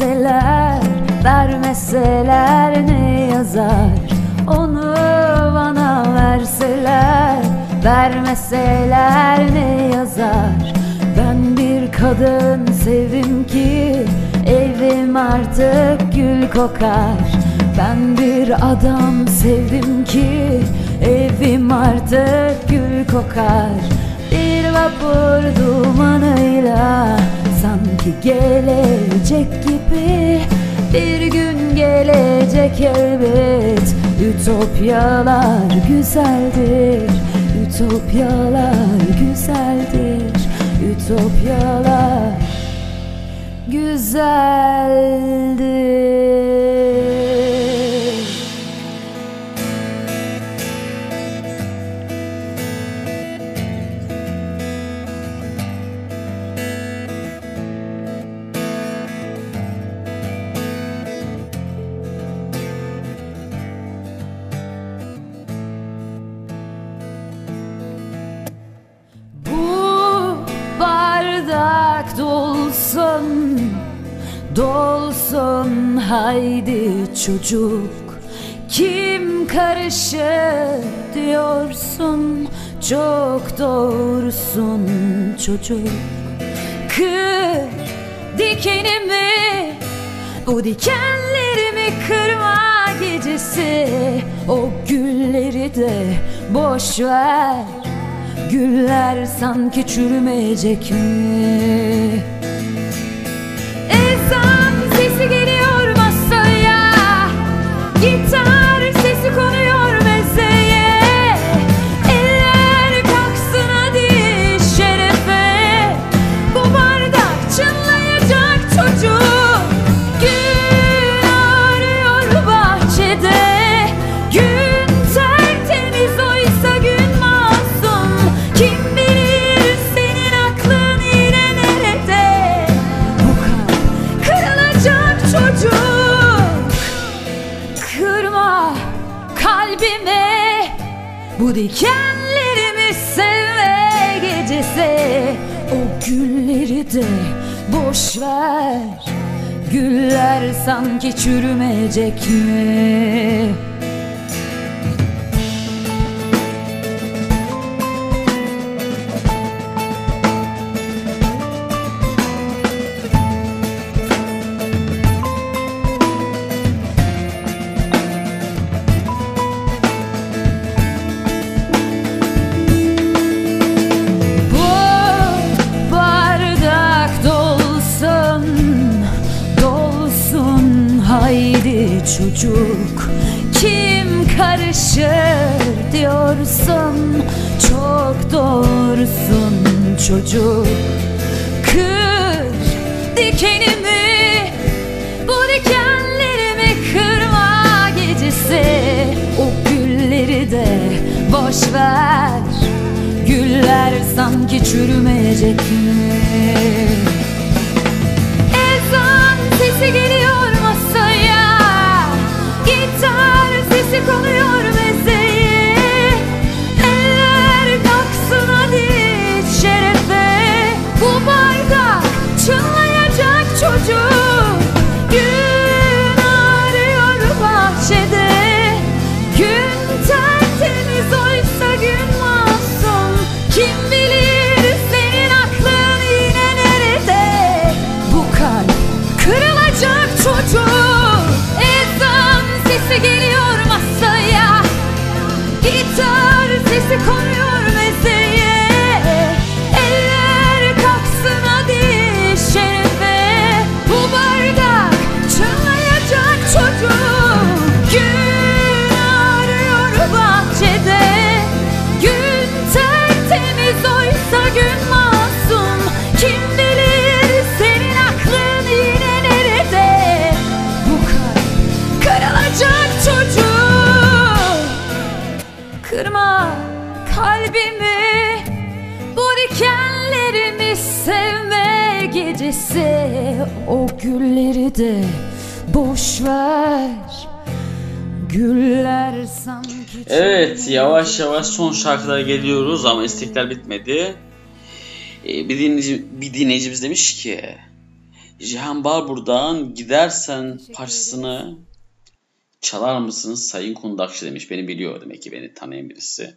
verseler Vermeseler ne yazar? Onu bana verseler Vermeseler ne yazar? Ben bir kadın sevdim ki Evim artık gül kokar. Ben bir adam sevdim ki Evim artık gül kokar. Bir vapur dumanıyla Sanki gelecek gibi Bir gün gelecek elbet Ütopyalar güzeldir Ütopyalar güzeldir. Ütopyalar güzeldir Dolsun haydi çocuk. Kim karışır diyorsun? Çok doğrusun çocuk. Kır dikenimi Bu dikenlerimi kırma gecesi? O gülleri de boş ver. Güller sanki çürümeyecek mi? Dikenlerimi sevme gecesi O gülleri de boş ver Güller sanki çürümeyecek mi? Çocuk. Kır dikenimi Bu dikenlerimi kırma gecesi. O gülleri de boş ver. Güller sanki çürümeyecek mi? Ezan sesi geliyor masaya. Gitar yavaş yavaş son şarkılara geliyoruz ama istekler bitmedi. Ee, bir, dinleyici, bir dinleyicimiz demiş ki Cihan Barbur'dan gidersen parçasını çalar mısınız Sayın Kundakçı demiş. Beni biliyor demek ki beni tanıyan birisi.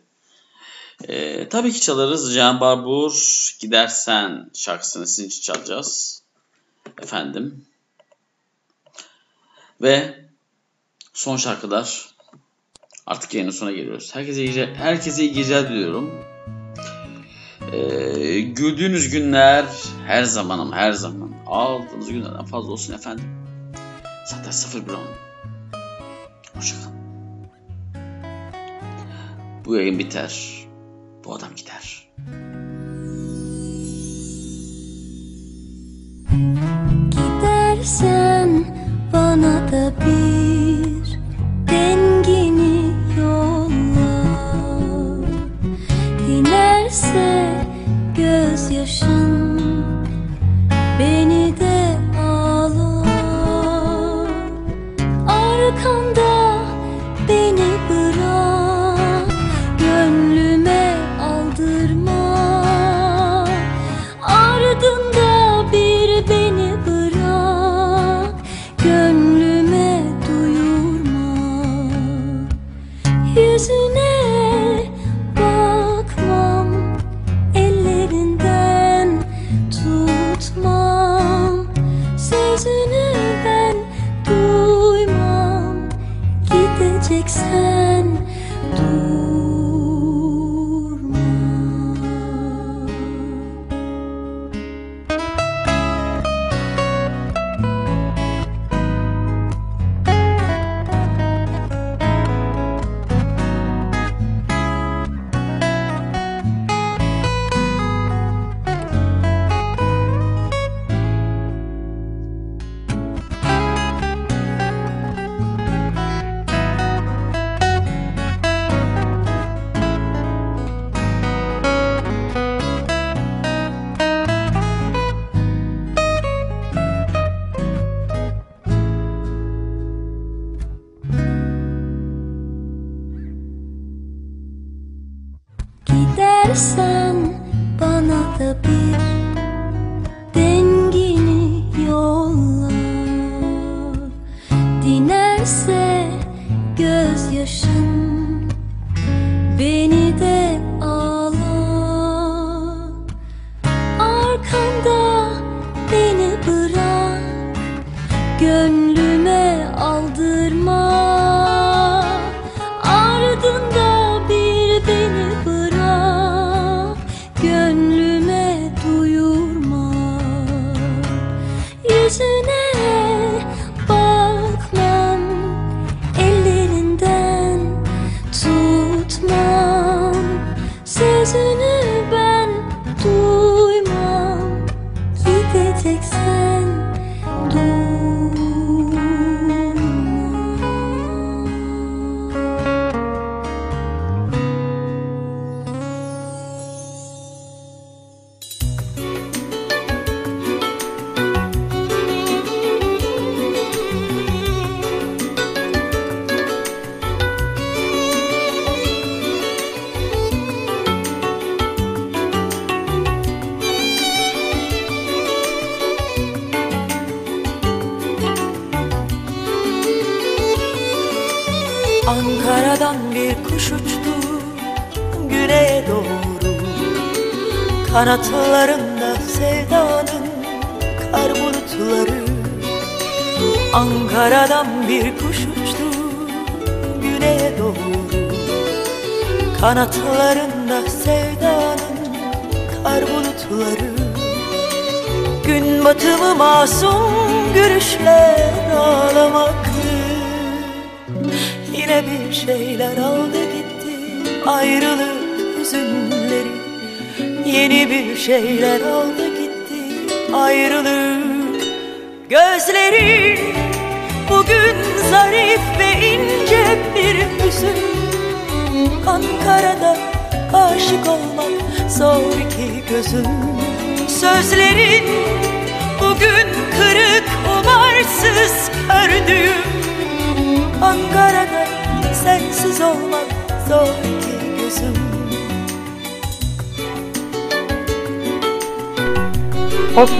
Ee, tabii ki çalarız. Cihan Barbur gidersen şarkısını sizin için çalacağız. Efendim. Ve son şarkılar Artık yayının sonuna geliyoruz. Herkese iyi, herkese iyi geceler diliyorum. Ee, güldüğünüz günler her zaman ama her zaman aldığınız günlerden fazla olsun efendim. Zaten 0110. Hoşçakalın. Bu yayın biter. Bu adam gider. Gidersen bana da bir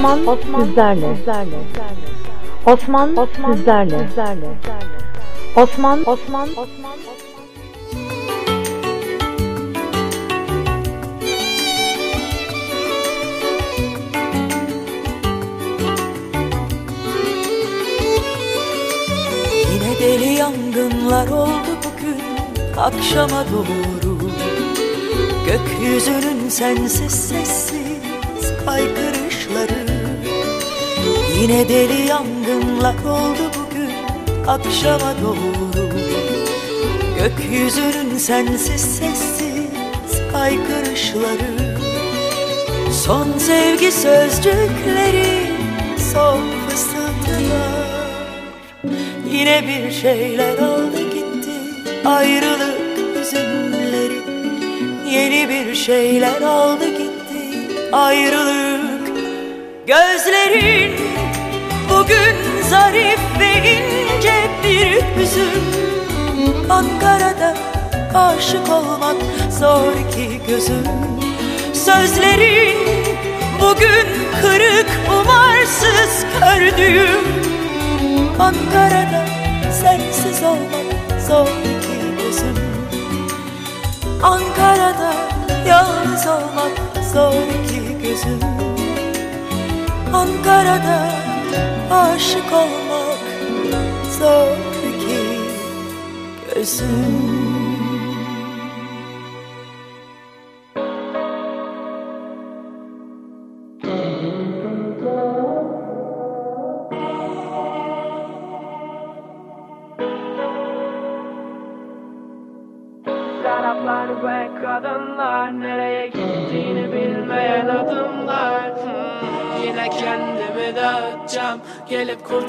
Osman, Osman sizlerle. Osman, Osman sizlerle. Osman, Osman, Osman, Yine deli yangınlar oldu bugün akşama doğru Gökyüzünün sensiz sessiz Yine deli yangınlar oldu bugün akşama doğru. Gökyüzünün sensiz sessiz kaykırışları Son sevgi sözcükleri son fısıltılar Yine bir şeyler aldı gitti ayrılık hüzünleri. Yeni bir şeyler aldı gitti ayrılık Gözlerin bugün zarif ve ince bir hüzün. Ankara'da aşık olmak zor ki gözüm. Sözlerin bugün kırık umarsız kördüğüm Ankara'da sensiz olmak zor ki gözüm. Ankara'da yalnız olmak zor ki gözüm. Ankara'da aşık olmak zor ki gözüm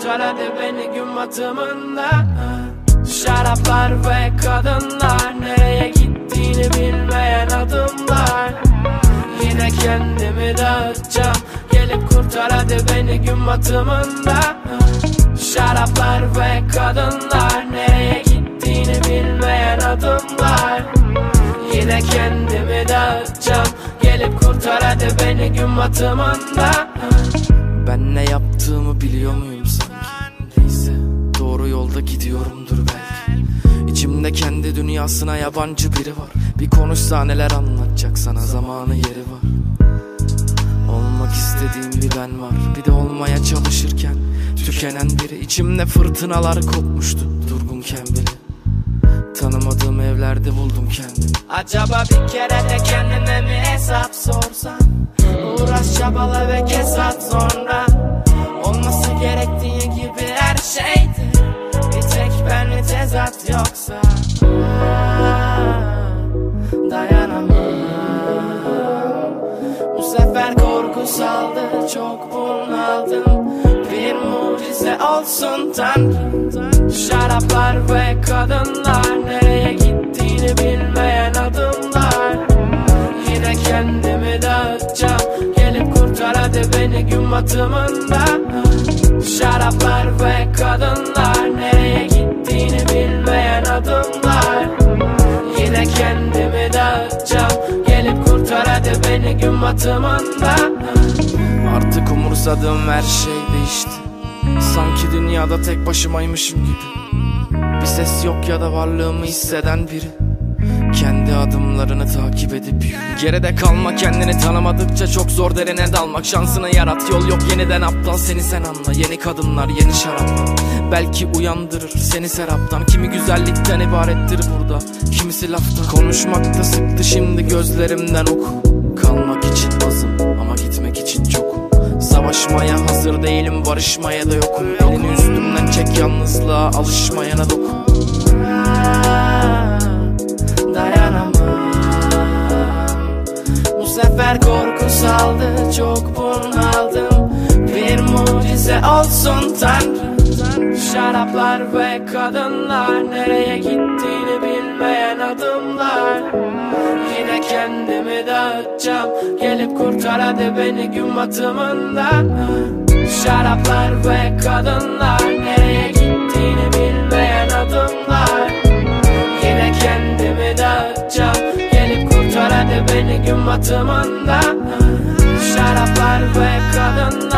Hadi beni gün batımında Şaraplar ve kadınlar Nereye gittiğini bilmeyen adımlar. Yine kendimi dağıtacağım Gelip kurtar hadi beni gün batımında Şaraplar ve kadınlar Nereye gittiğini bilmeyen adımlar. Yine kendimi dağıtacağım Gelip kurtar hadi beni gün batımında Ben ne yaptığımı biliyor muyum dünyasına yabancı biri var. Bir konuşsa neler anlatacak sana zamanı yeri var. Olmak istediğim bir ben var. Bir de olmaya çalışırken Tükenen biri. İçimde fırtınalar kopmuştu Durgunken bile Tanımadığım evlerde buldum kendimi. Acaba bir kere de kendine mi hesap sorsan Uğraş çabala ve kes at sonra olsun tanrım Şaraplar ve kadınlar Nereye gittiğini bilmeyen adımlar. Yine kendimi dağıtacağım Gelip kurtar hadi beni gün batımında. Şaraplar ve kadınlar Nereye gittiğini bilmeyen adımlar. Yine kendimi dağıtacağım Gelip kurtar hadi beni gün batımında. Artık umursadığım her şey değişti Sanki dünyada tek başımaymışım gibi. Bir ses yok ya da varlığımı hisseden biri. Kendi adımlarını takip edip yürü. Geride kalma kendini tanımadıkça çok zor derine dalmak. Şansını yarat yol yok yeniden aptal. Seni sen anla Yeni kadınlar yeni şaraplar Belki uyandırır seni seraptan. Kimi güzellikten ibarettir burada Kimisi laftan. Konuşmakta sıktı şimdi gözlerimden oku. Kalmak için azım ama çok Savaşmaya hazır değilim barışmaya da yokum. Elini üstümden çek yalnızlığa alışmayana dokun dayanamam. Bu sefer korku saldı çok bunaldım. Bir mucize olsun tanrım Şaraplar ve kadınlar Nereye gittiğini bilmeyen adımlar. Yine kendimi dağıtacağım Gelip kurtar hadi beni gün batımından Şaraplar ve kadınlar Nereye gittiğini bilmeyen adımlar. Yine kendimi dağıtacağım Gelip kurtar hadi beni gün batımından Şaraplar ve kadınlar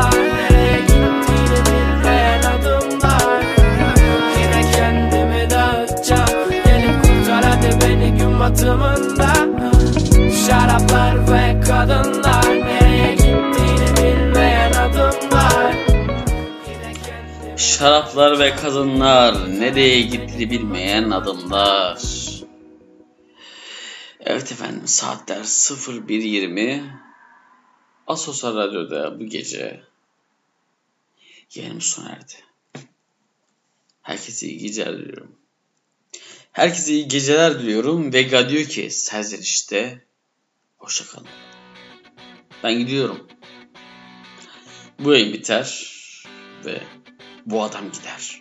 batımından Şaraplar ve kadınlar Nereye gittiğini bilmeyen adımlar Şaraplar ve kadınlar, nereye gitti bilmeyen adımlar. Evet efendim, saatler 01.20. Asosal Radyo'da bu gece yayınımız sona erdi. Herkese iyi geceler diliyorum. Herkese iyi geceler diliyorum. Vega diyor ki serzenişte hoşçakalın. Ben gidiyorum. Bu yayın biter ve bu adam gider.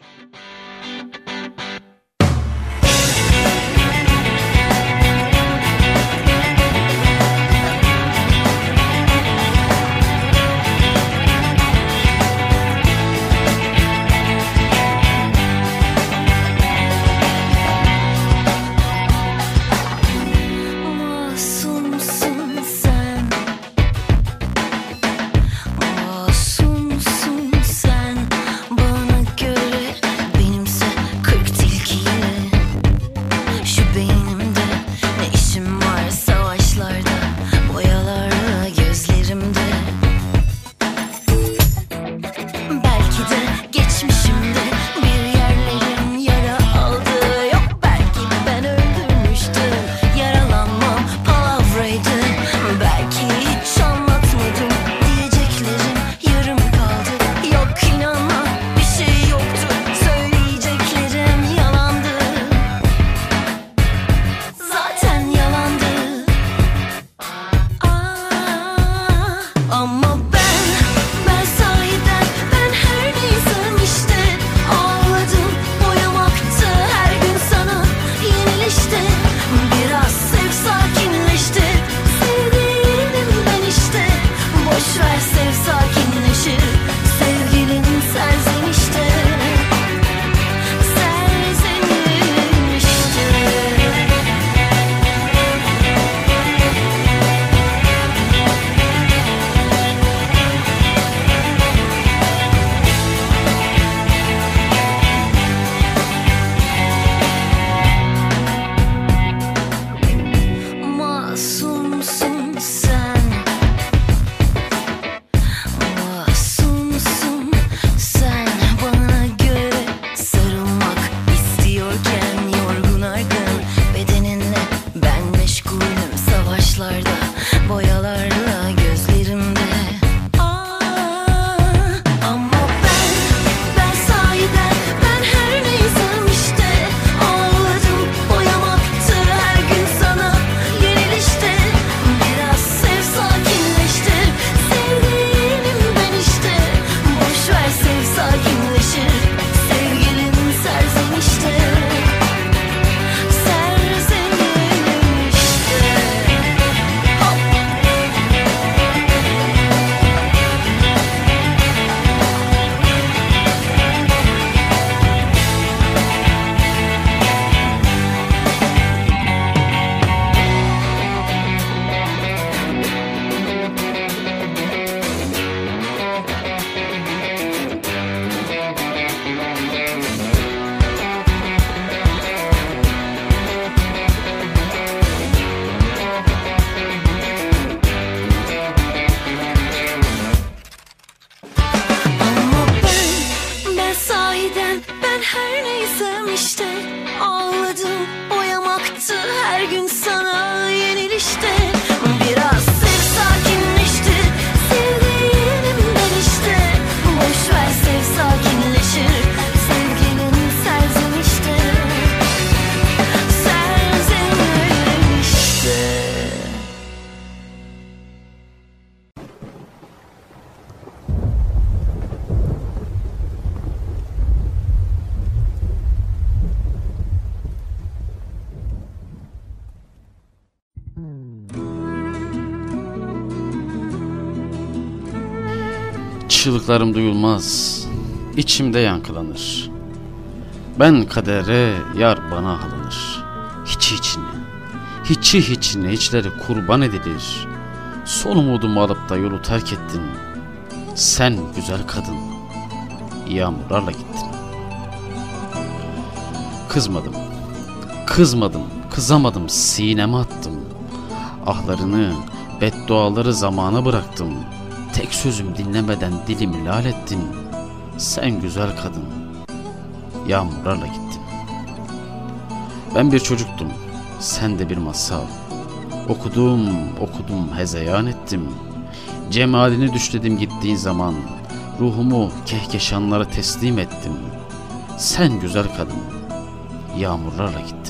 Çığlıklarım duyulmaz, içimde yankılanır. Ben kadere, yar bana alınır. Hiçi içine, hiçi hiçine içleri kurban edilir. Son umudumu alıp da yolu terk ettin. Sen güzel kadın, yağmurlarla gittin. Kızmadım, kızmadım, kızamadım, sineme attım. Ahlarını, bedduaları zamana bıraktım. Tek sözüm dinlemeden dilimi lal ettin. Sen güzel kadın, yağmurlarla gittin. Ben bir çocuktum, sen de bir masal. Okudum, okudum, hezeyan ettim. Cemalini düşledim gittiğin zaman. Ruhumu kehkeşanlara teslim ettim. Sen güzel kadın, yağmurlarla gittin.